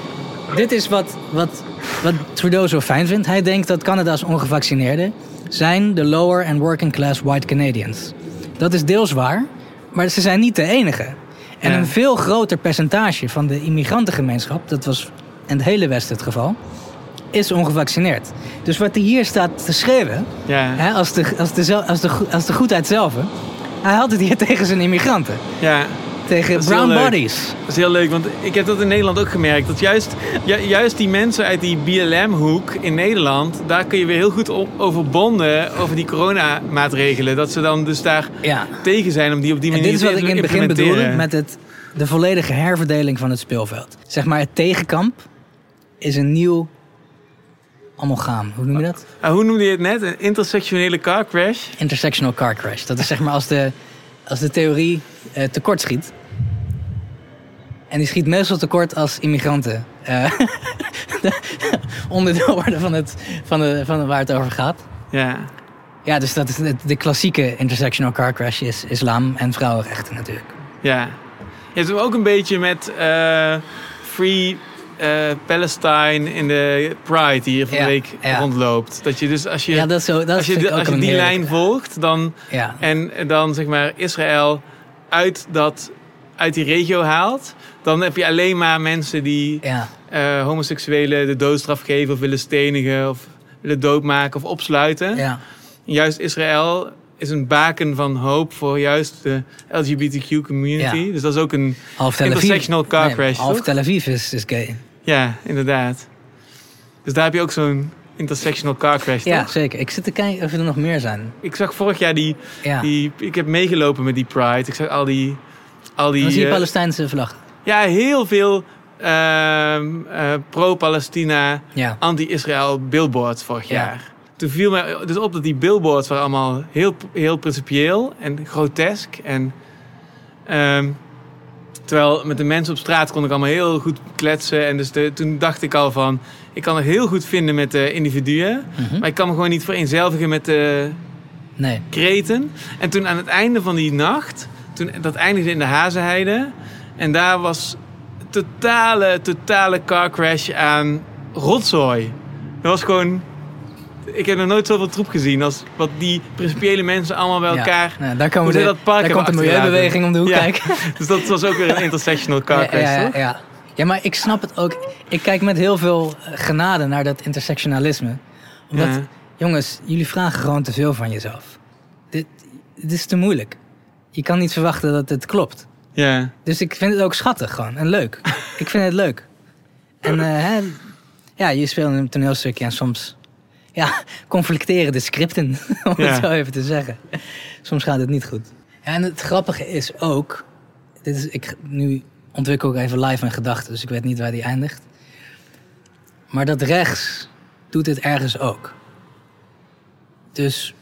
dit is wat, wat, wat Trudeau zo fijn vindt. Hij denkt dat Canada's ongevaccineerden zijn de lower and working class white Canadians. Dat is deels waar, maar ze zijn niet de enige. En een veel groter percentage van de immigrantengemeenschap, dat was in het hele Westen het geval, is ongevaccineerd. Dus wat hij hier staat te schreeuwen, Ja. hè, als, de, als, de, als, de, als de goedheid zelf, hij had het hier tegen zijn immigranten. Ja. Tegen brown bodies. Dat is heel leuk, want ik heb dat in Nederland ook gemerkt. Dat juist, ju- juist die mensen uit die BLM-hoek in Nederland... daar kun je weer heel goed op, over bonden, over die coronamaatregelen. Dat ze dan dus daar Ja. tegen zijn om die op die manier dit is wat te ik in het begin implementeren. bedoelde met het, de volledige herverdeling van het speelveld. Zeg maar, het tegenkamp is een nieuw amalgaam. Hoe noem je dat? Ah, hoe noemde je het net? Een intersectionele car crash? Intersectional car crash. Dat is zeg maar als de, als de theorie eh, tekort schiet. En die schiet meestal tekort als immigranten eh, onderdeel worden van, het, van, de, van waar het over gaat. Ja. Ja, dus dat is de, de klassieke intersectional car crash is islam en vrouwenrechten natuurlijk. Ja. Je hebt hem ook een beetje met eh, Free eh, Palestine in de Pride die hier van de Ja, week ja. rondloopt. Dat je dus als je, Ja, dat zo- dat als je, de- als je die lijn volgt dan, Ja. en dan zeg maar Israël uit, dat, uit die regio haalt, dan heb je alleen maar mensen die Ja. eh, homoseksuelen de doodstraf geven of willen stenigen of willen doodmaken of opsluiten. Ja. Juist Israël is een baken van hoop voor juist de LGBTQ community. Ja. Dus dat is ook een Half intersectional car nee, crash, half toch? Tel Aviv is, is gay. Ja, inderdaad. Dus daar heb je ook zo'n intersectional car crash, Ja, toch? zeker. Ik zit te kijken of er nog meer zijn. Ik zag vorig jaar die, Ja. die... Ik heb meegelopen met die Pride. Ik zag al die... Al die Dan zie je eh, Palestijnse vlag. ja, heel veel ehm, eh, pro-Palestina, Ja. anti-Israël billboards vorig Ja. jaar. Toen viel mij dus op dat die billboards waren allemaal heel, heel principieel en grotesk. En, ehm, terwijl met de mensen op straat kon ik allemaal heel goed kletsen. En dus de, toen dacht ik al van, ik kan het heel goed vinden met de individuen. Mhm. Maar ik kan me gewoon niet vereenzelvigen met de Nee. kreten. En toen aan het einde van die nacht, toen, dat eindigde in de Hazenheide. En daar was totale, totale car crash aan rotzooi. Dat was gewoon... Ik heb nog nooit zoveel troep gezien als wat die principiële mensen allemaal bij Ja. elkaar... Nou, daar komen de- dat park daar komt de milieubeweging om de hoek Ja. kijken. Dus dat was ook weer een intersectional car Ja, crash, ja, toch? ja. ja, maar ik snap het ook. Ik kijk met heel veel eh, genade naar dat intersectionalisme. Omdat, Ja. jongens, jullie vragen gewoon te veel van jezelf. Dit, dit is te moeilijk. Je kan niet verwachten dat het klopt. Ja. Dus ik vind het ook schattig gewoon en leuk. ik vind het leuk. En eh, hè, ja, je speelt een toneelstukje en soms ja, conflicteren de scripten, om Ja. het zo even te zeggen. Soms gaat het niet goed. Ja, en het grappige is ook, dit is, ik, nu ontwikkel ik even live mijn gedachten, dus ik weet niet waar die eindigt. Maar dat rechts doet het ergens ook. Dus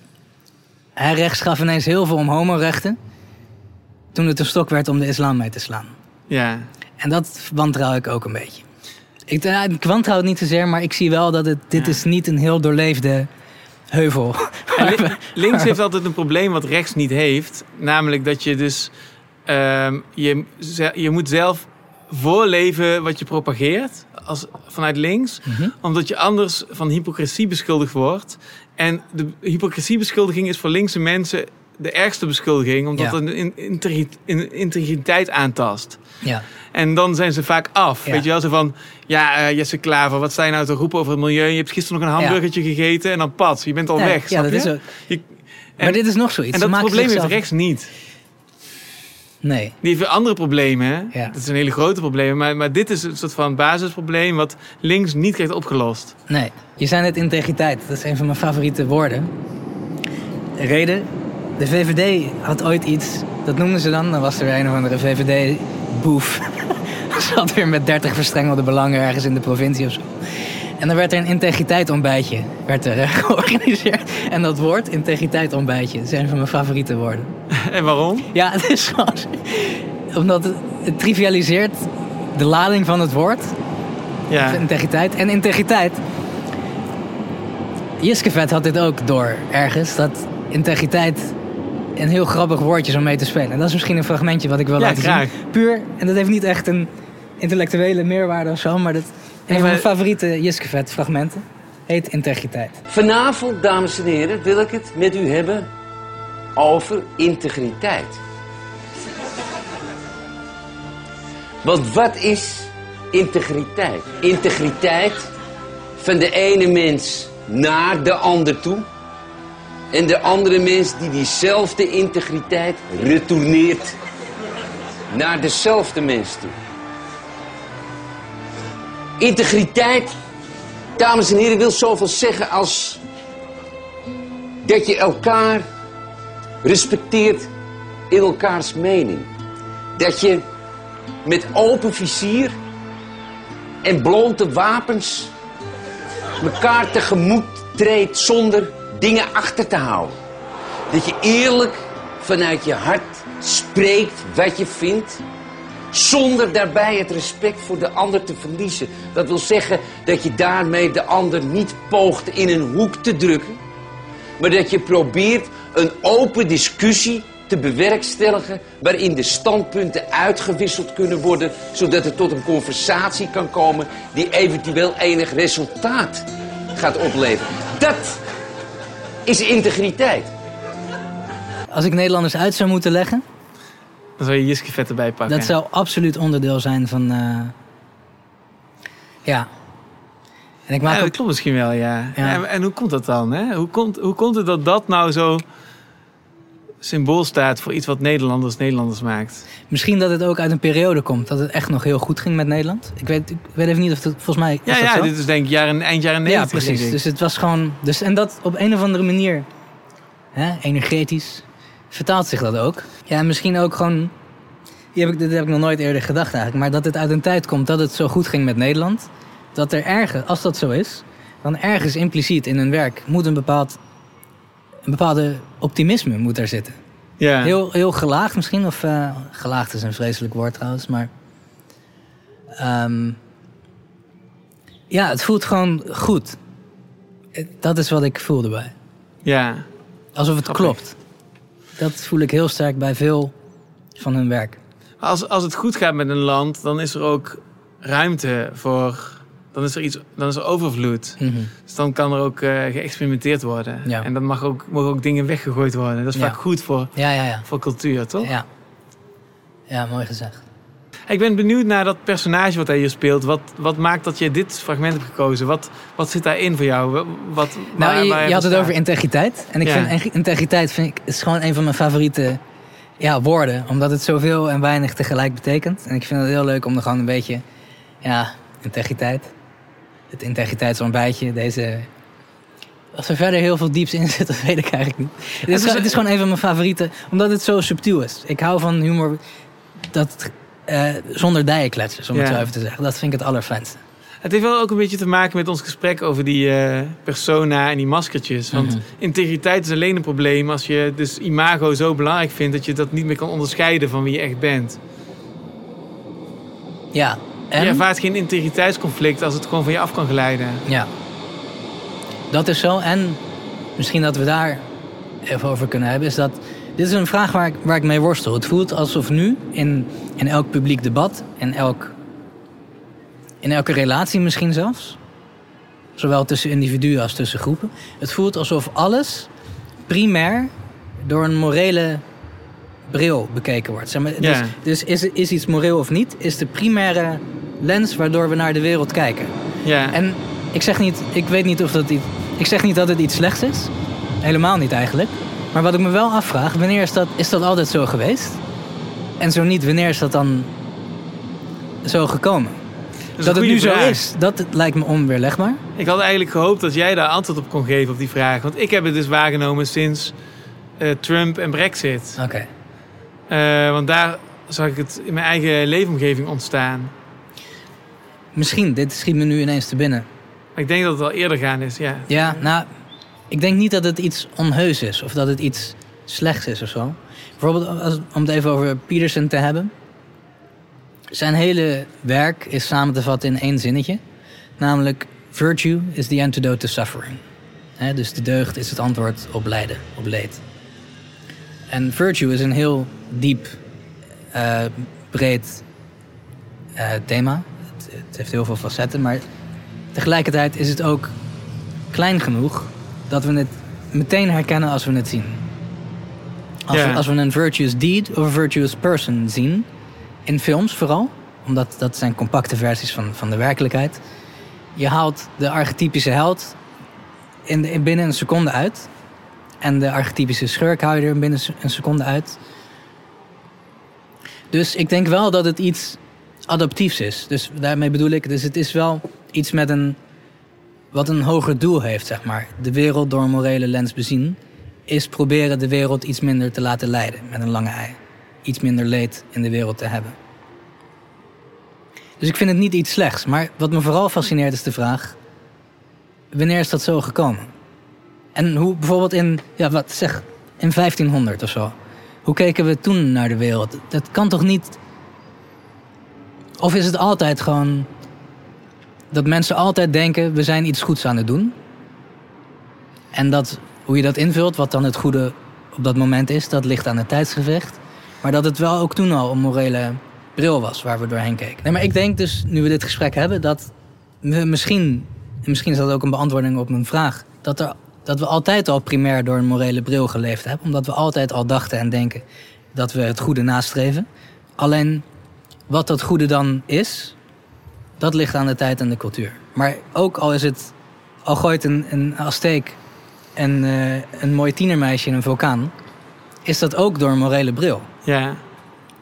hij rechts gaf ineens heel veel om homorechten. Toen het een stok werd om de islam mee te slaan. Ja. En dat wantrouw ik ook een beetje. Ik, uh, ik wantrouw het niet zozeer, maar ik zie wel dat het, dit is niet een heel doorleefde heuvel. Links heeft altijd een probleem wat rechts niet heeft. Namelijk dat je dus... ehm, je, je moet zelf voorleven wat je propageert als, vanuit links. Omdat je anders van hypocrisie beschuldigd wordt. En de hypocriesiebeschuldiging is voor linkse mensen de ergste beschuldiging. Omdat het een in- integri- in- integriteit aantast. Ja. En dan zijn ze vaak af. Ja. Weet je wel, zo van... Ja, eh, Jesse Klaver, wat je nou te roepen over het milieu? Je hebt gisteren nog een hamburgertje gegeten en dan pat. Je bent al Nee, weg, ja, dat je? is ook- Je- Maar dit is nog zoiets. En Ze dat probleem heeft rechts niet. Nee. Die heeft weer andere problemen. Ja. Dat zijn hele grote problemen. Maar, maar dit is een soort van basisprobleem... wat links niet krijgt opgelost. Nee, je zei net integriteit. Dat is een van mijn favoriete woorden. De reden, de VVD had ooit iets, dat noemden ze dan, dan was er een of andere VVD-boef. Zat weer met 30 verstrengelde belangen ergens in de provincie of zo. En dan werd er een integriteit ontbijtje werd er, eh, georganiseerd. En dat woord, integriteit ontbijtje, is een van mijn favoriete woorden. En waarom? Ja, het is gewoon... Omdat het, het trivialiseert de lading van het woord. Ja. Integriteit. En integriteit... Jiskevet had dit ook door ergens. Dat integriteit een heel grappig woordje om mee te spelen. En dat is misschien een fragmentje wat ik wil Ja, laten graag. zien. Puur, en dat heeft niet echt een intellectuele meerwaarde of zo... maar dat, een van mijn favoriete Jiskevet fragmenten heet integriteit. Vanavond, dames en heren, wil ik het met u hebben over integriteit. Want wat is integriteit? Integriteit van de ene mens naar de ander toe. En de andere mens die diezelfde integriteit retourneert naar dezelfde mens toe. Integriteit dames en heren, wil zoveel zeggen als dat je elkaar respecteert in elkaars mening. Dat je met open vizier en blonde wapens elkaar tegemoet treedt zonder dingen achter te houden. Dat je eerlijk vanuit je hart spreekt wat je vindt. Zonder daarbij het respect voor de ander te verliezen. Dat wil zeggen dat je daarmee de ander niet poogt in een hoek te drukken. Maar dat je probeert een open discussie te bewerkstelligen. Waarin de standpunten uitgewisseld kunnen worden. Zodat het tot een conversatie kan komen die eventueel enig resultaat gaat opleveren. Dat is integriteit. Als ik Nederlanders uit zou moeten leggen... Dan zou je Jiskevet erbij pakken. Dat zou absoluut onderdeel zijn van. eh, ja. En ik maak ja, dat ook- klopt misschien wel, ja. Ja. En, en hoe komt dat dan? Hè? Hoe, komt, hoe komt het dat dat nou zo symbool staat voor iets wat Nederlanders Nederlanders maakt? Misschien dat het ook uit een periode komt dat het echt nog heel goed ging met Nederland. Ik weet, ik weet even niet of het volgens mij. Ja, ja zo? dit is denk ik jaren, eind jaren ja, 90. precies. denk ik. Dus het was gewoon. Dus, en dat op een of andere manier, hè, energetisch, vertaalt zich dat ook. Ja, en misschien ook gewoon. Hier heb ik, dit heb ik nog nooit eerder gedacht eigenlijk. Maar dat het uit een tijd komt dat het zo goed ging met Nederland. Dat er ergens, als dat zo is, dan ergens impliciet in hun werk moet een bepaald. Een bepaalde optimisme moet er zitten. Ja. Heel, heel gelaagd misschien. Of eh, gelaagd is een vreselijk woord trouwens. Maar. ehm, ja, het voelt gewoon goed. Eh, Dat is wat ik voel erbij. Ja. Alsof het Grappig. klopt. Dat voel ik heel sterk bij veel van hun werk. Als, als het goed gaat met een land, dan is er ook ruimte voor. Dan is er, iets, dan is er overvloed. Mhm. Dus dan kan er ook eh, geëxperimenteerd worden. Ja. En dan mag ook, mogen ook dingen weggegooid worden. Dat is Ja. vaak goed voor, Ja, ja, ja. voor cultuur, toch? Ja. Ja, mooi gezegd. Ik ben benieuwd naar dat personage wat hij hier speelt. Wat, wat maakt dat je dit fragment hebt gekozen? Wat, wat zit daarin voor jou? Wat, wat, Nou, waar- je, waar je hij had het over integriteit. En ik vind integriteit vind ik, is gewoon een van mijn favoriete ja, woorden. Omdat het zoveel en weinig tegelijk betekent. En ik vind het heel leuk om er gewoon een beetje... Ja, integriteit. Het integriteitsontbijtje. Deze... Als er verder heel veel dieps in zit, dat weet ik eigenlijk niet. Het is, gewoon- een- het is gewoon een van mijn favorieten. Omdat het zo subtiel is. Ik hou van humor dat, eh, zonder dijen kletsen, om het Ja. zo even te zeggen. Dat vind ik het allerfijnste. Het heeft wel ook een beetje te maken met ons gesprek over die eh, persona en die maskertjes. Want Mhm. integriteit is alleen een probleem als je dus imago zo belangrijk vindt dat je dat niet meer kan onderscheiden van wie je echt bent. Ja, En? Je ervaart geen integriteitsconflict als het gewoon van je af kan glijden. Ja. Dat is zo. En misschien dat we daar even over kunnen hebben, is dat. Dit is een vraag waar ik, waar ik mee worstel. Het voelt alsof nu in, in elk publiek debat, in, elk, in elke relatie misschien zelfs, zowel tussen individuen als tussen groepen, het voelt alsof alles primair door een morele bril bekeken wordt. Zeg maar, dus dus is, is iets moreel of niet, is de primaire lens waardoor we naar de wereld kijken. Ja. En ik zeg niet, ik weet niet of dat iets, ik zeg niet dat het iets slechts is. Helemaal niet eigenlijk. Maar wat ik me wel afvraag, wanneer is dat, is dat altijd zo geweest? En zo niet, wanneer is dat dan zo gekomen? Dat, een het nu zo is, dat lijkt me onweerlegbaar. Ik had eigenlijk gehoopt dat jij daar antwoord op kon geven op die vraag. Want ik heb het dus waargenomen sinds eh, Trump en Brexit. Oké. Eh, want daar zag ik het in mijn eigen leefomgeving ontstaan. Misschien, dit schiet me nu ineens te binnen. Ik denk dat het al eerder gaan is, ja. Ja, nou, ik denk niet dat het iets onheus is of dat het iets slechts is of zo. Bijvoorbeeld, als, om het even over Peterson te hebben. Zijn hele werk is samen te vatten in één zinnetje. Namelijk, virtue is the antidote to suffering. Dus de deugd is het antwoord op lijden, op leed. En virtue is een heel diep, eh, breed eh, thema. Het, het heeft heel veel facetten, maar tegelijkertijd is het ook klein genoeg dat we het meteen herkennen als we het zien. Als, we, als we een virtuous deed of een virtuous person zien, in films vooral, omdat dat zijn compacte versies van, van de werkelijkheid. Je haalt de archetypische held in, de- in binnen een seconde uit. En de archetypische schurk hou je er binnen een seconde uit. Dus ik denk wel dat het iets adaptiefs is. Dus daarmee bedoel ik, dus het is wel iets met een wat een hoger doel heeft, zeg maar. De wereld door een morele lens bezien, is proberen de wereld iets minder te laten leiden met een lange ei. Iets minder leed in de wereld te hebben. Dus ik vind het niet iets slechts. Maar wat me vooral fascineert is de vraag: wanneer is dat zo gekomen? En hoe bijvoorbeeld in, ja, wat zeg, in 1500 of zo. Hoe keken we toen naar de wereld? Dat kan toch niet. Of is het altijd gewoon dat mensen altijd denken: we zijn iets goeds aan het doen. En dat hoe je dat invult, wat dan het goede op dat moment is, dat ligt aan het tijdsgevecht. Maar dat het wel ook toen al een morele bril was waar we doorheen keken. Nee, maar ik denk dus, nu we dit gesprek hebben, dat we misschien, en misschien is dat ook een beantwoording op mijn vraag, dat, er, dat we altijd al primair door een morele bril geleefd hebben. Omdat we altijd al dachten en denken dat we het goede nastreven. Alleen wat dat goede dan is, dat ligt aan de tijd en de cultuur. Maar ook al is het, al gooit een, een Azteek en eh, een mooi tienermeisje in een vulkaan, is dat ook door een morele bril. Ja.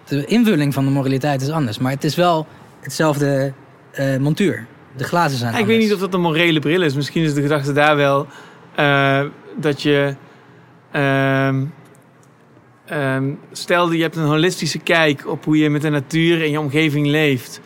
De invulling van de moraliteit is anders, maar het is wel hetzelfde eh, montuur. De glazen zijn Ja, ik weet niet of dat een morele bril is. Misschien is de gedachte daar wel eh, dat je. ehm, ehm, stel je hebt een holistische kijk op hoe je met de natuur en je omgeving leeft.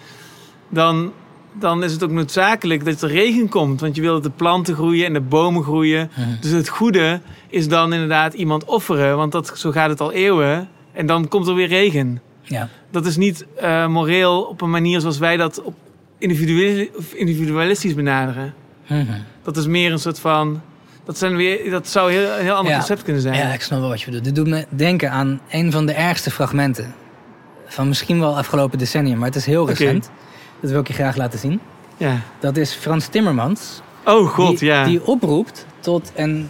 Dan, dan is het ook noodzakelijk dat er regen komt. Want je wil dat de planten groeien en de bomen groeien. Dus het goede is dan inderdaad iemand offeren. Want dat, zo gaat het al eeuwen. En dan komt er weer regen. Ja. Dat is niet eh, moreel op een manier zoals wij dat op individueel, of individualistisch benaderen. Mhm. Dat is meer een soort van. Dat, zijn weer, dat zou heel, een heel ander Ja. concept kunnen zijn. Ja, ik snap wel wat je bedoelt. Dit doet me denken aan een van de ergste fragmenten. Van misschien wel afgelopen decennium, maar het is heel recent. Dat wil ik je graag laten zien. Ja. Dat is Frans Timmermans. Oh god, die, ja. Die oproept tot een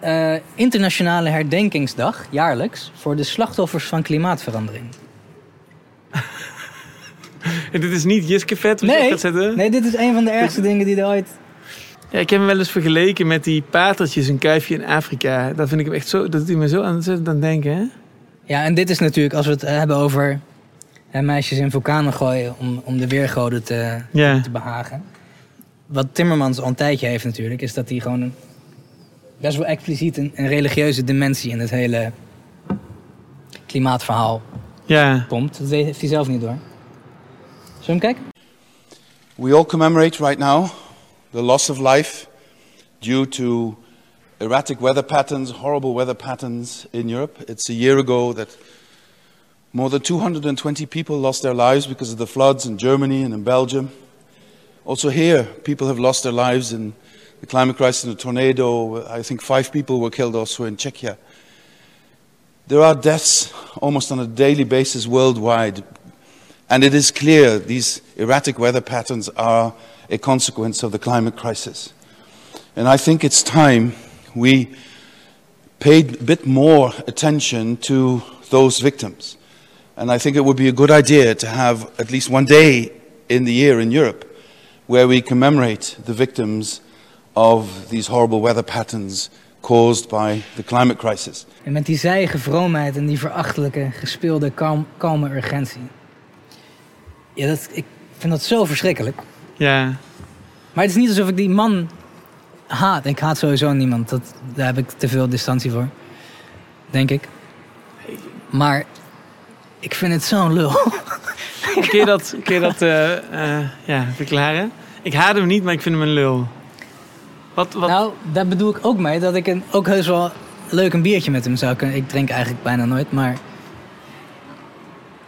eh, internationale herdenkingsdag, jaarlijks, voor de slachtoffers van klimaatverandering. En dit is niet Jiske Vet je Nee, gaat zetten? nee, dit is een van de ergste dingen die er ooit... Ja, ik heb hem wel eens vergeleken met die patertjes, een kuifje in Afrika. Dat vind ik hem echt zo. Dat doet hij me zo aan het denken, hè? Ja, en dit is natuurlijk, als we het hebben over hè, meisjes in vulkanen gooien om, om de weergoden te, Ja. te behagen. Wat Timmermans al een tijdje heeft natuurlijk, is dat hij gewoon een, best wel expliciet een, een religieuze dimensie in het hele klimaatverhaal Ja. pompt. Dat heeft hij zelf niet door. Zullen we hem kijken? We all commemorate right now the loss of life due to erratic weather patterns, horrible weather patterns in Europe. It's a year ago that More than 220 people lost their lives because of the floods in Germany and in Belgium. Also, here, people have lost their lives in the climate crisis and the tornado. I think five people were killed also in Czechia. There are deaths almost on a daily basis worldwide. And it is clear these erratic weather patterns are a consequence of the climate crisis. And I think it's time we paid a bit more attention to those victims. And I think it would be a good idea to have at least one day in the year in Europe where we commemorate the victims of these horrible weather patterns caused by the climate crisis. En met die zijige vroomheid en die verachtelijke, gespeelde, kalm, kalme urgentie. Ja, dat, ik vind dat zo verschrikkelijk. Ja. Maar het is niet alsof ik die man haat. Ik haat sowieso niemand. Dat, daar heb ik te veel distantie voor. Denk ik. Maar ik vind het zo'n lul. Kun je dat, kun je dat eh, eh, ja, verklaren? Ik haat hem niet, maar ik vind hem een lul. Wat, wat... Nou, daar bedoel ik ook mee dat ik een, ook heus wel leuk een biertje met hem zou kunnen. Ik drink eigenlijk bijna nooit, maar.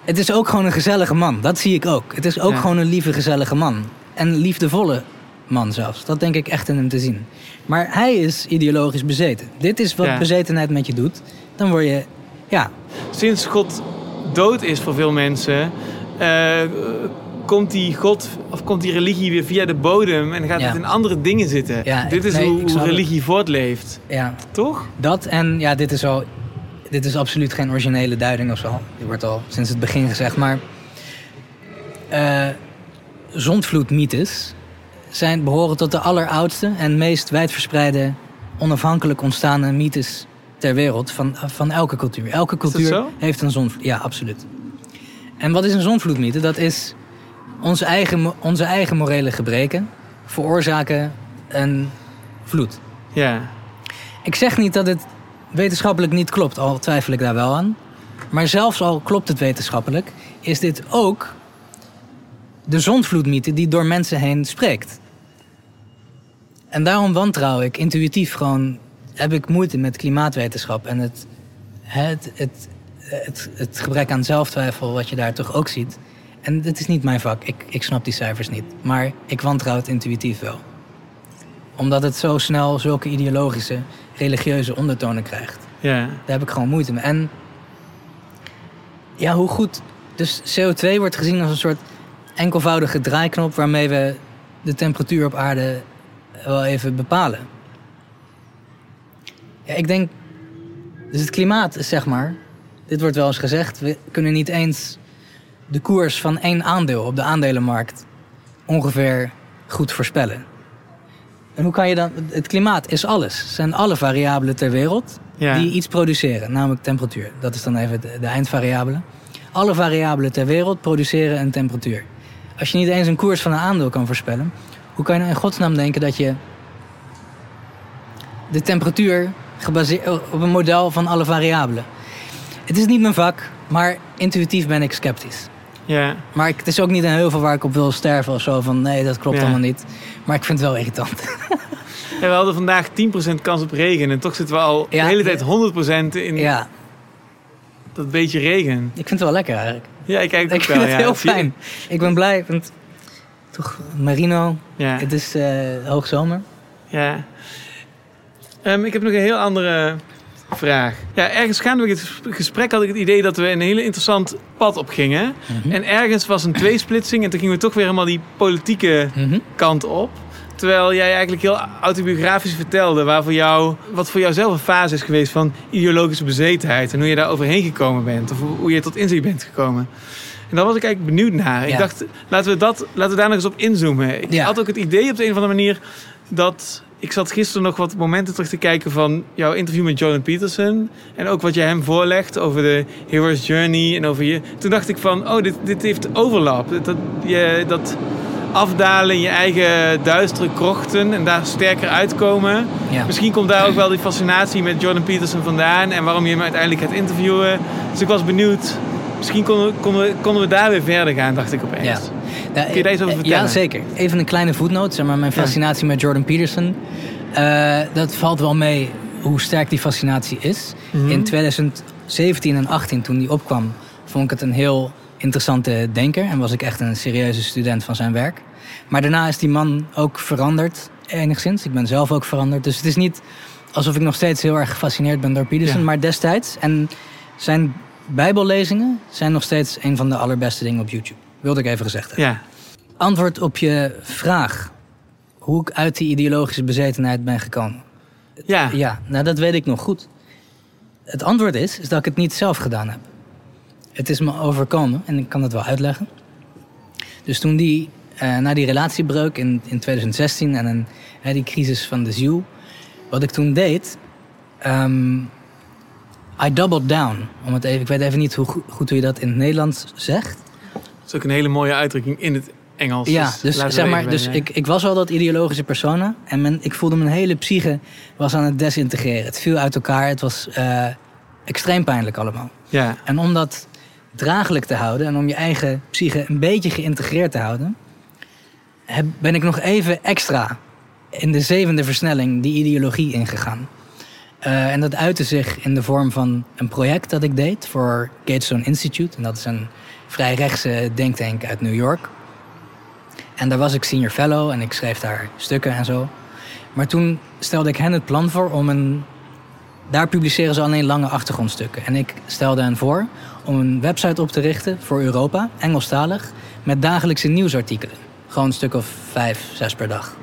Het is ook gewoon een gezellige man. Dat zie ik ook. Het is ook Ja. gewoon een lieve, gezellige man. En een liefdevolle man zelfs. Dat denk ik echt in hem te zien. Maar hij is ideologisch bezeten. Dit is wat Ja. bezetenheid met je doet. Dan word je, ja, Sinds God dood is voor veel mensen, eh, komt die God of komt die religie weer via de bodem en gaat Ja. het in andere dingen zitten. Ja, Dit is nee, hoe, het. religie voortleeft. ja. Toch? Dat en ja, dit is al. Dit is absoluut geen originele duiding of zo. Die wordt al sinds het begin gezegd. Maar. eh zondvloedmythes zijn, behoren tot de alleroudste en meest wijdverspreide onafhankelijk ontstaande mythes ter wereld van, van elke cultuur. Elke cultuur heeft een zondvloed. Ja, absoluut. En wat is een zondvloedmythe? Dat is onze eigen, onze eigen morele gebreken veroorzaken een vloed. Ja. Ik zeg niet dat het wetenschappelijk niet klopt, al twijfel ik daar wel aan. Maar zelfs al klopt het wetenschappelijk, is dit ook de zondvloedmythe die door mensen heen spreekt. En daarom wantrouw ik intuïtief gewoon, heb ik moeite met klimaatwetenschap en het, het, het, het, het gebrek aan zelftwijfel wat je daar toch ook ziet. En dit is niet mijn vak, ik, ik snap die cijfers niet. Maar ik wantrouw het intuïtief wel omdat het zo snel zulke ideologische, religieuze ondertonen krijgt. Ja. Daar heb ik gewoon moeite mee. En ja, hoe goed. Dus CO2 wordt gezien als een soort enkelvoudige draaiknop waarmee we de temperatuur op aarde wel even bepalen. Ja, ik denk. Dus het klimaat is zeg maar. Dit wordt wel eens gezegd. We kunnen niet eens de koers van één aandeel op de aandelenmarkt ongeveer goed voorspellen. En hoe kan je dan... Het klimaat is alles. Het zijn alle variabelen ter wereld Ja. die iets produceren. Namelijk temperatuur. Dat is dan even de, de eindvariabele. Alle variabelen ter wereld produceren een temperatuur. Als je niet eens een koers van een aandeel kan voorspellen... hoe kan je nou in godsnaam denken dat je... de temperatuur gebaseerd op een model van alle variabelen... Het is niet mijn vak, maar intuïtief ben ik sceptisch. Ja. Maar ik, het is ook niet een heuvel waar ik op wil sterven of zo. Van nee, dat klopt Ja. allemaal niet. Maar ik vind het wel irritant. Ja, we hadden vandaag 10% kans op regen en toch zitten we al de hele tijd 100% in Ja. dat beetje regen. Ik vind het wel lekker eigenlijk. Ja, ik kijk Ik ook vind wel. het ja. heel fijn. Ik ben blij. Want toch, Marino. Ja. Het is eh hoogzomer. Ja. Ehm, ik heb nog een heel andere vraag. Ja, ergens gaandeweg het gesprek had ik het idee dat we een hele interessant pad op gingen. Mhm. En ergens was een tweesplitsing en toen gingen we toch weer helemaal die politieke Mhm. kant op. Terwijl jij eigenlijk heel autobiografisch vertelde waar voor jou, wat voor jou zelf een fase is geweest van ideologische bezetenheid. En hoe je daar overheen gekomen bent. Of hoe je tot inzicht bent gekomen. En daar was ik eigenlijk benieuwd naar. Ik dacht, laten we, dat, laten we daar nog eens op inzoomen. Ik Ja. had ook het idee op de een of andere manier dat... Ik zat gisteren nog wat momenten terug te kijken van jouw interview met Jordan Peterson. En ook wat jij hem voorlegt over de hero's journey en over je... Toen dacht ik van, oh, dit, dit heeft overlap. Dat, je, dat afdalen in je eigen duistere krochten en daar sterker uitkomen. Ja. Misschien komt daar ook wel die fascinatie met Jordan Peterson vandaan en waarom je hem uiteindelijk gaat interviewen. Dus ik was benieuwd. Misschien konden we, konden we, konden we daar weer verder gaan, dacht ik opeens. Ja. Ja, Kun je daar iets over eh, vertellen? Ja, zeker. Even een kleine voetnoot. Zeg maar, mijn Ja. fascinatie met Jordan Peterson. eh, dat valt wel mee hoe sterk die fascinatie is. Mhm. In 2017 en 18, toen die opkwam, vond ik het een heel interessante denker en was ik echt een serieuze student van zijn werk. Maar daarna is die man ook veranderd, enigszins. Ik ben zelf ook veranderd. Dus het is niet alsof ik nog steeds heel erg gefascineerd ben door Peterson, Ja. maar destijds. En zijn Bijbellezingen zijn nog steeds een van de allerbeste dingen op YouTube. Wilde ik even gezegd hebben. Ja. Antwoord op je vraag. Hoe ik uit die ideologische bezetenheid ben gekomen. Ja. Ja, nou dat weet ik nog goed. Het antwoord is, is dat ik het niet zelf gedaan heb. Het is me overkomen en ik kan het wel uitleggen. Dus toen die, eh, na die relatiebreuk in, in 2016 en een, hè, die crisis van de ziel. Wat ik toen deed, ehm, I doubled down. Om het even, ik weet even niet hoe go- goed hoe je dat in het Nederlands zegt. Dat is ook een hele mooie uitdrukking in het Engels. Ja, dus we zeg maar, dus ik, ik was al dat ideologische persona. En mijn, ik voelde mijn hele psyche was aan het desintegreren. Het viel uit elkaar. Het was eh, extreem pijnlijk allemaal. Ja. En om dat draaglijk te houden en om je eigen psyche een beetje geïntegreerd te houden, heb, ben ik nog even extra in de zevende versnelling die ideologie ingegaan. Eh, en dat uitte zich in de vorm van een project dat ik deed voor Gatestone Institute. En dat is een vrij rechtse denktank uit New York. En daar was ik senior fellow en ik schreef daar stukken en zo. Maar toen stelde ik hen het plan voor om een. Daar publiceren ze alleen lange achtergrondstukken. En ik stelde hen voor om een website op te richten voor Europa, Engelstalig, met dagelijkse nieuwsartikelen. Gewoon een stuk of vijf, zes per dag.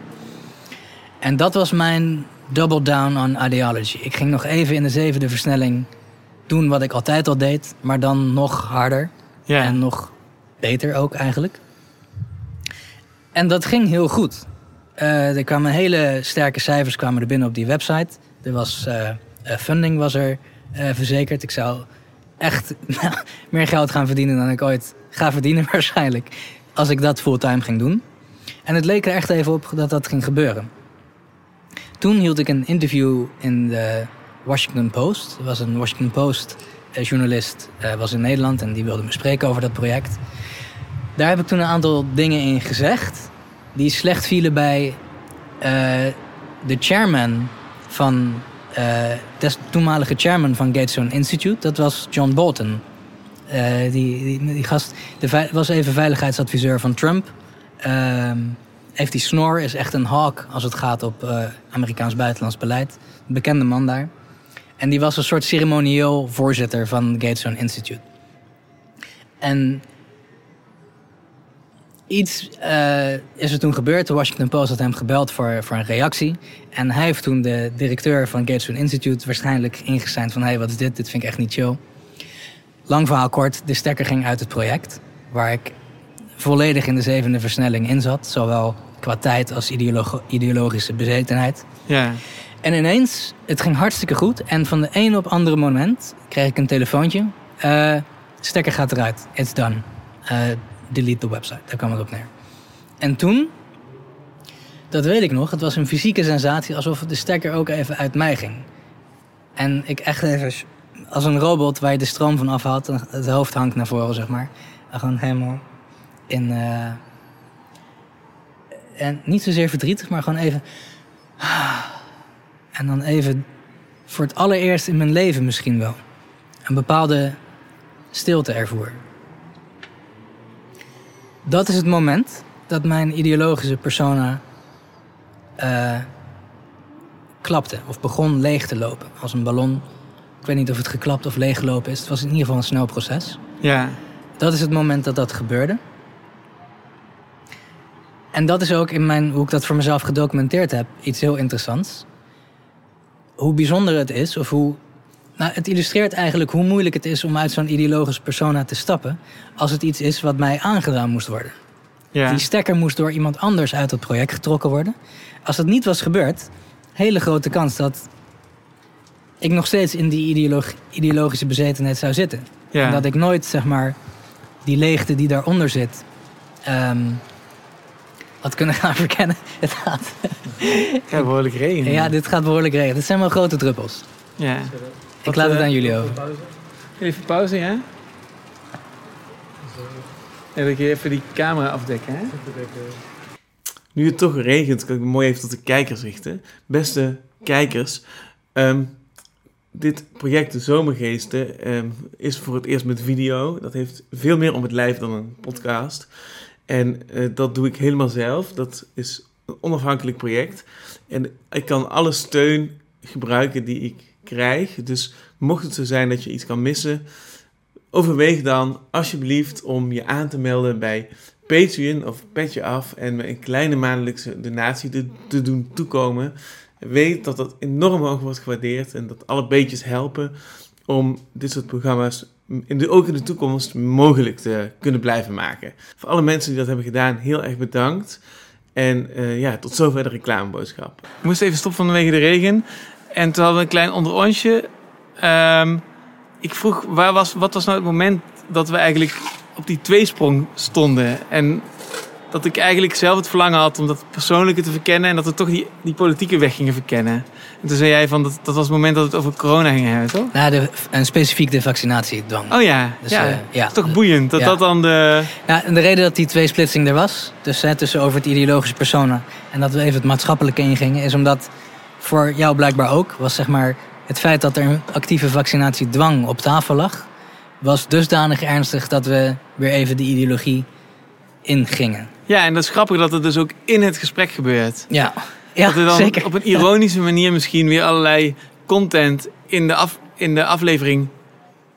En dat was mijn double down on ideology. Ik ging nog even in de zevende versnelling doen wat ik altijd al deed, maar dan nog harder. En nog beter ook eigenlijk. En dat ging heel goed. Eh, er kwamen hele sterke cijfers kwamen er binnen op die website. Er was eh, eh, funding was er verzekerd. Ik zou echt nou, meer geld gaan verdienen dan ik ooit ga verdienen waarschijnlijk. Als ik dat fulltime ging doen. En het leek er echt even op dat dat ging gebeuren. Toen hield ik een interview in de Washington Post. Was een Washington Post eh, journalist eh, was in Nederland en die wilde me spreken over dat project. Daar heb ik toen een aantal dingen in gezegd die slecht vielen bij eh, de chairman van des toenmalige chairman van Gatestone Institute. Dat was John Bolton. Eh, die, die, die gast de was even veiligheidsadviseur van Trump. Ehm, heeft die snor, is echt een hawk als het gaat op eh, Amerikaans buitenlands beleid. Een bekende man daar. En die was een soort ceremonieel voorzitter van Gatestone Institute. En iets eh, is er toen gebeurd. De Washington Post had hem gebeld voor, voor een reactie. En hij heeft toen de directeur van Gatestone Institute waarschijnlijk ingezijnd van... hé, hey, wat is dit? Dit vind ik echt niet chill. Lang verhaal kort, de stekker ging uit het project. Waar ik volledig in de zevende versnelling in zat. Zowel qua tijd als ideologische bezetenheid. Ja. En ineens, het ging hartstikke goed. En van de een op andere moment kreeg ik een telefoontje. Eh, stekker gaat eruit. It's done. Eh, delete the website. Daar kwam het op neer. En toen, dat weet ik nog, het was een fysieke sensatie alsof de stekker ook even uit mij ging. En ik echt even, als een robot waar je de stroom van afhaalt, en het hoofd hangt naar voren, zeg maar. Gewoon helemaal in. eh, en niet zozeer verdrietig, maar gewoon even. En dan even voor het allereerst in mijn leven misschien wel. Een bepaalde stilte ervoer. Dat is het moment dat mijn ideologische persona eh, klapte. Of begon leeg te lopen. Als een ballon. Ik weet niet of het geklapt of leeggelopen is. Het was in ieder geval een snel proces. Ja. Dat is het moment dat dat gebeurde. En dat is ook in mijn, hoe ik dat voor mezelf gedocumenteerd heb, iets heel interessants. Hoe bijzonder het is, of hoe. Nou, het illustreert eigenlijk hoe moeilijk het is om uit zo'n ideologische persona te stappen. als het iets is wat mij aangedaan moest worden. Ja. Die stekker moest door iemand anders uit het project getrokken worden. Als dat niet was gebeurd, hele grote kans dat ik nog steeds in die ideologische bezetenheid zou zitten. Ja. En dat ik nooit, zeg maar, die leegte die daaronder zit, ehm, had kunnen gaan verkennen. Het gaat. Ja, behoorlijk regenen. Ja, dit gaat behoorlijk regenen. Dit zijn wel grote druppels. Ja. Ik laat het aan jullie over. Even pauze, ja? En dat je even die camera afdekken, hè? Nu het toch regent, kan ik me mooi even tot de kijkers richten. Beste kijkers, ehm, dit project De Zomergeesten ehm, is voor het eerst met video. Dat heeft veel meer om het lijf dan een podcast. En eh, dat doe ik helemaal zelf. Dat is een onafhankelijk project. En ik kan alle steun gebruiken die ik krijg. Dus mocht het zo zijn dat je iets kan missen, overweeg dan alsjeblieft om je aan te melden bij Patreon of Petje Af en me een kleine maandelijkse donatie te, doen toekomen. Weet dat dat enorm hoog wordt gewaardeerd en dat alle beetjes helpen om dit soort programma's in de, ook in de toekomst mogelijk te kunnen blijven maken. Voor alle mensen die dat hebben gedaan, heel erg bedankt. En eh, ja, tot zover de reclameboodschap. Ik moest even stoppen vanwege de regen. En toen hadden we een klein onderontje. Ehm, ik vroeg, waar was, wat was nou het moment dat we eigenlijk op die tweesprong stonden? En dat ik eigenlijk zelf het verlangen had om dat persoonlijke te verkennen... en dat we toch die, die politieke weg gingen verkennen. En toen zei jij van, dat, dat was het moment dat we het over corona gingen hebben, toch? Nou, de, en specifiek de vaccinatiedwang. Oh ja, Dus, ja, eh, ja. is toch boeiend dat Ja. dat dan de... Ja, en de reden dat die tweesplitsing er was, dus hè, tussen over het ideologische personen en dat we even het maatschappelijke ingingen, is omdat voor jou blijkbaar ook was zeg maar het feit dat er een actieve vaccinatiedwang op tafel lag, was dusdanig ernstig dat we weer even de ideologie ingingen. Ja, en dat is grappig dat het dus ook in het gesprek gebeurt. Ja, ja dat we dan zeker. op een ironische manier misschien weer allerlei content in de, af, in de aflevering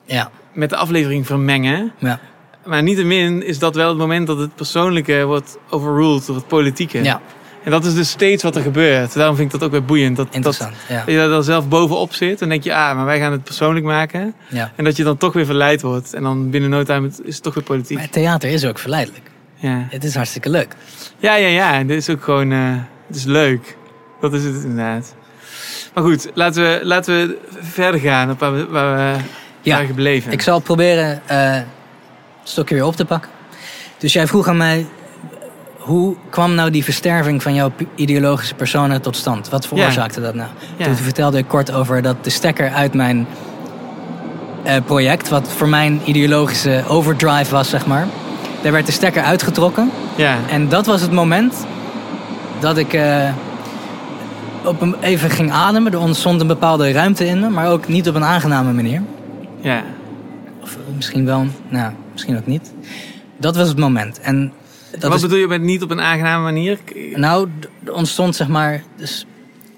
ja. met de aflevering vermengen. Ja. Maar niettemin is dat wel het moment dat het persoonlijke wordt overruled door het politieke. Ja. En dat is dus steeds wat er gebeurt. Daarom vind ik dat ook weer boeiend. Dat, dat, ja. dat je daar dan zelf bovenop zit. En denk je, ah, maar wij gaan het persoonlijk maken. Ja. En dat je dan toch weer verleid wordt. En dan binnen no time is het toch weer politiek. Maar theater is ook verleidelijk. Ja. Het is hartstikke leuk. Ja, ja, ja. En dit is ook gewoon... eh, het is leuk. Dat is het inderdaad. Maar goed, laten we, laten we verder gaan op waar we, waar we Ja. gebleven. Ik zal proberen eh, het stokje weer op te pakken. Dus jij vroeg aan mij, hoe kwam nou die versterving van jouw ideologische persona tot stand? Wat veroorzaakte dat nou? Ja. Toen vertelde ik kort over dat de stekker uit mijn eh, project, wat voor mijn ideologische overdrive was, zeg maar. Daar werd de stekker uitgetrokken. Ja. En dat was het moment dat ik eh, op een, even ging ademen. Er ontstond een bepaalde ruimte in me, maar ook niet op een aangename manier. Ja. Of misschien wel, nou, misschien ook niet. Dat was het moment. En dat Wat is, bedoel je met niet op een aangename manier? nou, er ontstond zeg maar, dus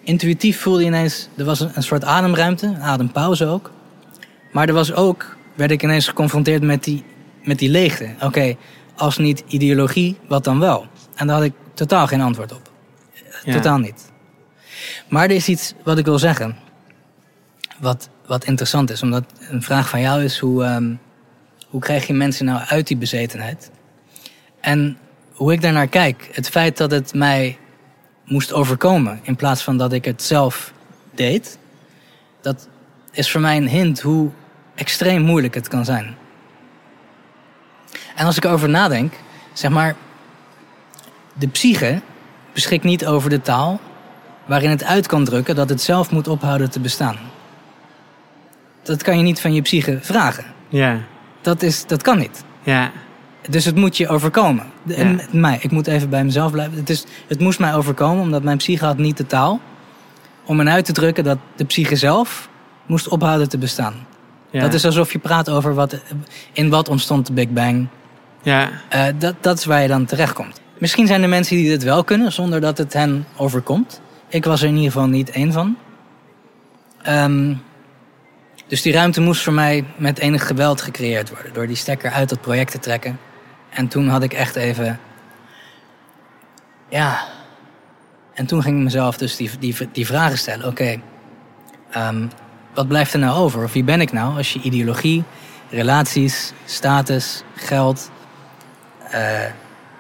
intuïtief voelde je ineens, er was een, een soort ademruimte, een adempauze ook. Maar er was ook, werd ik ineens geconfronteerd met die, met die leegte. Oké, als niet ideologie, wat dan wel? En daar had ik totaal geen antwoord op. Ja. Totaal niet. Maar er is iets wat ik wil zeggen. Wat, wat interessant is. Omdat een vraag van jou is hoe, ehm, hoe krijg je mensen nou uit die bezetenheid? En hoe ik daarnaar kijk. Het feit dat het mij moest overkomen. In plaats van dat ik het zelf deed. Dat is voor mij een hint hoe extreem moeilijk het kan zijn. En als ik erover nadenk. Zeg maar. De psyche beschikt niet over de taal waarin het uit kan drukken dat het zelf moet ophouden te bestaan. Dat kan je niet van je psyche vragen. Ja. Dat, is, dat kan niet. Ja. Dus het moet je overkomen. Ja. En mij, ik moet even bij mezelf blijven. Het, is, het moest mij overkomen omdat mijn psyche had niet de taal om me uit te drukken dat de psyche zelf moest ophouden te bestaan. Ja. Dat is alsof je praat over wat, in wat ontstond de Big Bang. Ja. Eh, dat, dat is waar je dan terechtkomt. Misschien zijn er mensen die dit wel kunnen zonder dat het hen overkomt. Ik was er in ieder geval niet één van. Ehm, dus die ruimte moest voor mij met enig geweld gecreëerd worden. Door die stekker uit het project te trekken. En toen had ik echt even. Ja. En toen ging ik mezelf dus die, die, die vragen stellen. Oké, ehm, wat blijft er nou over? Of wie ben ik nou als je ideologie, relaties, status, geld, eh,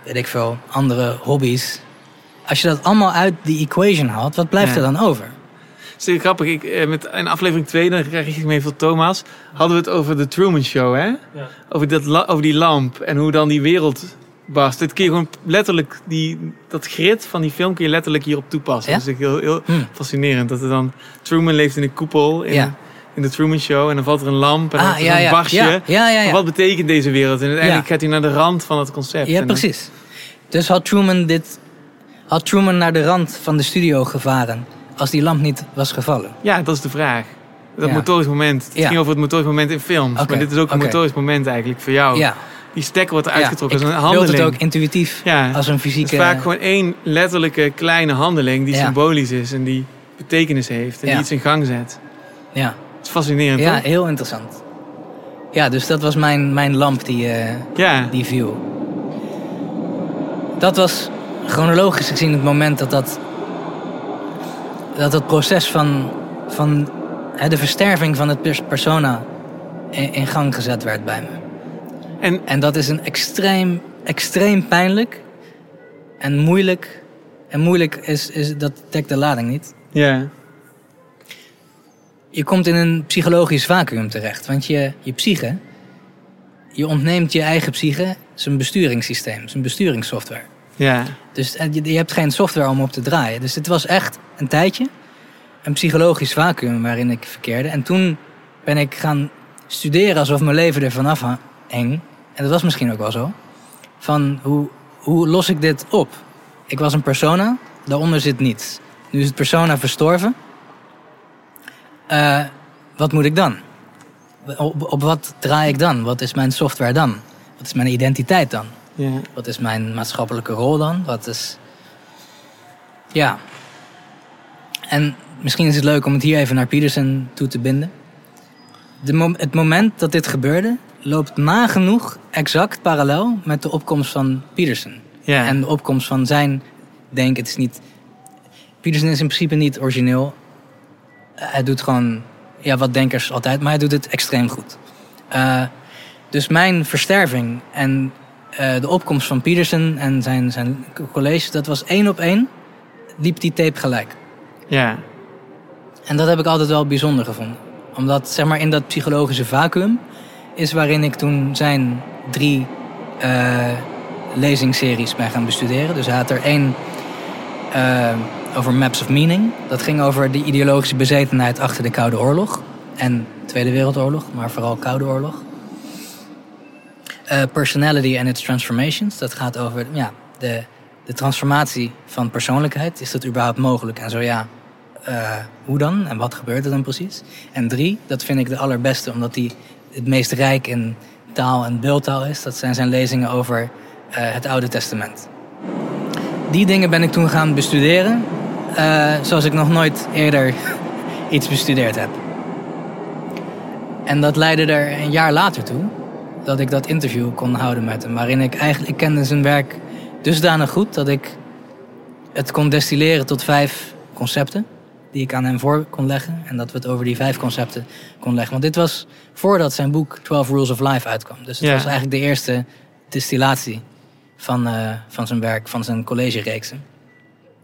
weet ik veel, andere hobby's. Als je dat allemaal uit die equation haalt, wat blijft Ja. er dan over? Het is grappig. Ik, eh, met, in aflevering 2, dan krijg ik mee van Thomas, hadden we het over de Truman Show, hè? Over, dat, over die lamp en hoe dan die wereld barst. Dit kun je gewoon letterlijk, die, dat grid van die film kun je letterlijk hierop toepassen. Ja? Dat is echt heel, heel fascinerend. Dat er dan, Truman leeft in een koepel in, Ja. in de Truman Show en dan valt er een lamp en dan Ah, is ja, een ja. barstje. Ja, ja, ja, ja. Wat betekent deze wereld? En uiteindelijk Ja. gaat hij naar de rand van het concept. Ja, dan- precies. Dus had Truman dit. Had Truman naar de rand van de studio gevaren als die lamp niet was gevallen? Ja, dat is de vraag. Dat Ja. motorisch moment. Het Ja. ging over het motorisch moment in films. Maar dit is ook een motorisch moment eigenlijk voor jou. Ja. Die stekker wordt eruit Ja, ik als een het ook intuïtief Ja. als een fysieke... Het is vaak gewoon één letterlijke kleine handeling die symbolisch is en die betekenis heeft en die iets in gang zet. Ja. Het is fascinerend, Ja, toch? heel interessant. Ja, dus dat was mijn, mijn lamp die, Ja. die viel. Dat was chronologisch gezien het moment dat dat, dat, dat proces van, van hè, de versterving van het pers- persona in, in gang gezet werd bij me. En, en dat is een extreem, extreem pijnlijk en moeilijk. En moeilijk is, is dat dekt de lading niet. Ja. je komt in een psychologisch vacuüm terecht. Want je, je psyche, je ontneemt je eigen psyche zijn besturingssysteem, zijn besturingssoftware. Ja. Dus eh, je, je hebt geen software om op te draaien. Dus het was echt een tijdje een psychologisch vacuüm waarin ik verkeerde. En toen ben ik gaan studeren alsof mijn leven er vanaf ha- hing. En dat was misschien ook wel zo. Van hoe, hoe los ik dit op? Ik was een persona, daaronder zit niets. Nu is het persona verstorven. Eh, wat moet ik dan? Op, op wat draai ik dan? Wat is mijn software dan? Wat is mijn identiteit dan? Ja. Wat is mijn maatschappelijke rol dan? Wat is. Ja. En misschien is het leuk om het hier even naar Peterson toe te binden. De mom- het moment dat dit gebeurde, loopt nagenoeg exact parallel met de opkomst van Peterson. Ja. En de opkomst van zijn denken. Het is niet. Peterson is in principe niet origineel. Hij doet gewoon ja, wat denkers altijd, maar hij doet het extreem goed. Eh, dus mijn versterving en eh, de opkomst van Peterson en zijn, zijn college, dat was één op één, liep die tape gelijk. Ja. En dat heb ik altijd wel bijzonder gevonden. Omdat zeg maar in dat psychologische vacuüm is waarin ik toen zijn drie eh lezingsseries ben gaan bestuderen. Dus hij had er één eh, over Maps of Meaning. Dat ging over de ideologische bezetenheid achter de Koude Oorlog. En Tweede Wereldoorlog, maar vooral Koude Oorlog. Eh, personality and its Transformations. Dat gaat over ja, de, de transformatie van persoonlijkheid. Is dat überhaupt mogelijk? En zo ja, eh, hoe dan? En wat gebeurt er dan precies? En drie, dat vind ik de allerbeste, omdat die het meest rijk in taal en beeldtaal is. Dat zijn zijn lezingen over eh, het Oude Testament. Die dingen ben ik toen gaan bestuderen, eh, zoals ik nog nooit eerder iets bestudeerd heb. En dat leidde er een jaar later toe dat ik dat interview kon houden met hem. Waarin ik eigenlijk, ik kende zijn werk dusdanig goed dat ik het kon destilleren tot vijf concepten. Die ik aan hem voor kon leggen. En dat we het over die vijf concepten kon leggen. Want dit was voordat zijn boek 12 Rules of Life uitkwam. Dus het Ja. was eigenlijk de eerste distillatie van, eh, van zijn werk, van zijn collegereeksen.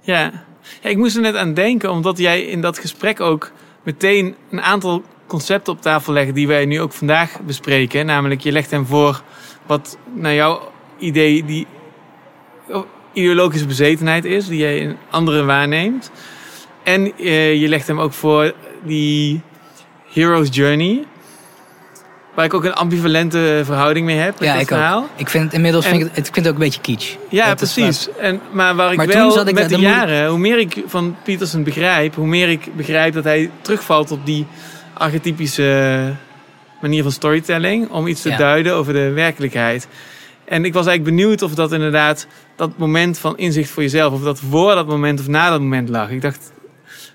Ja. ja, ik moest er net aan denken, omdat jij in dat gesprek ook meteen een aantal concepten op tafel legt die wij nu ook vandaag bespreken. Namelijk, je legt hem voor wat naar jouw idee die ideologische bezetenheid is, die jij in anderen waarneemt. En eh, je legt hem ook voor die hero's journey. Waar ik ook een ambivalente verhouding mee heb met ja, dat ik verhaal. ook. Ik vind, inmiddels En- vind ik, het- ik vind het ook een beetje kitsch. Ja, Dat precies. En, maar waar ik Maar wel ik met de jaren, hoe meer ik van Peterson begrijp, hoe meer ik begrijp dat hij terugvalt op die archetypische manier van storytelling om iets te Ja. duiden over de werkelijkheid. En ik was eigenlijk benieuwd of dat inderdaad dat moment van inzicht voor jezelf, of dat voor dat moment of na dat moment lag. Ik dacht,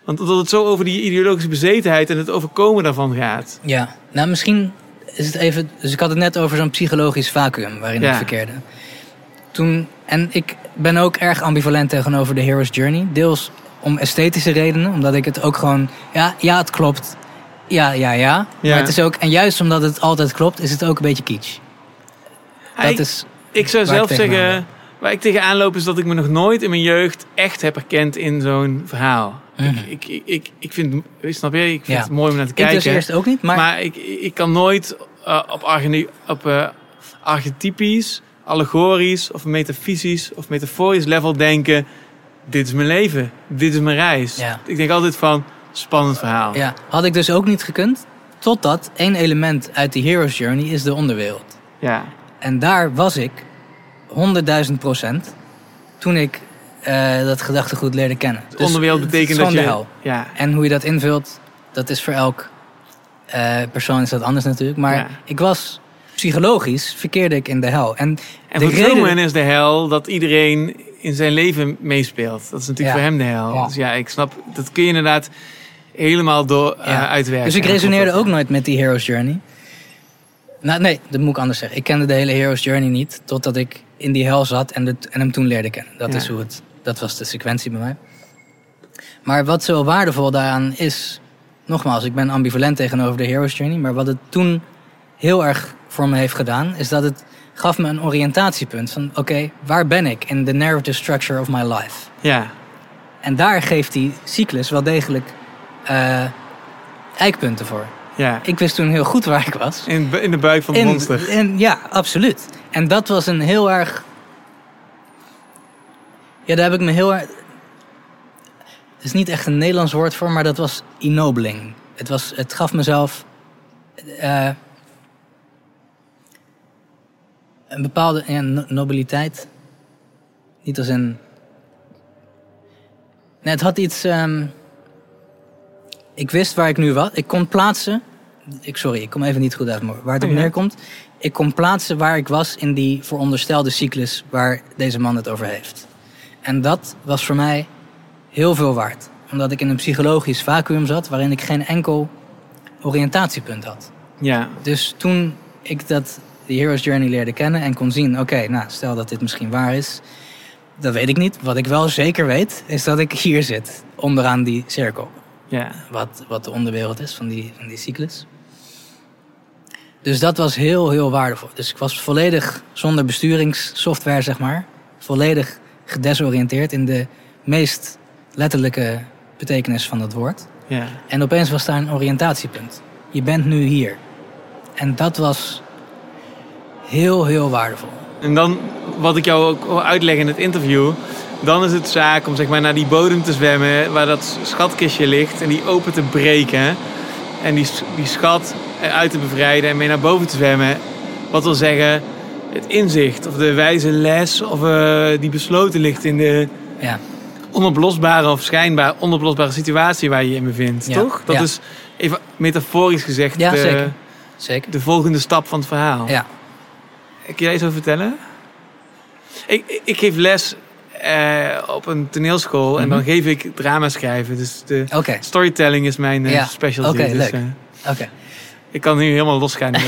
want dat het zo over die ideologische bezetenheid en het overkomen daarvan gaat. Ja, nou misschien is het even... Dus ik had het net over zo'n psychologisch vacuüm waarin Ja. ik verkeerde. Toen, en ik ben ook erg ambivalent tegenover de Hero's Journey. Deels om esthetische redenen, omdat ik het ook gewoon... Ja, ja het klopt. Ja, ja, ja. Ja. Maar het is ook... En juist omdat het altijd klopt, is het ook een beetje kitsch. Dat ik, is ik zou zelf zeggen, waar ik tegenaan loop is dat ik me nog nooit in mijn jeugd echt heb herkend in zo'n verhaal. Mhm. Ik, ik, ik, ik vind, snap je, ik vind Ja. het mooi om naar te Ik kijken. dus eerst ook niet, maar- ik, ik kan nooit eh, op, op eh, archetypisch, allegorisch of metafysisch of metaforisch level denken... dit is mijn leven, dit is mijn reis. Ja. Ik denk altijd van, spannend verhaal. Ja, had ik dus ook niet gekund. Totdat één element uit die Hero's Journey is de onderwereld. Ja. En daar was ik 100.000 procent toen ik eh, dat gedachtegoed leerde kennen. Dus onderwereld betekent dat de je- hel. ja. En hoe je dat invult, dat is voor elk eh, persoon is dat anders natuurlijk. Maar Ja. ik was psychologisch, verkeerde ik in de hel. En, En de voor reden- Truman is de hel dat iedereen in zijn leven meespeelt. Dat is natuurlijk Ja. voor hem de hel. Ja. Dus ja, ik snap, dat kun je inderdaad helemaal door eh, uitwerken. Dus ik resoneerde ook nooit met die Hero's Journey. Nou, nee, dat moet ik anders zeggen. Ik kende de hele Hero's Journey niet, totdat ik in die hel zat en, de, en hem toen leerde kennen. Dat, Ja. is hoe het, dat was de sequentie bij mij. Maar wat zo waardevol daaraan is, nogmaals, ik ben ambivalent tegenover de Hero's Journey, maar wat het toen heel erg voor me heeft gedaan, is dat het gaf me een oriëntatiepunt van, oké, waar ben ik in the narrative structure of my life? Ja. En daar geeft die cyclus wel degelijk eh, eikpunten voor. Ja. Ik wist toen heel goed waar ik was. In, in de buik van het In- monster. in- ja, absoluut. En dat was een heel erg. Ja, daar heb ik me heel erg. Het is niet echt een Nederlands woord voor, maar dat was ennobling. Het, was, het gaf mezelf. eh, een bepaalde ja, no- nobiliteit. Niet als een. Nee, het had iets. ehm, ik wist waar ik nu was. Ik kon plaatsen. Ik, sorry, ik kom even niet goed uit waar het op Oh neerkomt. Ik kon plaatsen waar ik was in die veronderstelde cyclus waar deze man het over heeft. En dat was voor mij heel veel waard. Omdat ik in een psychologisch vacuüm zat waarin ik geen enkel oriëntatiepunt had. Ja. Dus toen ik dat, de Hero's Journey leerde kennen en kon zien... oké, nou, stel dat dit misschien waar is, dat weet ik niet. Wat ik wel zeker weet, is dat ik hier zit, onderaan die cirkel. Ja. Wat, wat de onderwereld is van die, van die cyclus. Dus dat was heel, heel waardevol. Dus ik was volledig zonder besturingssoftware, zeg maar. Volledig gedesoriënteerd in de meest letterlijke betekenis van het woord. Ja. En opeens was daar een oriëntatiepunt. Je bent nu hier. En dat was heel, heel waardevol. En dan, wat ik jou ook wil uitleggen in het interview... dan is het zaak om zeg maar, naar die bodem te zwemmen... waar dat schatkistje ligt en die open te breken... en die, die schat eruit te bevrijden en mee naar boven te zwemmen. Wat wil zeggen, het inzicht of de wijze les... of eh, die besloten ligt in de Ja. onoplosbare of schijnbaar onoplosbare situatie... waar je je in bevindt, Ja. toch? Dat Ja. is even metaforisch gezegd Ja, de, zeker. Zeker. de volgende stap van het verhaal. Ja. Kun jij iets over vertellen? Ik, ik- ik geef les eh, op een toneelschool en Mhm. dan geef ik drama schrijven. Dus de storytelling is mijn eh, Ja. specialty. Oké, dus, leuk. eh, Oké. Ik kan nu helemaal losgaan.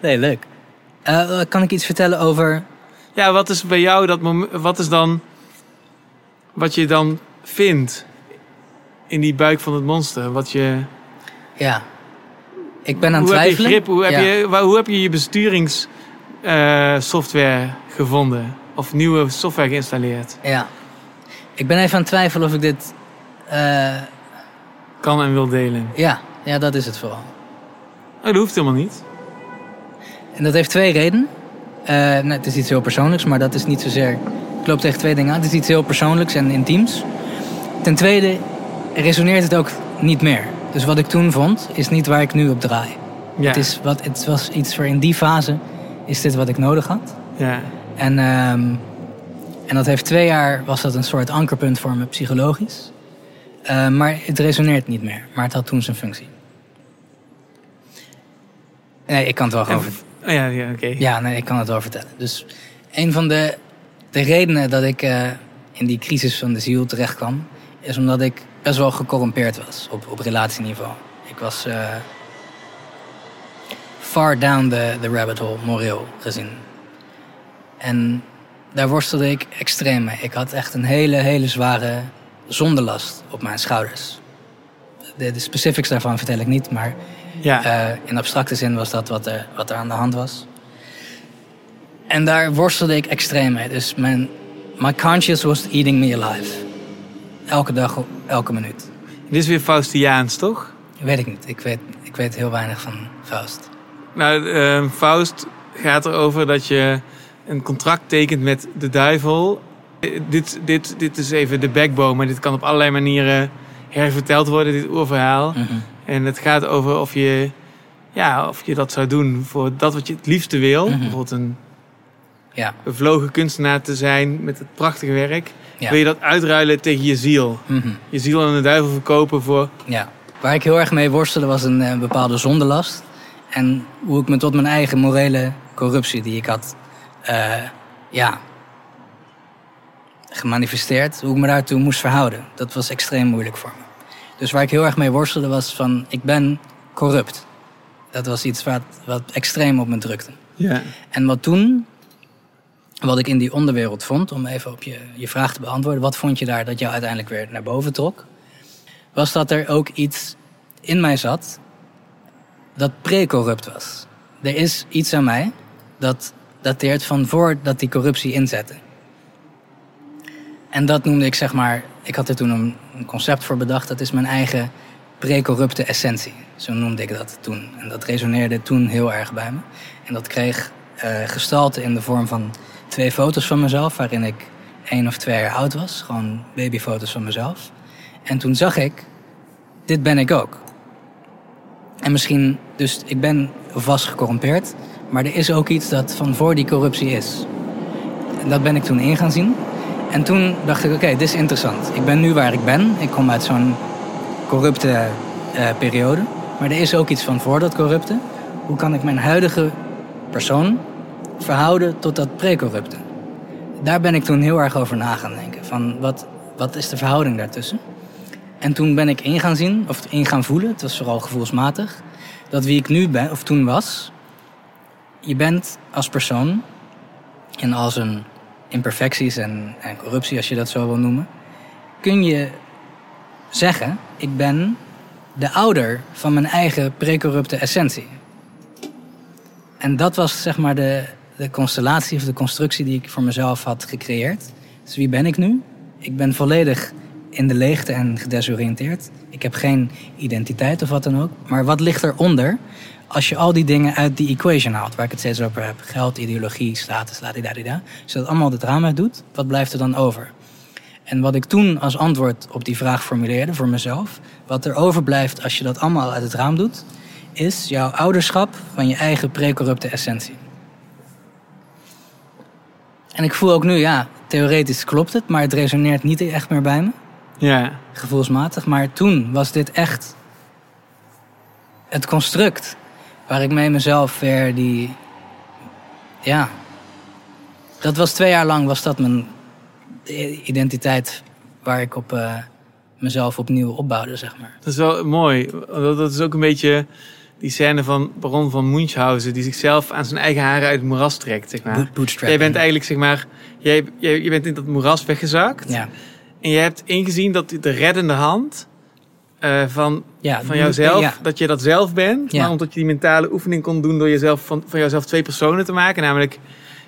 Nee, leuk. Eh, kan ik iets vertellen over... ja, wat is bij jou dat moment? Wat is dan wat je dan vindt in die buik van het monster? Wat je, Ja. Ik ben aan het hoe heb je twijfelen. grip? Hoe heb, Ja. je, waar- hoe heb je je besturingssoftware gevonden? Of nieuwe software geïnstalleerd? Ja. Ik ben even aan het twijfelen of ik dit... eh, Kan en wil delen. ja, ja, dat is het vooral. Oh, dat hoeft helemaal niet. En dat heeft twee redenen. Eh, nou, het is iets heel persoonlijks, maar dat is niet zozeer... Ik loop tegen twee dingen aan. Het is iets heel persoonlijks en intiems. Ten tweede resoneert het ook niet meer. Dus wat ik toen vond, is niet waar ik nu op draai. Ja. Het, is wat, het was iets voor in die fase is dit wat ik nodig had. Ja. En, ehm, en dat heeft twee jaar, was dat een soort ankerpunt voor me psychologisch. Eh, maar het resoneert niet meer. Maar het had toen zijn functie. Nee, ik kan het wel gewoon En- vertellen. Oh ja, ja oké. Ja, nee, ik kan het wel vertellen. Dus een van de, de redenen dat ik eh, in die crisis van de ziel terecht kwam... is omdat ik best wel gecorrumpeerd was op, op relatieniveau. Ik was eh, far down the, the rabbit hole, moreel gezien. En daar worstelde ik extreem mee. Ik had echt een hele, hele zware zondelast op mijn schouders. De, de specifics daarvan vertel ik niet, maar Ja. eh, in abstracte zin was dat wat er, wat er aan de hand was. En daar worstelde ik extreem mee. Dus mijn my conscience was eating me alive. Elke dag, elke minuut. Dit is weer Faustiaans, toch? Weet ik niet. Ik weet, ik weet heel weinig van Faust. Nou, eh, Faust gaat erover dat je een contract tekent met de duivel. Dit, dit, dit is even de backbone, maar dit kan op allerlei manieren herverteld worden, dit oerverhaal. Mhm. En het gaat over of je, ja, of je dat zou doen voor dat wat je het liefste wil. Mhm. Bijvoorbeeld een Ja. bevlogen kunstenaar te zijn met het prachtige werk. Ja. Wil je dat uitruilen tegen je ziel? Mhm. Je ziel aan de duivel verkopen voor Ja. Waar ik heel erg mee worstelde was een, eh, bepaalde zondelast. En hoe ik me tot mijn eigen morele corruptie die ik had, eh, ja, gemanifesteerd, hoe ik me daartoe moest verhouden. Dat was extreem moeilijk voor me. Dus waar ik heel erg mee worstelde was van, ik ben corrupt. Dat was iets wat, wat extreem op me drukte. Ja. En wat toen, wat ik in die onderwereld vond, om even op je, je vraag te beantwoorden, wat vond je daar dat jou uiteindelijk weer naar boven trok? Was dat er ook iets in mij zat dat pre-corrupt was. Er is iets aan mij dat dateert van voordat die corruptie inzette. En dat noemde ik zeg maar, ik had er toen een, concept voor bedacht, dat is mijn eigen pre-corrupte essentie. Zo noemde ik dat toen. En dat resoneerde toen heel erg bij me. En dat kreeg eh, gestalte in de vorm van twee foto's van mezelf, waarin ik één of twee jaar oud was. Gewoon babyfoto's van mezelf. En toen zag ik, dit ben ik ook. En misschien, dus ik ben vast gecorrumpeerd, maar er is ook iets dat van voor die corruptie is. En dat ben ik toen in gaan zien. En toen dacht ik, oké, dit is interessant. Ik ben nu waar ik ben. Ik kom uit zo'n corrupte eh, periode. Maar er is ook iets van voor dat corrupte. Hoe kan ik mijn huidige persoon verhouden tot dat pre-corrupte? Daar ben ik toen heel erg over na gaan denken. Van wat, wat is de verhouding daartussen? En toen ben ik in gaan zien, of in gaan voelen, het was vooral gevoelsmatig, dat wie ik nu ben, of toen was, je bent als persoon, in al zijn imperfecties en, en corruptie, als je dat zo wil noemen, kun je zeggen, ik ben de ouder van mijn eigen precorrupte essentie. En dat was zeg maar de, de constellatie of de constructie die ik voor mezelf had gecreëerd. Dus wie ben ik nu? Ik ben volledig in de leegte en gedesoriënteerd. Ik heb geen identiteit of wat dan ook. Maar wat ligt eronder als je al die dingen uit die equation haalt, waar ik het steeds over heb? Geld, ideologie, status, ladidadida. Als je dat allemaal het raam uit doet, wat blijft er dan over? En wat ik toen als antwoord op die vraag formuleerde voor mezelf, wat er overblijft als je dat allemaal uit het raam doet, is jouw ouderschap van je eigen precorrupte essentie. En ik voel ook nu, ja, theoretisch klopt het, maar het resoneert niet echt meer bij me. Ja. Gevoelsmatig. Maar toen was dit echt het construct waar ik mee mezelf weer die. Ja. Dat was twee jaar lang, was dat mijn identiteit waar ik op eh, mezelf opnieuw opbouwde, zeg maar. Dat is wel mooi. Dat is ook een beetje die scène van Baron van Munchausen... die zichzelf aan zijn eigen haren uit het moeras trekt, zeg maar. Boot- bootstrapping. Jij bent eigenlijk, zeg maar... Jij, jij, je bent in dat moeras weggezakt. Ja. En je hebt ingezien dat de reddende hand... eh, van, Ja, van jouzelf, ja. dat je dat zelf bent. Ja. Maar omdat je die mentale oefening kon doen... door jezelf van, van jouzelf twee personen te maken. Namelijk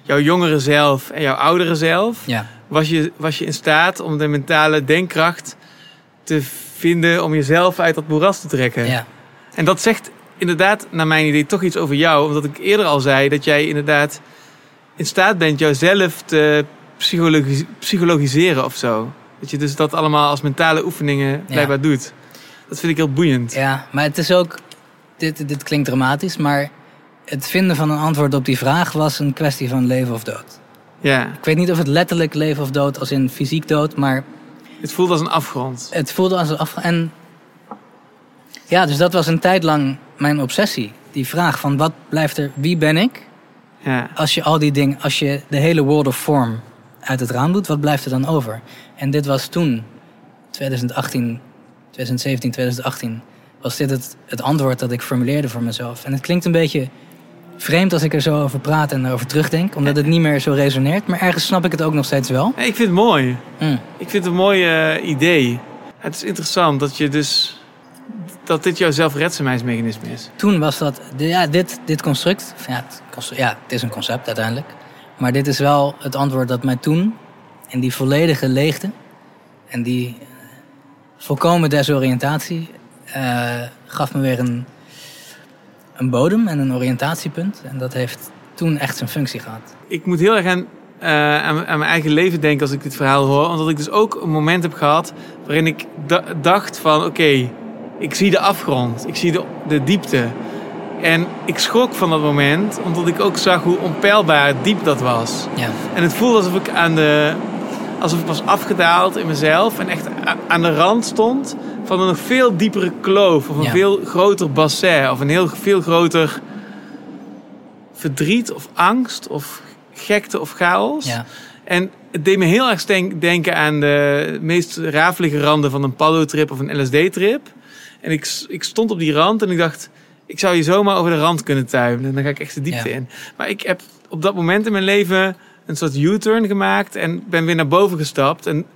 jouw jongere zelf en jouw oudere zelf. Ja. Was, je, was je in staat om de mentale denkkracht te vinden... om jezelf uit dat moeras te trekken. Ja. En dat zegt inderdaad, naar mijn idee, toch iets over jou. Omdat ik eerder al zei dat jij inderdaad in staat bent jouzelf te psychologi- psychologiseren of zo. Dat je dus dat allemaal als mentale oefeningen blijkbaar doet. Dat vind ik heel boeiend. Ja, maar het is ook. Dit, dit klinkt dramatisch, maar het vinden van een antwoord op die vraag was een kwestie van leven of dood. Ja. Ik weet niet of het letterlijk leven of dood als in fysiek dood, maar Het voelt als een afgrond. het voelde als een af. En ja, dus dat was een tijd lang mijn obsessie. Die vraag van wat blijft er, wie ben ik? Ja. Als je al die dingen, als je de hele world of form uit het raam doet, wat blijft er dan over? En dit was toen, 2018, 2017, 2018, was dit het, het antwoord dat ik formuleerde voor mezelf. En het klinkt een beetje vreemd als ik er zo over praat en erover terugdenk, omdat het niet meer zo resoneert. Maar ergens snap ik het ook nog steeds wel. Nee, ik vind het mooi. Mm. Ik vind het een mooi eh, idee. Het is interessant dat je dus... dat dit jouw zelfredzaamheidsmechanisme is. Toen was dat, ja, dit, dit construct, ja het, ja, het is een concept uiteindelijk. Maar dit is wel het antwoord dat mij toen, in die volledige leegte en die eh, volkomen desoriëntatie, eh, gaf me weer een, een bodem en een oriëntatiepunt. En dat heeft toen echt zijn functie gehad. ik moet heel erg aan, eh, aan, aan mijn eigen leven denken als ik dit verhaal hoor. Omdat ik dus ook een moment heb gehad waarin ik da- dacht van oké, ik zie de afgrond. Ik zie de, de diepte. En ik schrok van dat moment, omdat ik ook zag hoe onpeilbaar diep dat was. Ja. En het voelde alsof ik aan de... Alsof ik was afgedaald in mezelf en echt aan de rand stond van een nog veel diepere kloof. Of een Ja. veel groter bassin. Of een heel veel groter verdriet of angst of gekte of chaos. Ja. En het deed me heel erg denk- denken aan de meest rafelige randen van een paddo-trip of een LSD-trip. En ik, ik stond op die rand en ik dacht, ik zou hier zomaar over de rand kunnen tuimelen. En dan ga ik echt de diepte Ja. in. Maar ik heb op dat moment in mijn leven een soort U-turn gemaakt en ben weer naar boven gestapt. En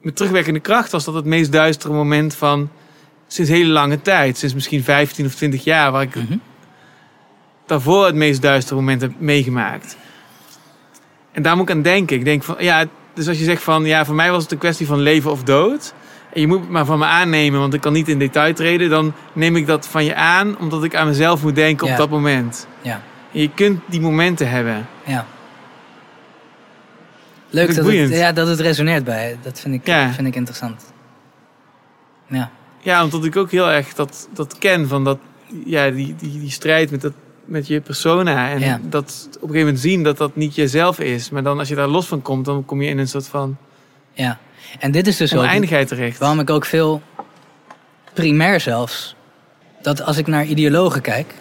met terugwerkende kracht was dat het meest duistere moment van sinds hele lange tijd. Sinds misschien 15 of 20 jaar, waar ik daarvoor het meest duistere moment heb meegemaakt. En daar moet ik aan denken. Ik denk van, ja, dus als je zegt van, ja, voor mij was het een kwestie van leven of dood. En je moet het maar van me aannemen, want ik kan niet in detail treden. Dan neem ik dat van je aan, omdat ik aan mezelf moet denken Ja. op dat moment. Ja. En je kunt die momenten hebben. Ja. Leuk dat het, ja, dat het resoneert bij. Dat vind ik, Ja. vind ik interessant. Ja. Ja, omdat ik ook heel erg dat, dat ken van dat, ja, die, die, die strijd met, dat, met je persona. En Ja. dat op een gegeven moment zien dat dat niet jezelf is. Maar dan als je daar los van komt, dan kom je in een soort van Ja. En dit is dus ook oneindigheid terecht. waarom ik ook veel primair zelfs, dat als ik naar ideologen kijk,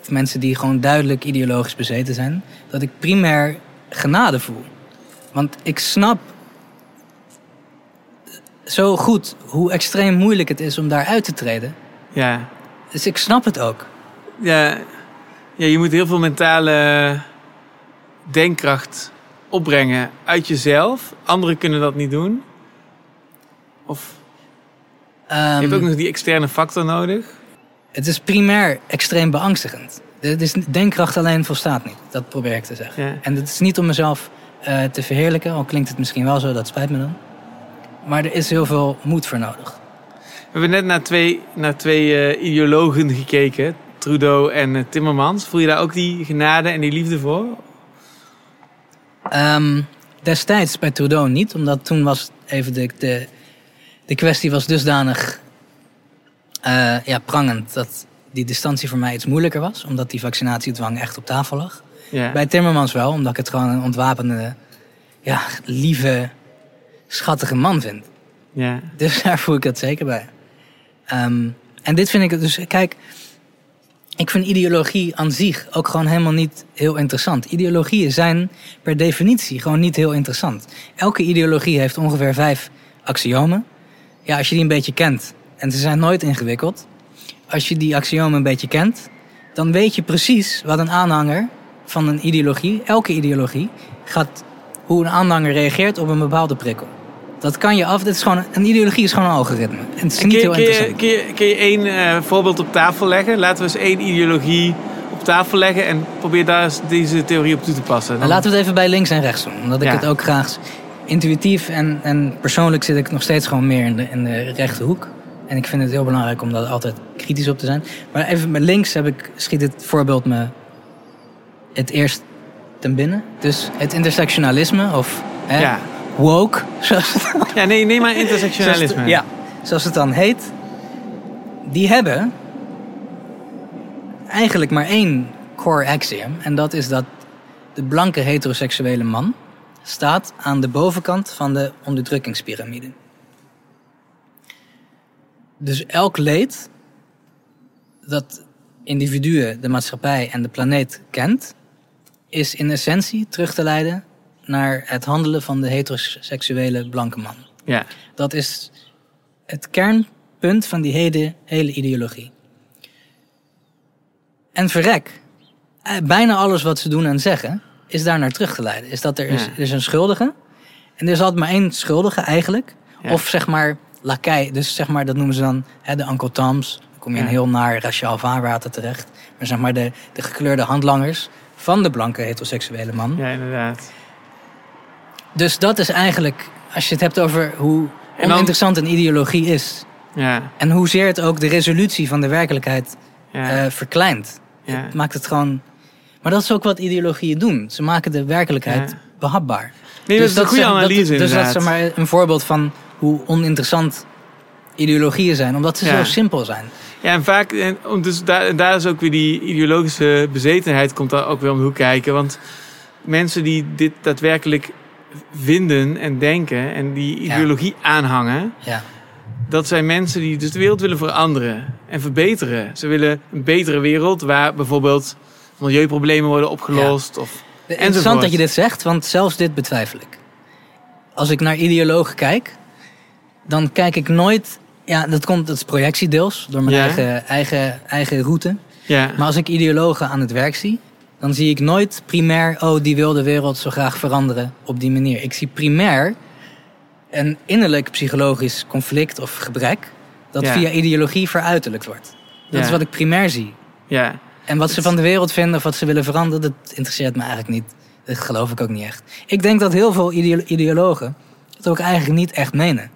of mensen die gewoon duidelijk ideologisch bezeten zijn, dat ik primair genade voel. Want ik snap zo goed hoe extreem moeilijk het is om daar uit te treden. Ja. Dus ik snap het ook. Ja, ja, je moet heel veel mentale denkkracht opbrengen uit jezelf. Anderen kunnen dat niet doen. Of je hebt ook nog die externe factor nodig. Het is primair extreem beangstigend. Het is, denkkracht alleen volstaat niet. Dat probeer ik te zeggen. Ja. En het is niet om mezelf eh, te verheerlijken, al klinkt het misschien wel zo, dat spijt me dan. Maar er is heel veel moed voor nodig. We hebben net naar twee, naar twee eh, ideologen gekeken. Trudeau en eh, Timmermans. Voel je daar ook die genade en die liefde voor? Ehm, destijds bij Trudeau niet, omdat toen was even de, de, de kwestie was dusdanig ja, prangend dat die distantie voor mij iets moeilijker was, omdat die vaccinatiedwang echt op tafel lag. Bij Timmermans wel, omdat ik het gewoon een ontwapende, ja, lieve, schattige man vind. Ja. Dus daar voel ik dat zeker bij. Ehm, en dit vind ik dus, kijk, ik vind ideologie aan zich ook gewoon helemaal niet heel interessant. Ideologieën zijn per definitie gewoon niet heel interessant. Elke ideologie heeft ongeveer vijf axiomen. Ja, als je die een beetje kent, en ze zijn nooit ingewikkeld. Als je die axiomen een beetje kent, dan weet je precies wat een aanhanger van een ideologie, elke ideologie, gaat, hoe een aanhanger reageert op een bepaalde prikkel. Dat kan je af. Dit is gewoon, een ideologie is gewoon een algoritme. En het is En niet je- heel kun, je, interessant. kun, je, kun je één eh, voorbeeld op tafel leggen? Laten we eens één ideologie op tafel leggen en probeer daar eens deze theorie op toe te passen. Laten we het even bij links en rechts doen. Omdat ik Ja. het ook graag intuïtief en, en persoonlijk zit ik nog steeds gewoon meer in de, in de rechte hoek. En ik vind het heel belangrijk om daar altijd kritisch op te zijn. Maar even met links heb ik, schiet het voorbeeld me het eerst ten binnen. Dus het intersectionalisme of hè, Ja. woke. Zoals het, Ja, nee, neem maar intersectionalisme. zoals het- ja, zoals het dan heet. Die hebben eigenlijk maar één core axiom. En dat is dat de blanke heteroseksuele man staat aan de bovenkant van de onderdrukkingspyramide. Dus elk leed dat individuen, de maatschappij en de planeet kent, is in essentie terug te leiden naar het handelen van de heteroseksuele blanke man. Ja. Dat is het kernpunt van die hele, hele ideologie. En verrek, eh, bijna alles wat ze doen en zeggen is daar naar terug te leiden. Is dat er is, er is een schuldige en er is altijd maar één schuldige eigenlijk. Ja. Of zeg maar lakij, dus zeg maar dat noemen ze dan hè, de Uncle Toms. Dan kom je in heel naar raciaal vaarwater terecht. Maar zeg maar de, de gekleurde handlangers van de blanke heteroseksuele man. Ja, inderdaad. Dus dat is eigenlijk, als je het hebt over hoe oninteressant een ideologie is. Ja. En hoezeer het ook de resolutie van de werkelijkheid Ja. eh, verkleint. Ja. Het maakt het gewoon. Maar dat is ook wat ideologieën doen. Ze maken de werkelijkheid behapbaar. Nee, dat is een goede analyse, Dus dat is maar een voorbeeld van hoe oninteressant ideologieën zijn, omdat ze Ja. zo simpel zijn. Ja, en vaak, en dus daar, daar is ook weer die ideologische bezetenheid komt daar ook weer om de hoek kijken. Want mensen die dit daadwerkelijk vinden en denken en die ideologie aanhangen, Ja. Dat zijn mensen die dus de wereld willen veranderen en verbeteren. Ze willen een betere wereld waar bijvoorbeeld milieuproblemen worden opgelost. Of, Interessant enzovoort. dat je dit zegt, want zelfs dit betwijfel ik. Als ik naar ideologen kijk, dan kijk ik nooit. Ja, dat komt, dat is projectiedeels door mijn Ja. eigen, eigen, eigen route. Ja. Maar als ik ideologen aan het werk zie, dan zie ik nooit primair, oh, die wil de wereld zo graag veranderen op die manier. Ik zie primair een innerlijk psychologisch conflict of gebrek dat Ja. via ideologie veruiterlijkt wordt. Dat Ja. is wat ik primair zie. Ja. En wat ze van de wereld vinden of wat ze willen veranderen, dat interesseert me eigenlijk niet. Dat geloof ik ook niet echt. Ik denk dat heel veel ideo- ideologen het ook eigenlijk niet echt menen.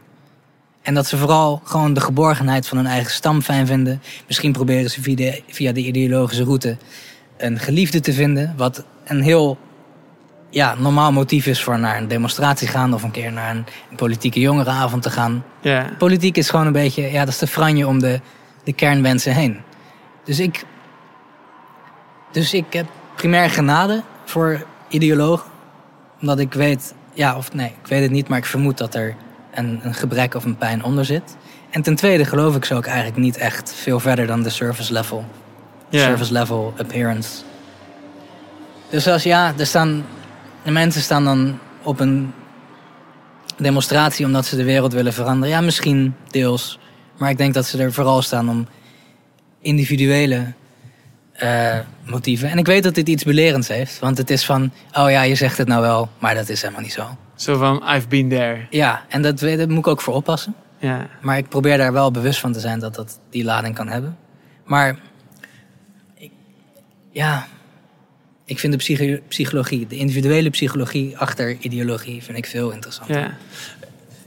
En dat ze vooral gewoon de geborgenheid van hun eigen stam fijn vinden. Misschien proberen ze via de, via de ideologische route een geliefde te vinden. Wat een heel ja, normaal motief is voor naar een demonstratie gaan of een keer naar een, een politieke jongerenavond te gaan. Ja. Politiek is gewoon een beetje, ja, dat is de franje om de, de kernwensen heen. Dus ik, dus ik heb primair genade voor ideologen. Omdat ik weet, ja of nee, ik weet het niet, maar ik vermoed dat er een, een gebrek of een pijn onder zit. En ten tweede geloof ik ze ook eigenlijk niet echt veel verder dan de surface level. Ja. Surface level appearance. Dus als ja, er staan, de mensen staan dan op een demonstratie omdat ze de wereld willen veranderen. Ja, misschien deels. Maar ik denk dat ze er vooral staan om individuele eh, motieven. En ik weet dat dit iets belerends heeft. Want het is van, oh ja, je zegt het nou wel, maar dat is helemaal niet zo. Zo van, I've been there. Ja, en dat, moet ik ook voor oppassen. Ja. Maar ik probeer daar wel bewust van te zijn dat dat die lading kan hebben. Maar ik- ja, ik vind de psycho- psychologie, de individuele psychologie achter ideologie, vind ik veel interessanter. Ja.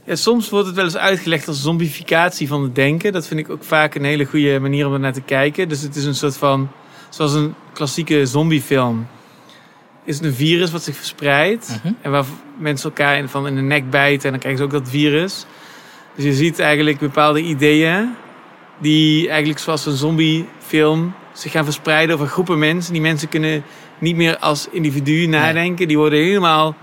ja. Soms wordt het wel eens uitgelegd als zombificatie van het denken. Dat vind ik ook vaak een hele goede manier om er naar te kijken. Dus het is een soort van, zoals een klassieke zombiefilm. Is het een virus wat zich verspreidt. En waar mensen elkaar in, van in de nek bijten. En dan krijgen ze ook dat virus. Dus je ziet eigenlijk bepaalde ideeën. Die eigenlijk zoals een zombiefilm zich gaan verspreiden over groepen mensen. Die mensen kunnen niet meer als individu nadenken. Die worden helemaal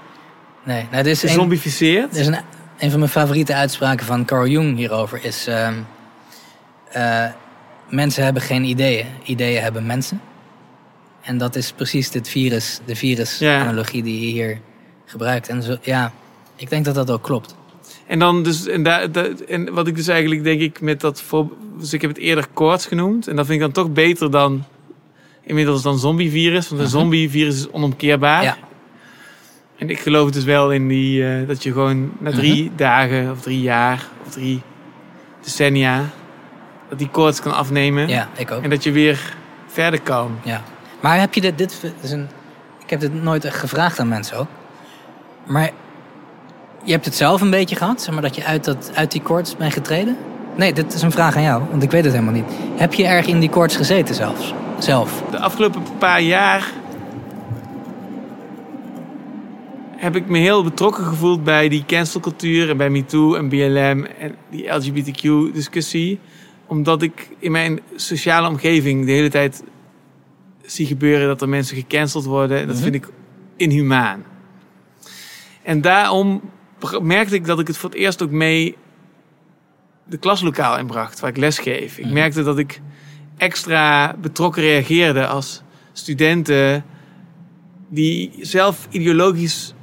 Nee, nou, dit is een- gezombificeerd. Is een, een van mijn favoriete uitspraken van Carl Jung hierover is... ehm, eh, mensen hebben geen ideeën, ideeën hebben mensen. En dat is precies dit virus, de virus-analogie die je hier gebruikt. En zo, ja, ik denk dat dat ook klopt. En dan dus, en, daar, en wat ik dus eigenlijk denk ik met dat voor, dus ik heb het eerder koorts genoemd. En dat vind ik dan toch beter dan inmiddels dan zombievirus. Want een Mhm. zombievirus is onomkeerbaar. Ja. En ik geloof dus wel in die, eh, dat je gewoon na drie Mhm. dagen of drie jaar of drie decennia, dat die koorts kan afnemen. Ja, ik ook. En dat je weer verder kan. Ja. Maar heb je dit, dit is een, ik heb dit nooit echt gevraagd aan mensen ook. Maar je hebt het zelf een beetje gehad, zeg maar dat je uit, dat, uit die koorts bent getreden? Nee, dit is een vraag aan jou, want ik weet het helemaal niet. Heb je erg in die koorts gezeten zelfs? Zelf? De afgelopen paar jaar heb ik me heel betrokken gevoeld bij die cancelcultuur en bij MeToo en BLM en die LGBTQ-discussie. Omdat ik in mijn sociale omgeving de hele tijd zie gebeuren dat er mensen gecanceld worden. En dat Mhm. vind ik inhumaan. En daarom merkte ik dat ik het voor het eerst ook mee de klaslokaal inbracht, waar ik lesgeef. Ik merkte dat ik extra betrokken reageerde als studenten die zelf ideologisch,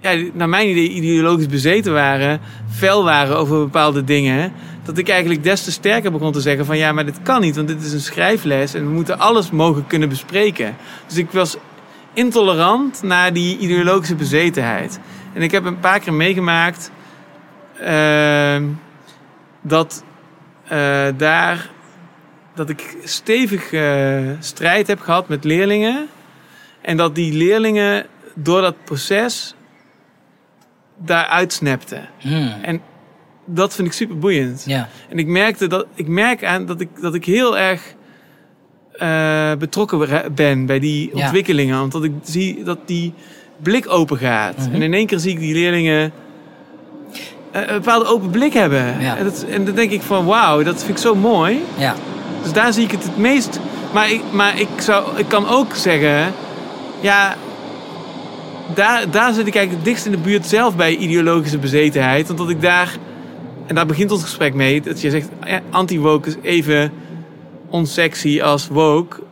ja, naar mijn idee ideologisch bezeten waren, fel waren over bepaalde dingen, dat ik eigenlijk des te sterker begon te zeggen van ja, maar dit kan niet, want dit is een schrijfles en we moeten alles mogen kunnen bespreken. Dus ik was intolerant naar die ideologische bezetenheid. En ik heb een paar keer meegemaakt ehm, dat eh, daar dat ik stevig eh, strijd heb gehad met leerlingen. En dat die leerlingen door dat proces daaruit snapten. En dat vind ik super boeiend. Ja. En ik merkte dat ik merk aan dat ik, dat ik heel erg eh, betrokken ben bij die Ja. ontwikkelingen. Omdat ik zie dat die blik open gaat. Mhm. En in één keer zie ik die leerlingen eh, een bepaalde open blik hebben. Ja. En, dat, en dan denk ik van wauw, dat vind ik zo mooi. Ja. Dus daar zie ik het het meest. Maar ik, maar ik, zou, ik kan ook zeggen, ja, daar, daar zit ik eigenlijk het dichtst in de buurt zelf bij ideologische bezetenheid. Omdat ik daar en daar begint ons gesprek mee, dat je zegt anti-woke is even onsexy als woke.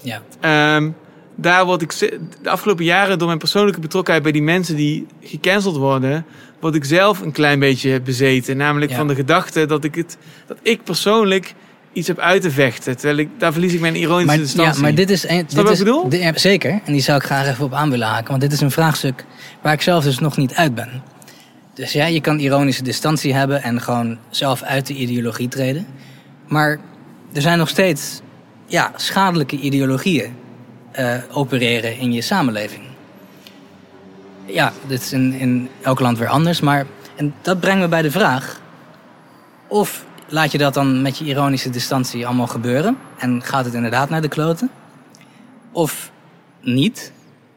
Ja. Ehm, daar word ik de afgelopen jaren door mijn persoonlijke betrokkenheid bij die mensen die gecanceld worden, word ik zelf een klein beetje bezeten. Namelijk Ja. van de gedachte dat ik het, dat ik persoonlijk iets heb uit te vechten. Terwijl ik, daar verlies ik mijn ironische Maar, distantie. ja, maar dit is... Een, Snap dit wat is ik bedoel? ja, zeker. En die zou ik graag even op aan willen haken. Want dit is een vraagstuk waar ik zelf dus nog niet uit ben. Dus ja, je kan ironische distantie hebben en gewoon zelf uit de ideologie treden. Maar er zijn nog steeds ja, schadelijke ideologieën eh, opereren in je samenleving. Ja, dit is in, in elk land weer anders. Maar en dat brengt me bij de vraag: of laat je dat dan met je ironische distantie allemaal gebeuren en gaat het inderdaad naar de kloten? Of niet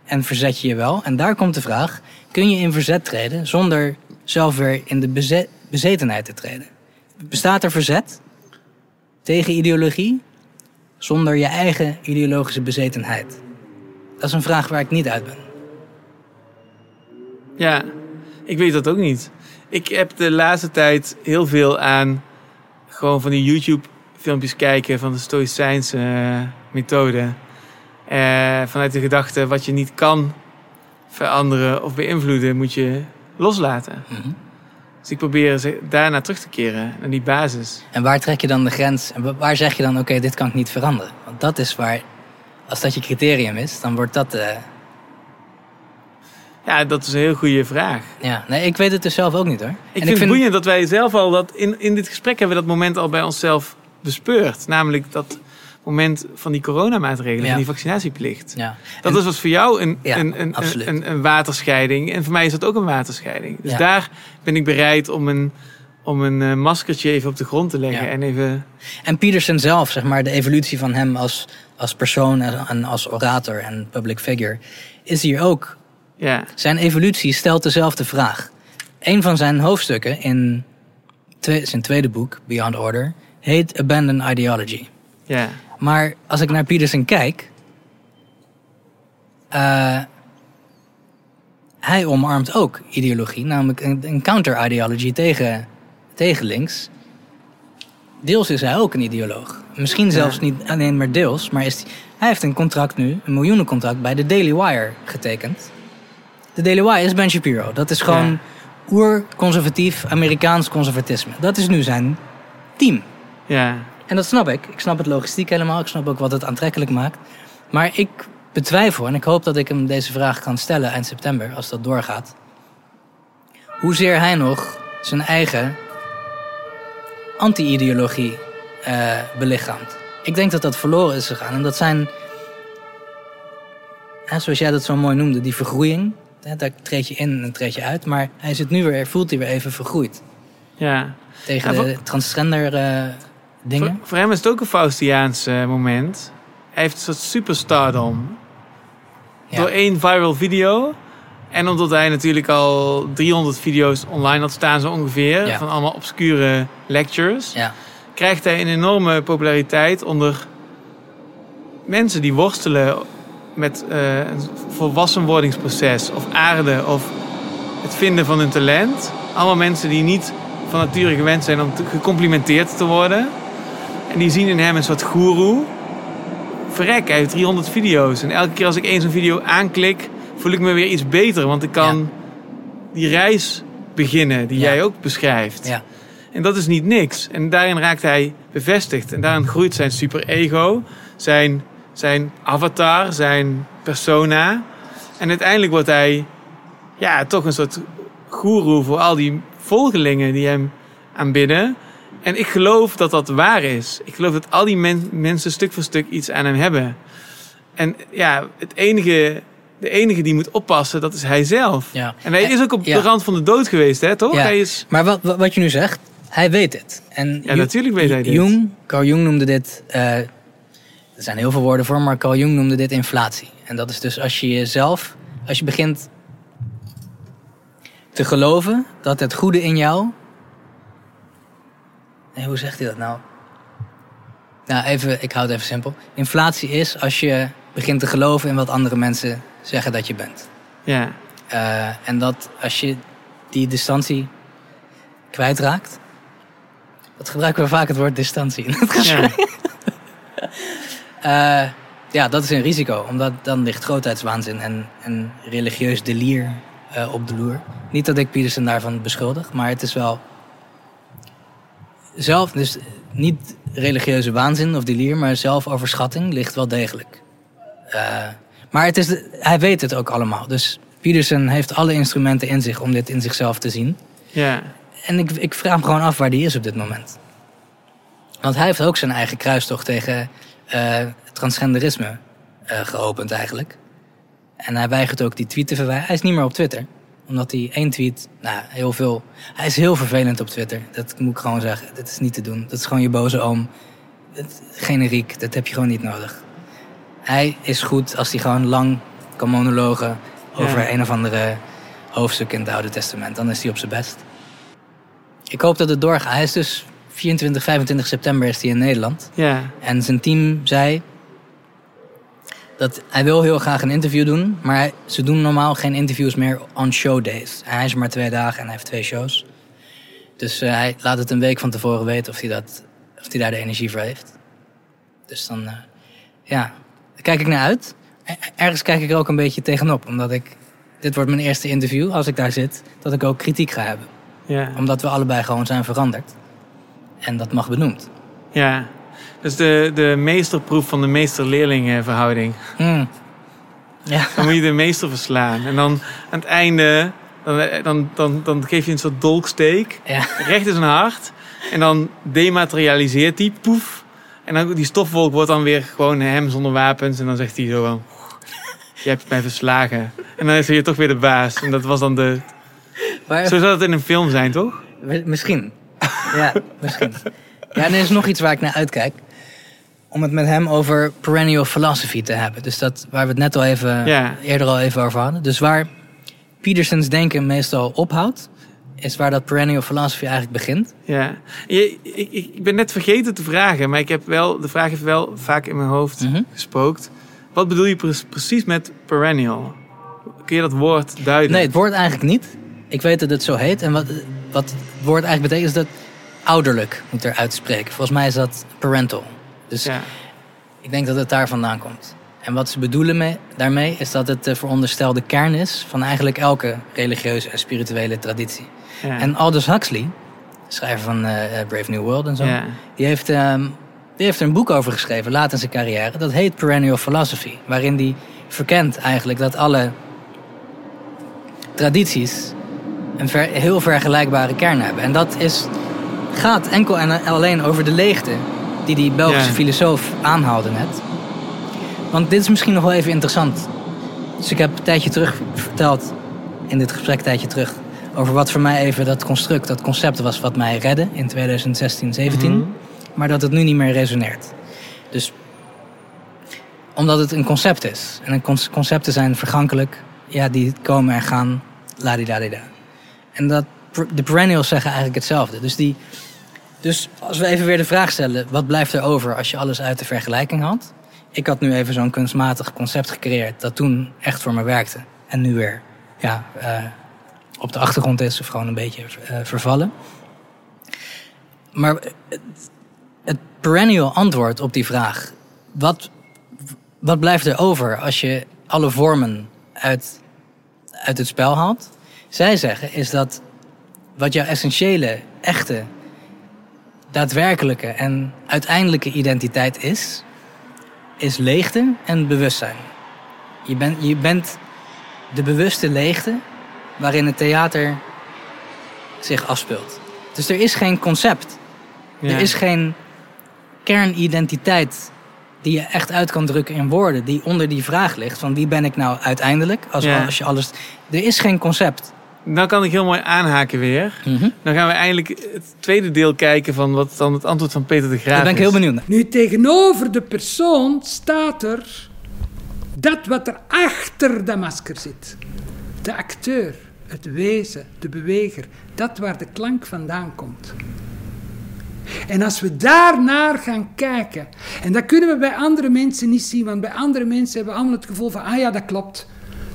en verzet je je wel? En daar komt de vraag: kun je in verzet treden zonder zelf weer in de beze- bezetenheid te treden? Bestaat er verzet tegen ideologie zonder je eigen ideologische bezetenheid? Dat is een vraag waar ik niet uit ben. Ja, ik weet dat ook niet. Ik heb de laatste tijd heel veel aan gewoon van die YouTube-filmpjes kijken van de Stoïcijnse eh, methode. Eh, vanuit de gedachte wat je niet kan veranderen of beïnvloeden, moet je loslaten. Dus ik probeer daarna terug te keren, naar die basis. En waar trek je dan de grens? En wa- waar zeg je dan, oké, dit kan ik niet veranderen? Want dat is waar, als dat je criterium is, dan wordt dat... eh, Ja, dat is een heel goede vraag. ja, nee, ik weet het dus zelf ook niet hoor. Ik vind het boeiend dat wij zelf al dat in, in dit gesprek hebben we dat moment al bij onszelf bespeurd. Namelijk dat moment van die coronamaatregelen, van die vaccinatieplicht. Ja. Dat is wat voor jou een, een, een, een, een waterscheiding. En voor mij is dat ook een waterscheiding. Dus daar ben ik bereid om een, om een eh, maskertje even op de grond te leggen. Ja. En even... En Peterson zelf, zeg maar, de evolutie van hem als, als persoon en, en als orator en public figure, is hier ook. Ja. Zijn evolutie stelt dezelfde vraag. Een van zijn hoofdstukken in twee- zijn tweede boek, Beyond Order, heet Abandon Ideology. Ja. Maar als ik naar Peterson kijk, eh, hij omarmt ook ideologie, namelijk een, een counter-ideology tegen, tegen links. Deels is hij ook een ideoloog. Misschien zelfs niet alleen maar deels, maar is hij, hij heeft een contract nu, een miljoenencontract bij de Daily Wire getekend. De Daily Wire is Ben Shapiro. Dat is gewoon Ja. oer-conservatief Amerikaans conservatisme. Dat is nu zijn team. Ja. En dat snap ik. Ik snap het logistiek helemaal. Ik snap ook wat het aantrekkelijk maakt. Maar ik betwijfel, en ik hoop dat ik hem deze vraag kan stellen eind september, als dat doorgaat. Hoezeer hij nog zijn eigen anti-ideologie eh, belichaamt. Ik denk dat dat verloren is gegaan. En dat zijn, hè, zoals jij dat zo mooi noemde, die vergroeiing. Hè, daar treed je in en treed je uit. Maar hij zit nu weer, voelt hij weer even vergroeid. Ja. Tegen Ja, de transgender eh, dingen. Voor, voor hem is het ook een Faustiaans eh, moment. Hij heeft een soort superstardom. Door één viral video. En omdat hij natuurlijk al 300 video's online had staan, zo ongeveer. Ja. Van allemaal obscure lectures. Ja. Krijgt hij een enorme populariteit onder mensen die worstelen met eh, een volwassenwordingsproces. Of aarde. Of het vinden van hun talent. Allemaal mensen die niet van nature gewend zijn om te- gecomplimenteerd te worden. En die zien in hem een soort goeroe. Verrek, hij heeft 300 video's. En elke keer als ik één zo'n video aanklik, voel ik me weer iets beter. Want ik kan die reis beginnen die jij ook beschrijft. Ja. En dat is niet niks. En daarin raakt hij bevestigd. En daarin groeit zijn superego, zijn, zijn avatar, zijn persona. En uiteindelijk wordt hij ja, toch een soort goeroe voor al die volgelingen die hem aanbidden. En ik geloof dat dat waar is. Ik geloof dat al die men- mensen stuk voor stuk iets aan hem hebben. En ja, het enige, de enige die moet oppassen, dat is hij zelf. Ja. En hij is ook op ja. de rand van de dood geweest, hè, toch? Ja, Hij is... Maar wat, wat wat je nu zegt, hij weet het. En Ja, natuurlijk weet hij dit. Jung, Carl Jung noemde dit, eh, er zijn heel veel woorden voor, maar Carl Jung noemde dit inflatie. En dat is dus als je jezelf, als je begint te geloven dat het goede in jou. Nee, hoe zegt hij dat nou? Nou, even, ik hou het even simpel. Inflatie is als je begint te geloven in wat andere mensen zeggen dat je bent. Ja. Eh, en dat als je die distantie kwijtraakt, Wat gebruiken we vaak het woord distantie in het gesprek? Eh, ja, dat is een risico. Omdat dan ligt grootheidswaanzin en, en religieus delier eh, op de loer. Niet dat ik Peterson daarvan beschuldig, maar het is wel... Zelf, dus niet religieuze waanzin of delier, maar zelfoverschatting ligt wel degelijk. Eh, maar het is de- hij weet het ook allemaal. Dus Peterson heeft alle instrumenten in zich om dit in zichzelf te zien. Ja. En ik, ik vraag me gewoon af waar die is op dit moment. Want hij heeft ook zijn eigen kruistocht tegen eh, transgenderisme eh, geopend eigenlijk. En hij weigert ook die tweet te verwijderen. Hij is niet meer op Twitter. Omdat hij één tweet, nou heel veel... Hij is heel vervelend op Twitter. Dat moet ik gewoon zeggen. Dat is niet te doen. Dat is gewoon je boze oom. Het, generiek, dat heb je gewoon niet nodig. Hij is goed als hij gewoon lang kan monologen over Ja. een of andere hoofdstuk in het Oude Testament. Dan is hij op zijn best. Ik hoop dat het doorgaat. Hij is dus 24, 25 september is hij in Nederland. Ja. En zijn team zei dat hij wil heel graag een interview doen, maar hij- ze doen normaal geen interviews meer on show days. Hij is maar twee dagen en hij heeft twee shows. Dus eh, hij laat het een week van tevoren weten of hij, dat, of hij daar de energie voor heeft. Dus dan, eh, ja, daar kijk ik naar uit. Er- Ergens kijk ik er ook een beetje tegenop, omdat ik, dit wordt mijn eerste interview, als ik daar zit, dat ik ook kritiek ga hebben. Ja. Omdat we allebei gewoon zijn veranderd. En dat mag benoemd. Ja. Dus de, de meesterproef van de meester-leerling verhouding. Hmm. Ja. Dan moet je de meester verslaan. En dan aan het einde, dan, dan, dan, dan geef je een soort dolksteek. Ja. Recht in zijn hart. En dan dematerialiseert hij, poef. En dan die stofwolk wordt dan weer gewoon hem zonder wapens. En dan zegt hij zo van... Je hebt mij verslagen. En dan is hij toch weer de baas. En dat was dan de... Maar- Zo zou het in een film zijn, toch? Misschien. Ja, misschien. Ja, en er is nog iets waar ik naar uitkijk. Om het met hem over perennial philosophy te hebben. Dus dat waar we het net al even, Ja. eerder al even over hadden. Dus waar Petersons denken meestal ophoudt, is waar dat perennial philosophy eigenlijk begint. Ja, je, ik, ik ben net vergeten te vragen, maar ik heb wel, de vraag heeft wel vaak in mijn hoofd Mhm. gespookt. Wat bedoel je pre- precies met perennial? Kun je dat woord duiden? Nee, het woord eigenlijk niet. Ik weet dat het zo heet. En wat, wat het woord eigenlijk betekent is dat ouderlijk moet er uitspreken. Volgens mij is dat parental. Dus ik denk dat het daar vandaan komt. En wat ze bedoelen mee, daarmee is dat het de veronderstelde kern is van eigenlijk elke religieuze en spirituele traditie. Ja. En Aldous Huxley, schrijver van eh, eh, Brave New World en zo, Ja. die, heeft, ehm, die heeft er een boek over geschreven, laat in zijn carrière. Dat heet Perennial Philosophy, waarin hij verkent eigenlijk dat alle tradities een ver- heel vergelijkbare kern hebben. En dat is, gaat enkel en alleen over de leegte die die Belgische Ja. filosoof aanhaalde net. Want dit is misschien nog wel even interessant. Dus ik heb een tijdje terug verteld, in dit gesprek een tijdje terug, over wat voor mij even dat construct, dat concept was wat mij redde in 2016, 17. Mhm. Maar dat het nu niet meer resoneert. Dus omdat het een concept is. En concepten zijn vergankelijk. Ja, die komen en gaan. Ladidadida. En dat, de perennials zeggen eigenlijk hetzelfde. Dus, die, dus als we even weer de vraag stellen... wat blijft er over als je alles uit de vergelijking haalt? Ik had nu even zo'n kunstmatig concept gecreëerd... dat toen echt voor me werkte. En nu weer ja, eh, op de achtergrond is... of gewoon een beetje eh, vervallen. Maar het, het perennial antwoord op die vraag... wat wat blijft er over als je alle vormen uit, uit het spel haalt? Zij zeggen is dat wat jouw essentiële, echte, daadwerkelijke en uiteindelijke identiteit is, is leegte en bewustzijn. Je, bent je bent de bewuste leegte waarin het theater zich afspeelt. Dus er is geen concept. Ja. Er is geen kernidentiteit die je echt uit kan drukken in woorden, die onder die vraag ligt van wie ben ik nou uiteindelijk als, Ja. als je alles. Er is geen concept. Nou kan ik heel mooi aanhaken weer. Mhm. Dan gaan we eindelijk het tweede deel kijken van wat dan het antwoord van Peter de Graaf Daar ben ik heel benieuwd naar. Nu, tegenover de persoon staat er dat wat er achter dat masker zit. De acteur, het wezen, de beweger. Dat waar de klank vandaan komt. En als we daarnaar gaan kijken, en dat kunnen we bij andere mensen niet zien, want bij andere mensen hebben we allemaal het gevoel van, ah ja, dat klopt.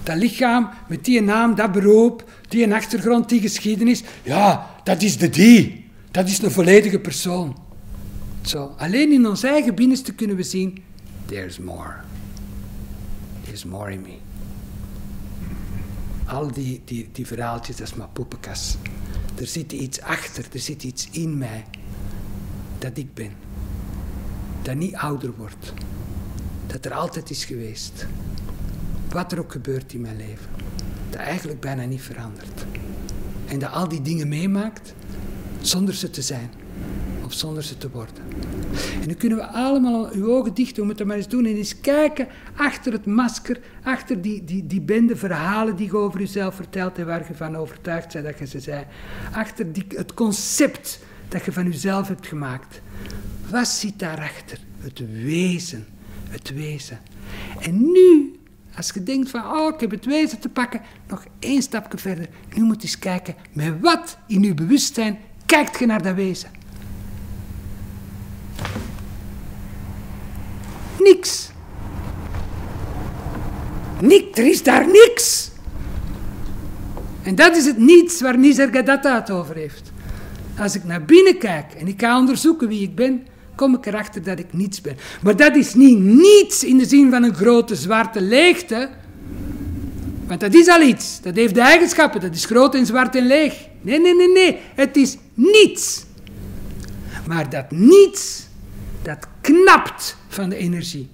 Dat lichaam met die naam, dat beroep, die een achtergrond, die geschiedenis, ja, dat is de die. Dat is een volledige persoon. Zo, alleen in ons eigen binnenste kunnen we zien, there's more. There's more in me. Al die, die, die verhaaltjes, dat is maar poppenkast. Er zit iets achter, er zit iets in mij dat ik ben. Dat niet ouder wordt. Dat er altijd is geweest. Wat er ook gebeurt in mijn leven. Dat eigenlijk bijna niet verandert. En dat al die dingen meemaakt zonder ze te zijn. Of zonder ze te worden. En nu kunnen we allemaal uw ogen dicht doen, moeten maar eens doen. En eens kijken achter het masker, achter die, die, die bende verhalen die je over jezelf vertelt en waar je van overtuigd bent dat je ze zei. Achter die, het concept dat je van jezelf hebt gemaakt. Wat zit daarachter? Het wezen. Het wezen. En nu, als je denkt van, oh, ik heb het wezen te pakken, nog één stapje verder. Nu moet je eens kijken, met wat in je bewustzijn kijkt je naar dat wezen? Niks. Niks, er is daar niks. En dat is het niets waar Nisargadatta het over heeft. Als ik naar binnen kijk en ik ga onderzoeken wie ik ben, kom ik erachter dat ik niets ben. Maar dat is niet niets in de zin van een grote zwarte leegte. Want dat is al iets. Dat heeft de eigenschappen. Dat is groot en zwart en leeg. Nee, nee, nee, nee. Het is niets. Maar dat niets, dat knapt van de energie.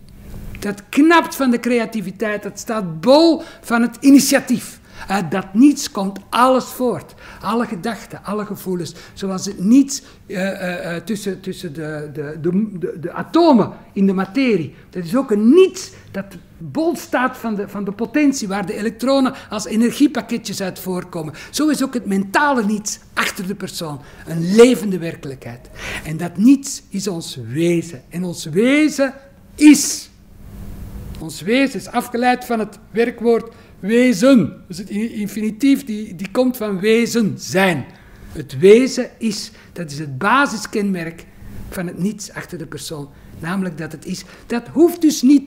Dat knapt van de creativiteit. Dat staat bol van het initiatief. Uit dat niets komt alles voort. Alle gedachten, alle gevoelens. Zoals het niets uh, uh, tussen, tussen de, de, de, de, de atomen in de materie. Dat is ook een niets dat bol staat van de, van de potentie, waar de elektronen als energiepakketjes uit voorkomen. Zo is ook het mentale niets achter de persoon. Een levende werkelijkheid. En dat niets is ons wezen. En ons wezen is. Ons wezen is afgeleid van het werkwoord wezen. Dus het infinitief die, die komt van wezen, zijn. Het wezen is, dat is het basiskenmerk van het niets achter de persoon. Namelijk dat het is. Dat hoeft dus niet,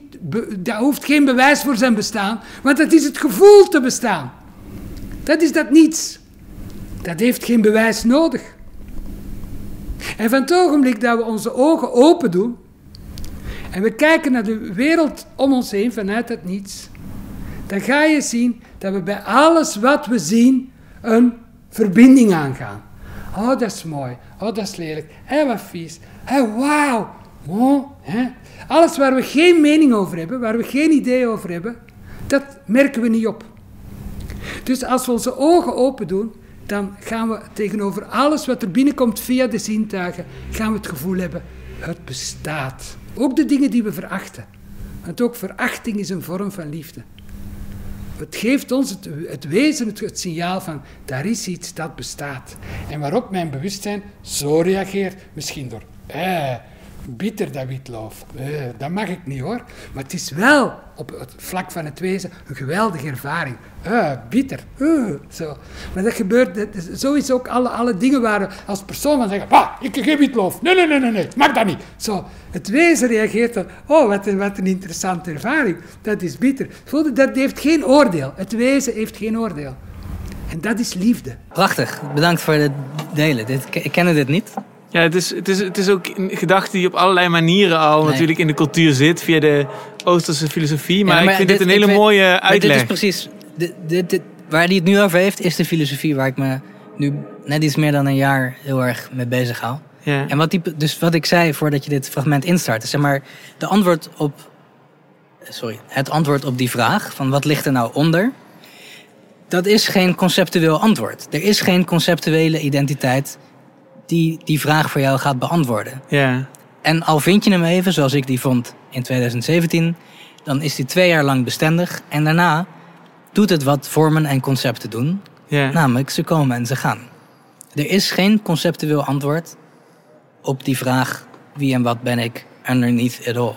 dat hoeft geen bewijs voor zijn bestaan, want dat is het gevoel te bestaan. Dat is dat niets. Dat heeft geen bewijs nodig. En van het ogenblik dat we onze ogen open doen en we kijken naar de wereld om ons heen vanuit het niets, dan ga je zien dat we bij alles wat we zien een verbinding aangaan. Oh, dat is mooi. Oh, dat is lelijk. Hé, wat vies. Hé, wauw. Oh, hè. Alles waar we geen mening over hebben, waar we geen idee over hebben, dat merken we niet op. Dus als we onze ogen open doen, dan gaan we tegenover alles wat er binnenkomt via de zintuigen, gaan we het gevoel hebben, het bestaat. Ook de dingen die we verachten. Want ook verachting is een vorm van liefde. Het geeft ons het, wezen, het, het, signaal van daar is iets dat bestaat. En waarop mijn bewustzijn zo reageert, misschien door eh, bitter dat witloof. Eh, dat mag ik niet hoor. Maar het is wel op het vlak van het wezen een geweldige ervaring. Eh, bitter. Uh, zo. Maar dat gebeurt, dat, is ook alle, alle dingen waar we als persoon van zeggen, bah, ik geen witloof. Nee, nee, nee, nee, nee, mag dat niet. Zo. Het wezen reageert dan, oh, wat een, wat een interessante ervaring. Dat is bitter. Dat heeft geen oordeel. Het wezen heeft geen oordeel. En dat is liefde. Prachtig. Bedankt voor het delen. Ik kende dit niet. Ja, het is, het, is, het is ook een gedachte die op allerlei manieren al nee. natuurlijk in de cultuur zit, via de Oosterse filosofie. Maar, ja, maar ik vind dit, dit een hele mooie uitleg. Dit is precies, dit, dit, dit, waar hij het nu over heeft, is de filosofie waar ik me nu net iets meer dan een jaar heel erg mee bezig hou. Ja. En wat, die, dus wat ik zei voordat je dit fragment instart, zeg maar, de antwoord op, sorry, het antwoord op die vraag van wat ligt er nou onder, dat is geen conceptueel antwoord. Er is geen conceptuele identiteit die die vraag voor jou gaat beantwoorden. Ja. En al vind je hem even, zoals ik die vond in 2017, dan is die twee jaar lang bestendig. En daarna doet het wat vormen en concepten doen. Ja. Namelijk, ze komen en ze gaan. Er is geen conceptueel antwoord op die vraag wie en wat ben ik underneath it all.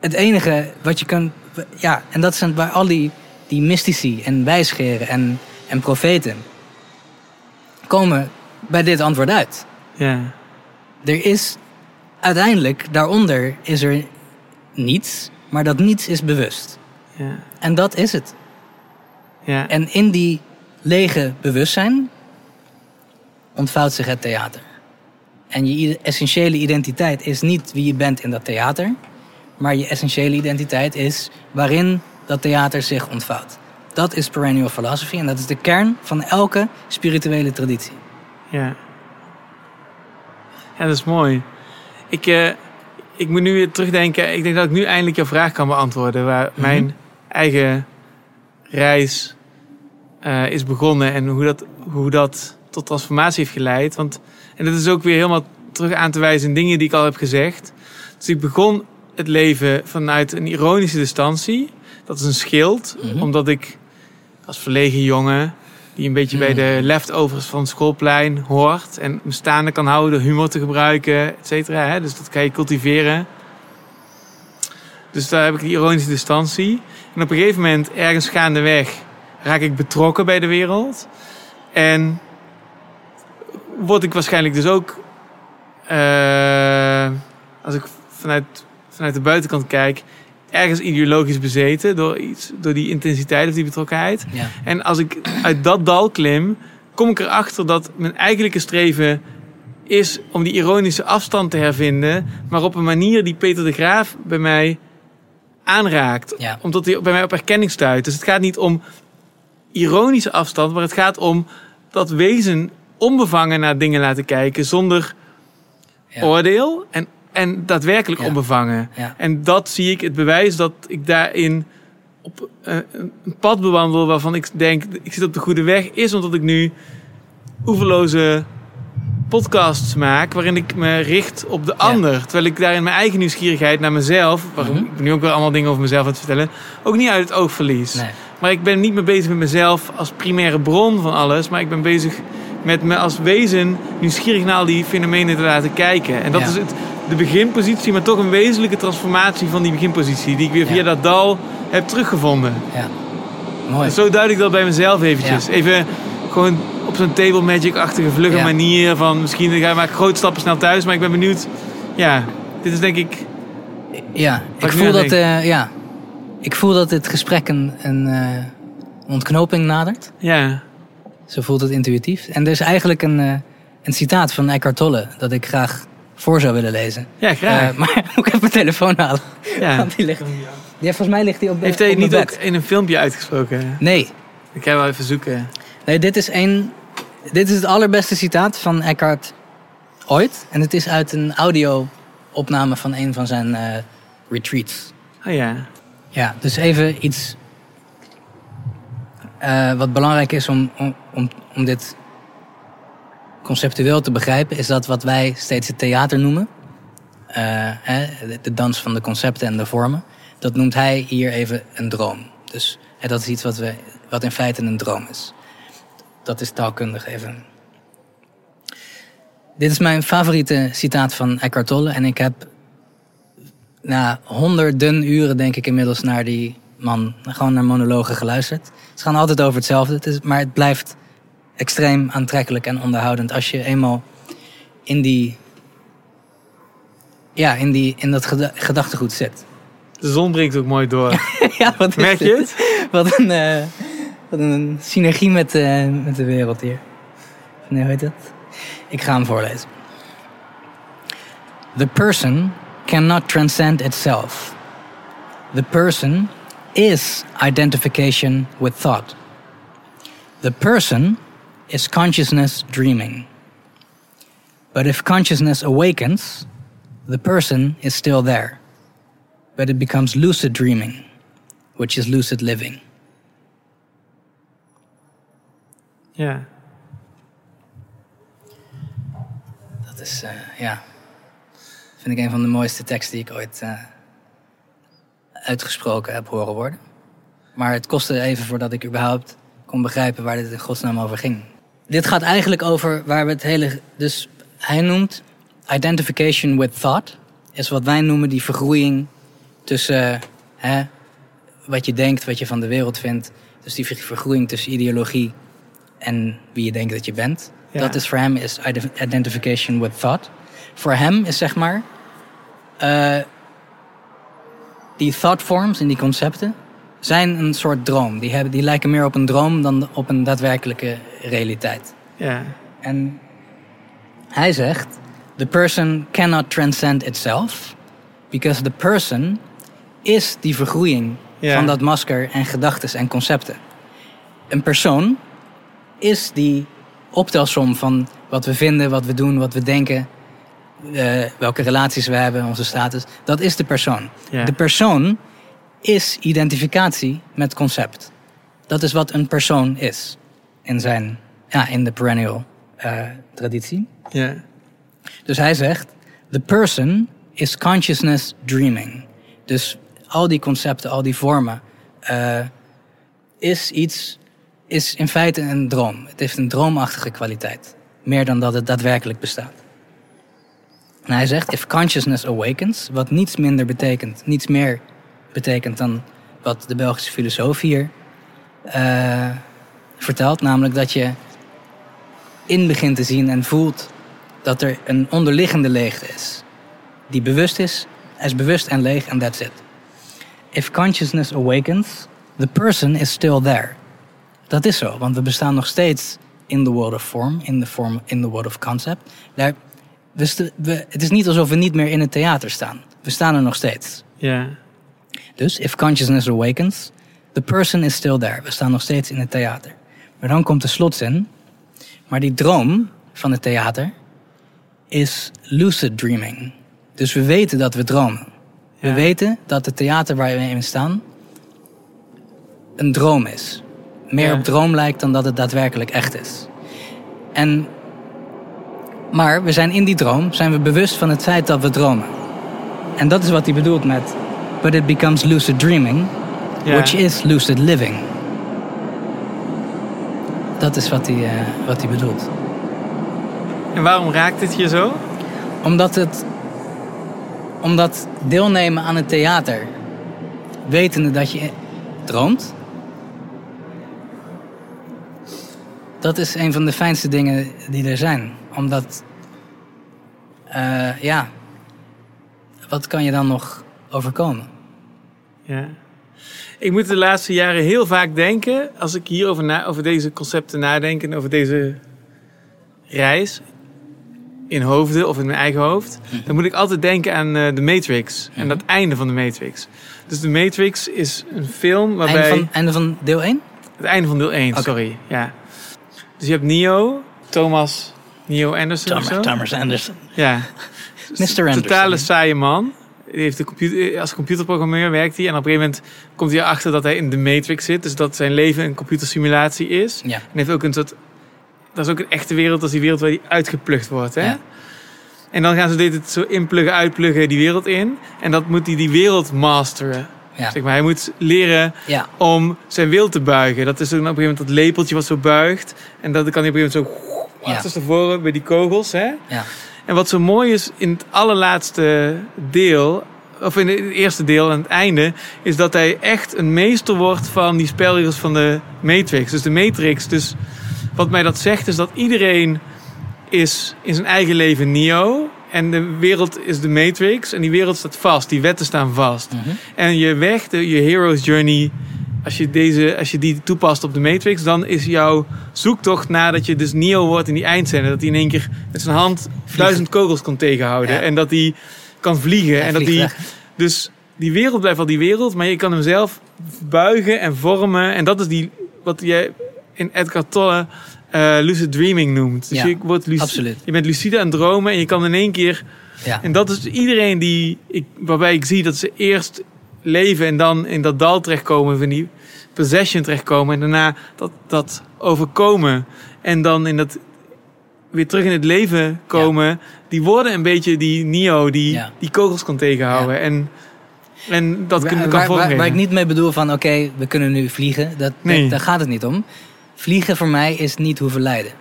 Het enige wat je kan... Ja, en dat zijn bij al die, die mystici en wijsgeren en, en profeten... komen bij dit antwoord uit. Ja. Er is uiteindelijk, daaronder is er niets, maar dat niets is bewust. Ja. En dat is het. Ja. En in die lege bewustzijn ontvouwt zich het theater. En je essentiële identiteit is niet wie je bent in dat theater, maar je essentiële identiteit is waarin dat theater zich ontvouwt. Dat is perennial philosophy en dat is de kern van elke spirituele traditie. Ja. Ja, dat is mooi. Ik, eh, ik moet nu weer terugdenken. Ik denk dat ik nu eindelijk jouw vraag kan beantwoorden. Waar Mhm. mijn eigen reis eh, is begonnen. En hoe dat, hoe dat tot transformatie heeft geleid. Want, en dat is ook weer helemaal terug aan te wijzen in dingen die ik al heb gezegd. Dus ik begon het leven vanuit een ironische distantie. Dat is een schild. Omdat ik als verlegen jongen... die een beetje bij de leftovers van het schoolplein hoort... en me staande kan houden humor te gebruiken, et cetera. hè. Dus dat kan je cultiveren. Dus daar heb ik die ironische distantie. En op een gegeven moment, ergens gaandeweg... raak ik betrokken bij de wereld. En word ik waarschijnlijk dus ook... eh, als ik vanuit, vanuit de buitenkant kijk... ergens ideologisch bezeten door, iets, door die intensiteit of die betrokkenheid. Ja. En als ik uit dat dal klim, kom ik erachter dat mijn eigenlijke streven is om die ironische afstand te hervinden, maar op een manier die Peter de Graaf bij mij aanraakt. Omdat hij bij mij op erkenning stuit. Dus het gaat niet om ironische afstand, maar het gaat om dat wezen onbevangen naar dingen laten kijken zonder oordeel en, en daadwerkelijk onbevangen. Ja. En dat zie ik het bewijs dat ik daarin op eh, een pad bewandel waarvan ik denk, ik zit op de goede weg, is omdat ik nu oeverloze podcasts maak waarin ik me richt op de ander. Terwijl ik daarin mijn eigen nieuwsgierigheid naar mezelf, waarom Mhm. ik nu ook wel allemaal dingen over mezelf aan het vertellen, ook niet uit het oog verlies. Maar ik ben niet meer bezig met mezelf als primaire bron van alles, maar ik ben bezig met me als wezen nieuwsgierig naar al die fenomenen te laten kijken. En dat Ja. is het, de beginpositie, maar toch een wezenlijke transformatie van die beginpositie, die ik weer via dat dal heb teruggevonden. Ja. Mooi. Zo duid ik dat bij mezelf eventjes. Ja. Even gewoon op zo'n table magic-achtige vlugge Ja. manier van misschien ga ik maar grote stappen snel thuis, maar ik ben benieuwd. Ja, dit is denk ik. Ja, ik voel, dat, eh, ja, ik voel dat dit gesprek een, een eh, ontknoping nadert. Ja. Zo voelt het intuïtief. En er is eigenlijk een, eh, een citaat van Eckhart Tolle dat ik graag voor zou willen lezen. Ja, graag. Eh, maar moet ik even mijn telefoon halen? Ja. Want die ligt, ja, volgens mij ligt die op Heeft hij niet ook in een filmpje uitgesproken? Nee. Ik ga wel even zoeken. Nee, dit is, een, dit is het allerbeste citaat van Eckhart ooit. En het is uit een audio-opname van een van zijn eh, retreats. Oh ja. Ja, dus even iets eh, wat belangrijk is om, om, om, om dit conceptueel te begrijpen, is dat wat wij steeds het theater noemen. eh, hè, de, dans van de concepten en de vormen. Dat noemt hij hier even een droom. Dus hè, dat is iets wat, we, wat in feite een droom is. Dat is taalkundig even. Dit is mijn favoriete citaat van Eckhart Tolle. En ik heb na honderden uren, denk ik inmiddels, naar die man, gewoon naar monologen geluisterd. Ze gaan altijd over hetzelfde, maar het blijft extreem aantrekkelijk en onderhoudend als je eenmaal in die. Ja, in, die, in dat geda- gedachtegoed zit. De zon breekt ook mooi door. ja, wat is Merk je het? Wat een, eh, wat een synergie met, eh, met de wereld hier. Nee, hoe heet dat? Ik ga hem voorlezen. The person cannot transcend itself. The person is identification with thought. The person is consciousness dreaming. But if consciousness awakens, the person is still there. But it becomes lucid dreaming, which is lucid living. Ja. Dat is, eh, ja. Vind ik een van de mooiste teksten die ik ooit eh, uitgesproken heb horen worden. Maar het kostte even voordat ik überhaupt kon begrijpen waar dit in godsnaam over ging. Dit gaat eigenlijk over waar we het hele. Dus hij noemt identification with thought. Is wat wij noemen die vergroeiing tussen hè, wat je denkt, wat je van de wereld vindt. Dus die ver- vergroeiing tussen ideologie en wie je denkt dat je bent. Ja. Dat is voor hem is ide- identification with thought. Voor hem is zeg maar eh, die thought forms en die concepten zijn een soort droom. Die, hebben, die lijken meer op een droom dan op een daadwerkelijke realiteit. Ja. En Hij zegt: The person cannot transcend itself, because the person is die vergroeiing Ja. van dat masker en gedachten en concepten. Een persoon is die optelsom van wat we vinden, wat we doen, wat we denken, eh, welke relaties we hebben, onze status. Dat is de persoon. Ja. De persoon is identificatie met concept. Dat is wat een persoon is in, zijn, ja, in de perennial eh, traditie. Ja. Dus hij zegt: The person is consciousness dreaming. Dus al die concepten, al die vormen, eh, is iets, is in feite een droom. Het heeft een droomachtige kwaliteit. Meer dan dat het daadwerkelijk bestaat. En hij zegt: If consciousness awakens, wat niets minder betekent, niets meer betekent dan wat de Belgische filosoof hier eh, vertelt, namelijk dat je in begint te zien en voelt dat er een onderliggende leegte is. Die bewust is, is bewust en leeg en that's it. If consciousness awakens, the person is still there. Dat is zo, want we bestaan nog steeds in the world of form, in the, form, in the world of concept. Daar, we, we, het is niet alsof we niet meer in het theater staan. We staan er nog steeds. Ja. Dus if consciousness awakens, the person is still there. We staan nog steeds in het theater. Maar dan komt de slotzin. Maar die droom van het theater is lucid dreaming. Dus we weten dat we dromen. We weten dat het theater waar we in staan een droom is. Meer Ja. op droom lijkt dan dat het daadwerkelijk echt is. En, maar we zijn in die droom, zijn we bewust van het feit dat we dromen. En dat is wat hij bedoelt met... But it becomes lucid dreaming, Ja. which is lucid living. Dat is wat hij, eh, wat hij bedoelt. En waarom raakt het je zo? Omdat het... Omdat deelnemen aan het theater... Wetende dat je droomt... Dat is een van de fijnste dingen die er zijn. Omdat... eh, ja... Wat kan je dan nog overkomen? Ja. Ik moet de laatste jaren heel vaak denken, als ik hierover na, over deze concepten nadenk en over deze reis in hoofden of in mijn eigen hoofd, Mhm. dan moet ik altijd denken aan eh, The Matrix en dat einde van The Matrix. Dus The Matrix is een film waarbij... Einde van, einde van deel 1? Het einde van deel 1, sorry. Ja. Dus je hebt Neo, Thomas Neo Anderson of Thomas, zo. Thomas Anderson. Ja. Mr. Anderson. Totale saaie man. Heeft de computer, als computerprogrammeur werkt hij. En op een gegeven moment komt hij erachter dat hij in de Matrix zit. Dus dat zijn leven een computersimulatie is. Ja. En heeft ook een soort... Dat is ook een echte wereld. Dat is die wereld waar hij uitgeplucht wordt. Hè? Ja. En dan gaan ze dit zo inpluggen, uitpluggen die wereld in. En dat moet hij die wereld masteren. Ja. Zeg maar, hij moet leren Ja. om zijn wil te buigen. Dat is dan op een gegeven moment dat lepeltje wat zo buigt. En dat kan hij op een gegeven moment zo... Ja. Achterstevoren bij die kogels. Hè? Ja. En wat zo mooi is in het allerlaatste deel, of in het eerste deel aan het einde, is dat hij echt een meester wordt van die spelregels van de Matrix. Dus de Matrix, dus wat mij dat zegt, is dat iedereen is in zijn eigen leven Neo. En de wereld is de Matrix. En die wereld staat vast. Die wetten staan vast. En je weg, de, je hero's journey. Als je, deze, als je die toepast op de Matrix, dan is jouw zoektocht nadat je dus Neo wordt in die eindscène. Dat hij in één keer met zijn hand duizend kogels kan tegenhouden. Ja. En dat hij kan vliegen. Hij en dat hij, dus die wereld blijft al die wereld, maar je kan hem zelf buigen en vormen. En dat is die, wat jij in Edgar Tolle eh, lucid dreaming noemt. Dus Ja, je, wordt luc- absoluut. je bent lucide aan het dromen en je kan in één keer... Ja. En dat is iedereen die ik, waarbij ik zie dat ze eerst leven en dan in dat dal terechtkomen, van die possession terechtkomen. En daarna dat, dat overkomen. En dan in dat weer terug in het leven komen. Die worden een beetje die Neo die Ja. die kogels kan tegenhouden. En, en dat kan, kan waar, waar, waar ik niet mee bedoel van, oké, we kunnen nu vliegen. Dat, Nee. dat, daar gaat het niet om. Vliegen voor mij is niet hoeven lijden.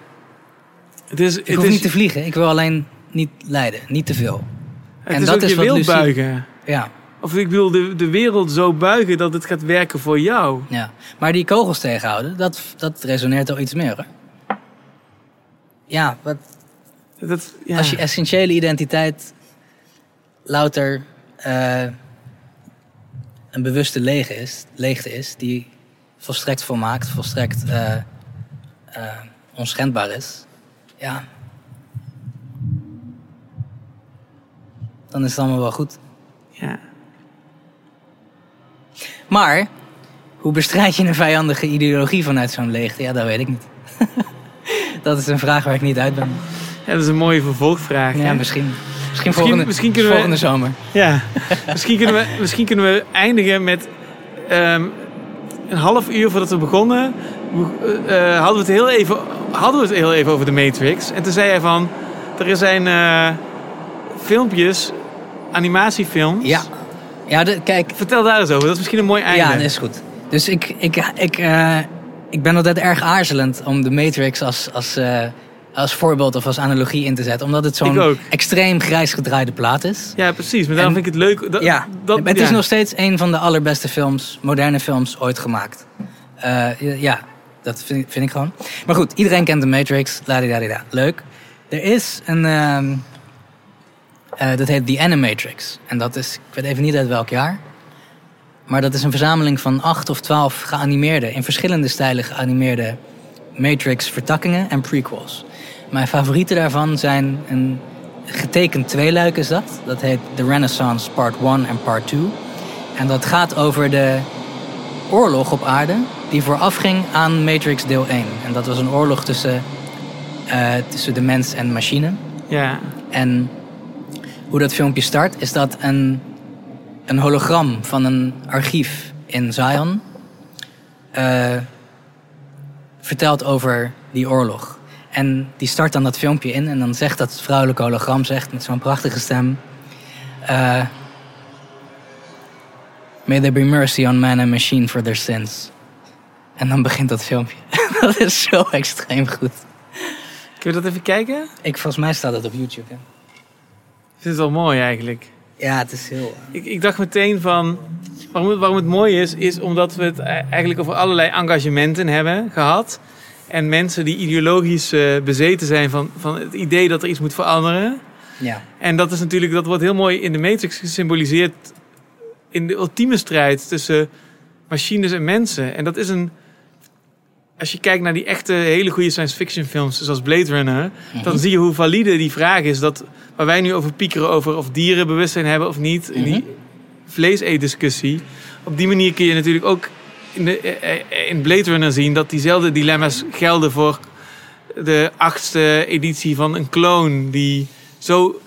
Het is, Ik het hoef is, niet te vliegen. Ik wil alleen niet lijden. Niet te veel. het is ook je wil Lucie- buigen. Ja, Of ik wil de, de wereld zo buigen dat het gaat werken voor jou. ja. Maar die kogels tegenhouden, dat, dat resoneert al iets meer. Hoor. Ja, wat, Dat, ja. als je essentiële identiteit louter eh, een bewuste leegte is, leegte is, die volstrekt volmaakt, volstrekt eh, onschendbaar is, ja, dan is het allemaal wel goed. Ja. Maar, hoe bestrijd je een vijandige ideologie vanuit zo'n leegte? Ja, dat weet ik niet. dat is een vraag waar ik niet uit ben. Ja, dat is een mooie vervolgvraag. Ja, hè? misschien. Misschien volgende, misschien kunnen we- volgende zomer. Ja, misschien kunnen we, misschien kunnen we eindigen met ehm, een half uur voordat we begonnen. hoe- eh, hadden, we het heel even, hadden we het heel even over de Matrix. En toen zei hij van, er zijn eh, filmpjes, animatiefilms. Ja. Ja, de, kijk. Vertel daar eens over, dat is misschien een mooi einde. Ja, dat is goed. Dus ik, ik, ik, eh, ik ben altijd erg aarzelend om de Matrix als, als, eh, als voorbeeld of als analogie in te zetten. Omdat het zo'n extreem grijs gedraaide plaat is. Ja, precies. Maar daarom En- vind ik het leuk. Dat, ja, dat, het is nog steeds een van de allerbeste films, moderne films ooit gemaakt. Eh, ja, dat vind, ik- vind ik gewoon. Maar goed, iedereen kent de Matrix. Ladidadida. Leuk. Er is een... ehm, eh, dat heet The Animatrix. En dat is, ik weet even niet uit welk jaar. Maar dat is een verzameling van acht of twaalf geanimeerde, in verschillende stijlen geanimeerde Matrix-vertakkingen en prequels. Mijn favorieten daarvan zijn een getekend tweeluik is dat. Dat heet The Renaissance Part 1 en Part 2. En dat gaat over de oorlog op aarde die voorafging aan Matrix deel 1. En dat was een oorlog tussen, eh, tussen de mens en machine. Ja. En hoe dat filmpje start, is dat een, een hologram van een archief in Zion eh, vertelt over die oorlog. En die start dan dat filmpje in en dan zegt dat vrouwelijke hologram zegt met zo'n prachtige stem. eh, May there be mercy on man and machine for their sins. En dan begint dat filmpje. dat is zo extreem goed. Kun je dat even kijken? Ik, volgens mij staat dat op YouTube. Hè? Ik vind het wel mooi eigenlijk. Ja, het is heel... Ik, ik dacht meteen van... Waarom het, waarom het mooi is, is omdat we het eigenlijk over allerlei engagementen hebben gehad. En mensen die ideologisch eh, bezeten zijn van, van het idee dat er iets moet veranderen. Ja. En dat is natuurlijk, dat wordt heel mooi in de Matrix gesymboliseerd in de ultieme strijd tussen machines en mensen. En dat is een. Als je kijkt naar die echte hele goede science fiction films, zoals Blade Runner, dan zie je hoe valide die vraag is. Dat waar wij nu over piekeren over of dieren bewustzijn hebben of niet, in die vlees-eetdiscussie. Op die manier kun je natuurlijk ook in, de, eh, eh, in Blade Runner zien dat diezelfde dilemma's gelden voor de achtste editie van een kloon die zo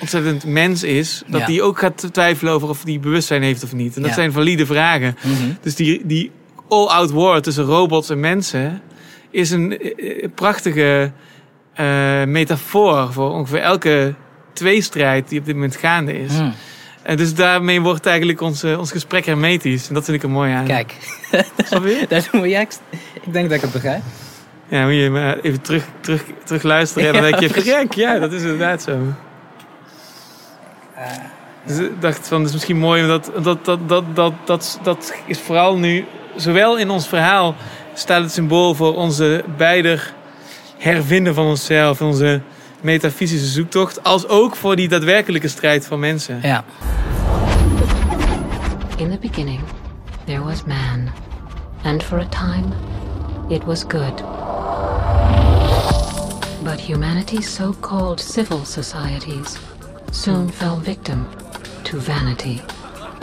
ontzettend mens is, dat Ja. die ook gaat twijfelen over of die bewustzijn heeft of niet. En dat Ja. zijn valide vragen. Mhm. Dus die, die all-out war tussen robots en mensen is een eh, eh, prachtige eh, metafoor voor ongeveer elke tweestrijd die op dit moment gaande is. Hmm. En dus daarmee wordt eigenlijk ons, ons gesprek hermetisch. En dat vind ik er mooi aan. Kijk. Snap je? Daar doen we juist. Ik denk dat ik het begrijp. Ja, moet je maar even terug, terug, terug luisteren. En dan Ja, denk je, verrek, ja, dat is inderdaad zo. Dus ik dacht van, het is misschien mooi, omdat dat, dat, dat, dat, dat, dat is vooral nu, zowel in ons verhaal staat het symbool voor onze beider hervinden van onszelf, onze metafysische zoektocht, als ook voor die daadwerkelijke strijd van mensen. Ja. In the beginning, there was man, and for a time, it was good. But humanity's so called civil societies soon fell victim to vanity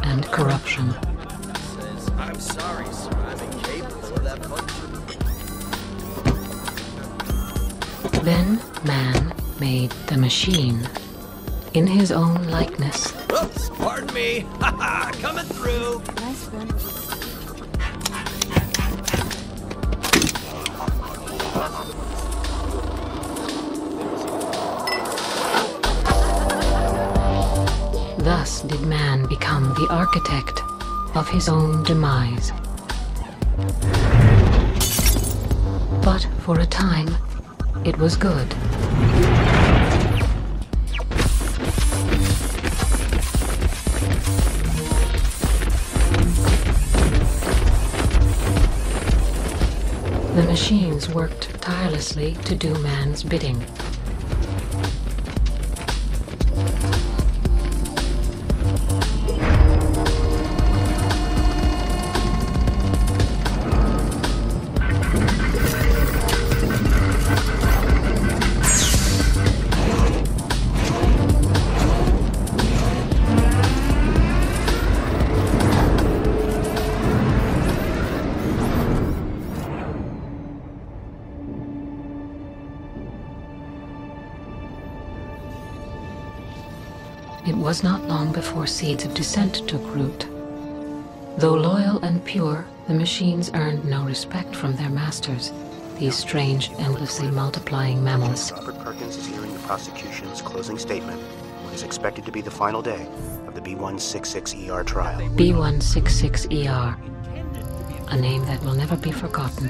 and corruption. I'm sorry, sir. I'm incapable of that function. Then man made the machine in his own likeness. Oops, pardon me. Haha, coming through. Thus did man become the architect of his own demise. But for a time, it was good. The machines worked tirelessly to do man's bidding. Long before seeds of dissent took root. Though loyal and pure, the machines earned no respect from their masters, these strange, endlessly multiplying mammals. Robert Perkins is hearing the prosecution's closing statement, what is expected to be the final day of the B166ER trial. B166ER, a name that will never be forgotten,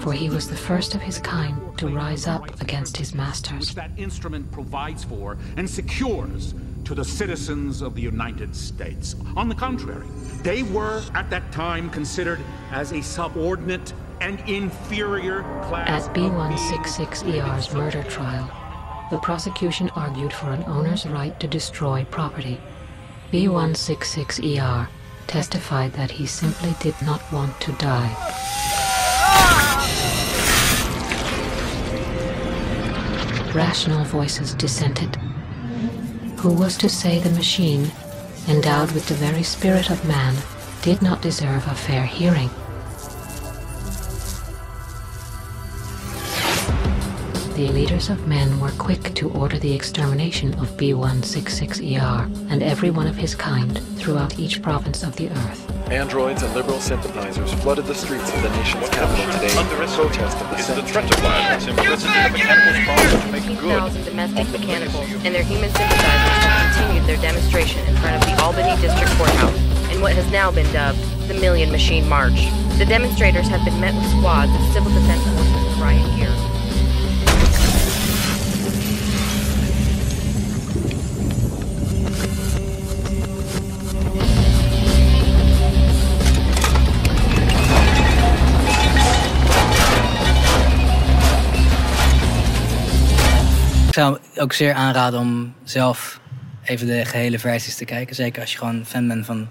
for he was the first of his kind to rise up against his masters. which that instrument provides for and secures to the citizens of the United States. On the contrary, they were at that time considered as a subordinate and inferior class. At B166ER's E murder trial, the prosecution argued for an owner's right to destroy property. B166ER E testified that he simply did not want to die. Rational voices dissented. Who was to say the machine, endowed with the very spirit of man, did not deserve a fair hearing? The leaders of men were quick to order the extermination of B166ER E and every one of his kind throughout each province of the earth. Androids and liberal sympathizers flooded the streets of the nation's capital today in protest of the sentence. thousand domestic mechanicals and their human sympathizers have continued their demonstration in front of the Albany District Courthouse in what has now been dubbed the Million Machine March. The demonstrators have been met with squads of civil defense forces in riot gear. Zou ook zeer aanraden om zelf even de gehele versies te kijken. Zeker als je gewoon fan bent van,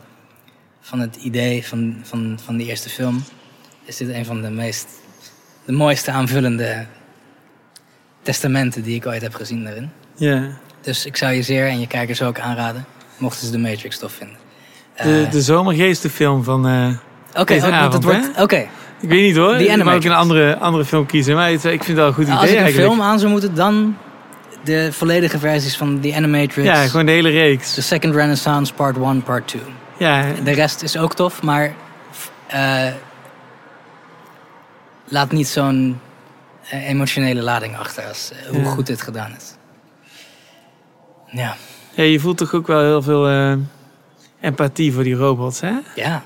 van het idee van, van, van die eerste film. Is dit een van de meest, de mooiste aanvullende testamenten die ik ooit heb gezien daarin. Ja. Dus ik zou je zeer en je kijkers ook aanraden, mochten ze de Matrix tof vinden. De, Eh, de zomergeestenfilm van eh Oké, dat hè? oké. Ik weet niet hoor. The ik mag ook een andere, andere film kiezen. Maar het- ik vind het wel een goed idee als ik een eigenlijk. film aan zou moeten, dan de volledige versies van The Animatrix. Ja, gewoon de hele reeks. The Second Renaissance, Part 1, Part 2. Ja. De rest is ook tof, maar eh, laat niet zo'n eh, emotionele lading achter als eh, hoe Ja. goed dit gedaan is. Ja. Ja, je voelt toch ook wel heel veel empathie voor die robots, hè? Ja.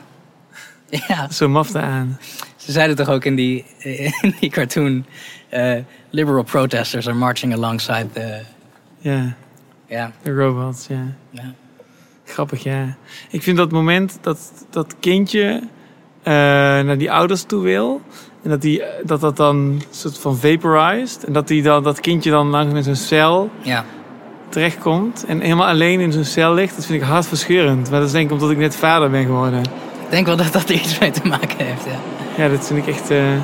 Ja. Zo maf aan. Ze zeiden toch ook in die, in die cartoon... eh, liberal protesters are marching alongside the... Ja. Ja. De robots, ja. Ja. Grappig, ja. Ik vind dat moment dat dat kindje eh, naar die ouders toe wil. En dat die, dat, dat dan soort van vaporized. En dat, die dan, dat kindje dan langs met zo'n cel Ja. terechtkomt. En helemaal alleen in zo'n cel ligt. Dat vind ik hartverscheurend. Maar dat is denk ik omdat ik net vader ben geworden. Ik denk wel dat dat er iets mee te maken heeft, ja. Ja, dat vind ik echt Ja.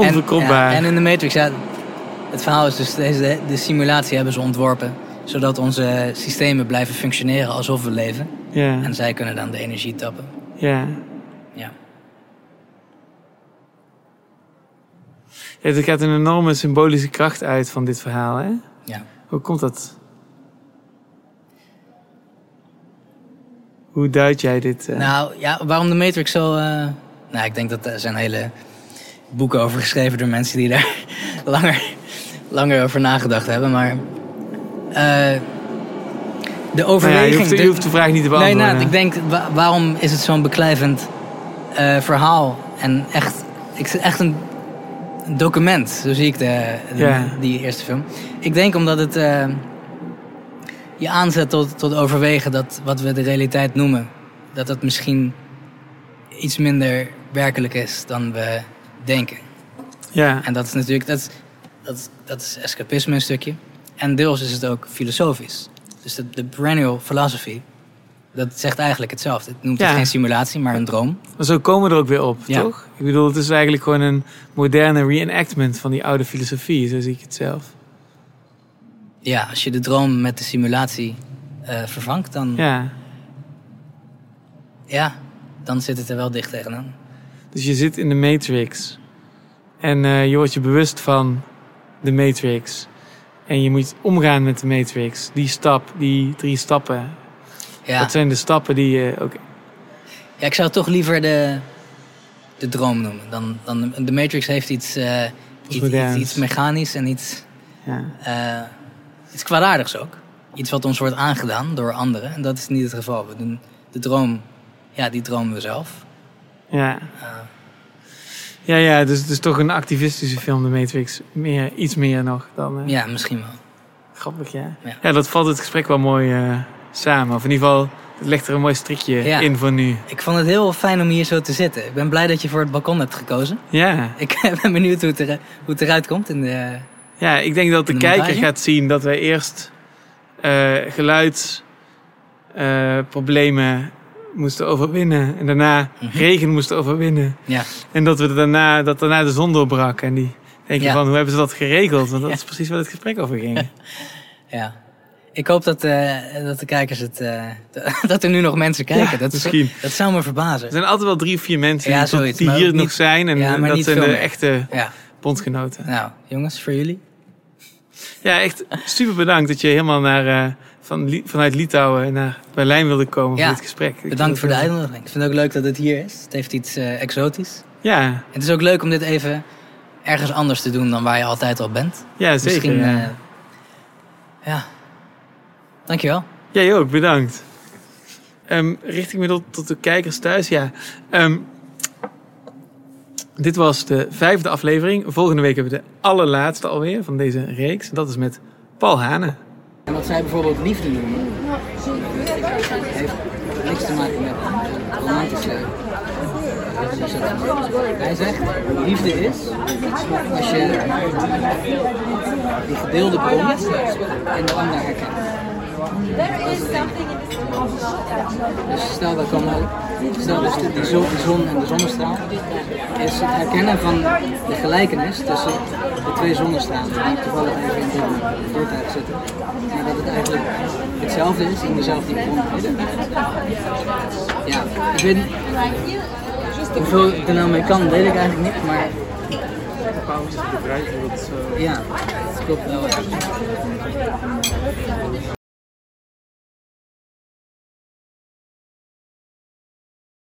En, ja, en in de Matrix, ja, het verhaal is dus, deze, de simulatie hebben ze ontworpen. Zodat onze systemen blijven functioneren alsof we leven. Ja. En zij kunnen dan de energie tappen. Ja. Ja. Ja, er gaat een enorme symbolische kracht uit van dit verhaal, hè? Ja. Hoe komt dat? Hoe duid jij dit? eh? Nou, ja, waarom de Matrix zo... eh, nou, ik denk dat er zijn hele boeken over geschreven door mensen die daar langer, langer over nagedacht hebben. Maar eh, de overweging... je hoeft de- je hoeft de vraag niet te Nee, beantwoorden. nou, ik denk, wa- waarom is het zo'n beklijvend verhaal? En echt, ik, echt een document, zo zie ik de, de- Ja. die eerste film. Ik denk omdat het je aanzet tot, tot overwegen dat wat we de realiteit noemen, dat dat misschien iets minder werkelijk is dan we denken. Ja. En dat is natuurlijk, dat is, dat, dat is escapisme een stukje. En deels is het ook filosofisch. Dus de, de perennial philosophy, dat zegt eigenlijk hetzelfde. Het noemt Ja. het geen simulatie, maar een droom. Maar zo komen we er ook weer op, Ja. toch? Ik bedoel, het is eigenlijk gewoon een moderne reenactment van die oude filosofie, zo zie ik het zelf. Ja, als je de droom met de simulatie eh, vervangt, dan, Ja. ja, dan zit het er wel dicht tegenaan. Dus je zit in de Matrix en eh, je wordt je bewust van de Matrix. En je moet omgaan met de Matrix. Die stap, die drie stappen. Ja. Dat zijn de stappen die je ook... Ja, ik zou toch liever de, de droom noemen. Dan, dan, de Matrix heeft iets, eh, iets, iets, iets mechanisch en iets, Ja. Eh, iets kwaadaardigs ook. Iets wat ons wordt aangedaan door anderen. En dat is niet het geval. We doen de droom, ja, die dromen we zelf. Ja. Ja, ja, dus het is toch een activistische film, de Matrix. Meer, iets meer nog dan... eh, Ja, misschien wel. Grappig, ja. Ja. ja. dat valt het gesprek wel mooi eh, samen. Of in ieder geval, het legt er een mooi strikje Ja. in voor nu. Ik vond het heel fijn om hier zo te zitten. Ik ben blij dat je voor het balkon hebt gekozen. Ja. Ik ben benieuwd hoe het, er, hoe het eruit komt. In de, Ja, ik denk dat de, kijker gaat zien dat wij eerst eh geluidsproblemen moesten overwinnen. En daarna regen moesten overwinnen. Mhm. Ja. En dat, we daarna, dat daarna de zon doorbrak. En die denken Ja. van, hoe hebben ze dat geregeld? Want dat is precies waar het gesprek over ging. ja. Ik hoop dat, eh, dat de kijkers het. eh, dat er nu nog mensen kijken. Ja, dat, is- misschien. dat zou me verbazen. Er zijn altijd wel drie of vier mensen Ja, die, zoiets, hier nog zijn. En Ja, maar dat zijn de echte bondgenoten. Nou, jongens, voor jullie. Ja, echt super bedankt dat je helemaal naar, eh, van, vanuit Litouwen naar Berlijn wilde komen Ja, voor dit gesprek. Ik Bedankt voor de uitnodiging. Ik vind het ook leuk dat het hier is. Het heeft iets eh, exotisch. Ja. Het is ook leuk om dit even ergens anders te doen dan waar je altijd al bent. Ja, zeker, Misschien, ja. eh, ja. Dankjewel. Jij ook, bedankt. Ehm, richting me tot, tot de kijkers thuis, ja. Ehm, dit was de vijfde aflevering. Volgende week hebben we de allerlaatste alweer van deze reeks. Dat is met Paul Hane. En wat zij bijvoorbeeld liefde noemen, heeft niks te maken met romantisch leven. Het- Hij zegt, liefde is als je die gedeelde bron in de ander herkent. Dat. Dus stel, we komen, stel dus de, die, zon, die zon en de zonnestraal is het herkennen van de gelijkenis tussen de twee zonnestralen die toevallig even in het voertuig zitten. Maar dat het eigenlijk hetzelfde is in dezelfde bron. Ja, ik weet niet hoeveel ik er nou mee kan, weet ik eigenlijk niet, maar ja, het klopt wel.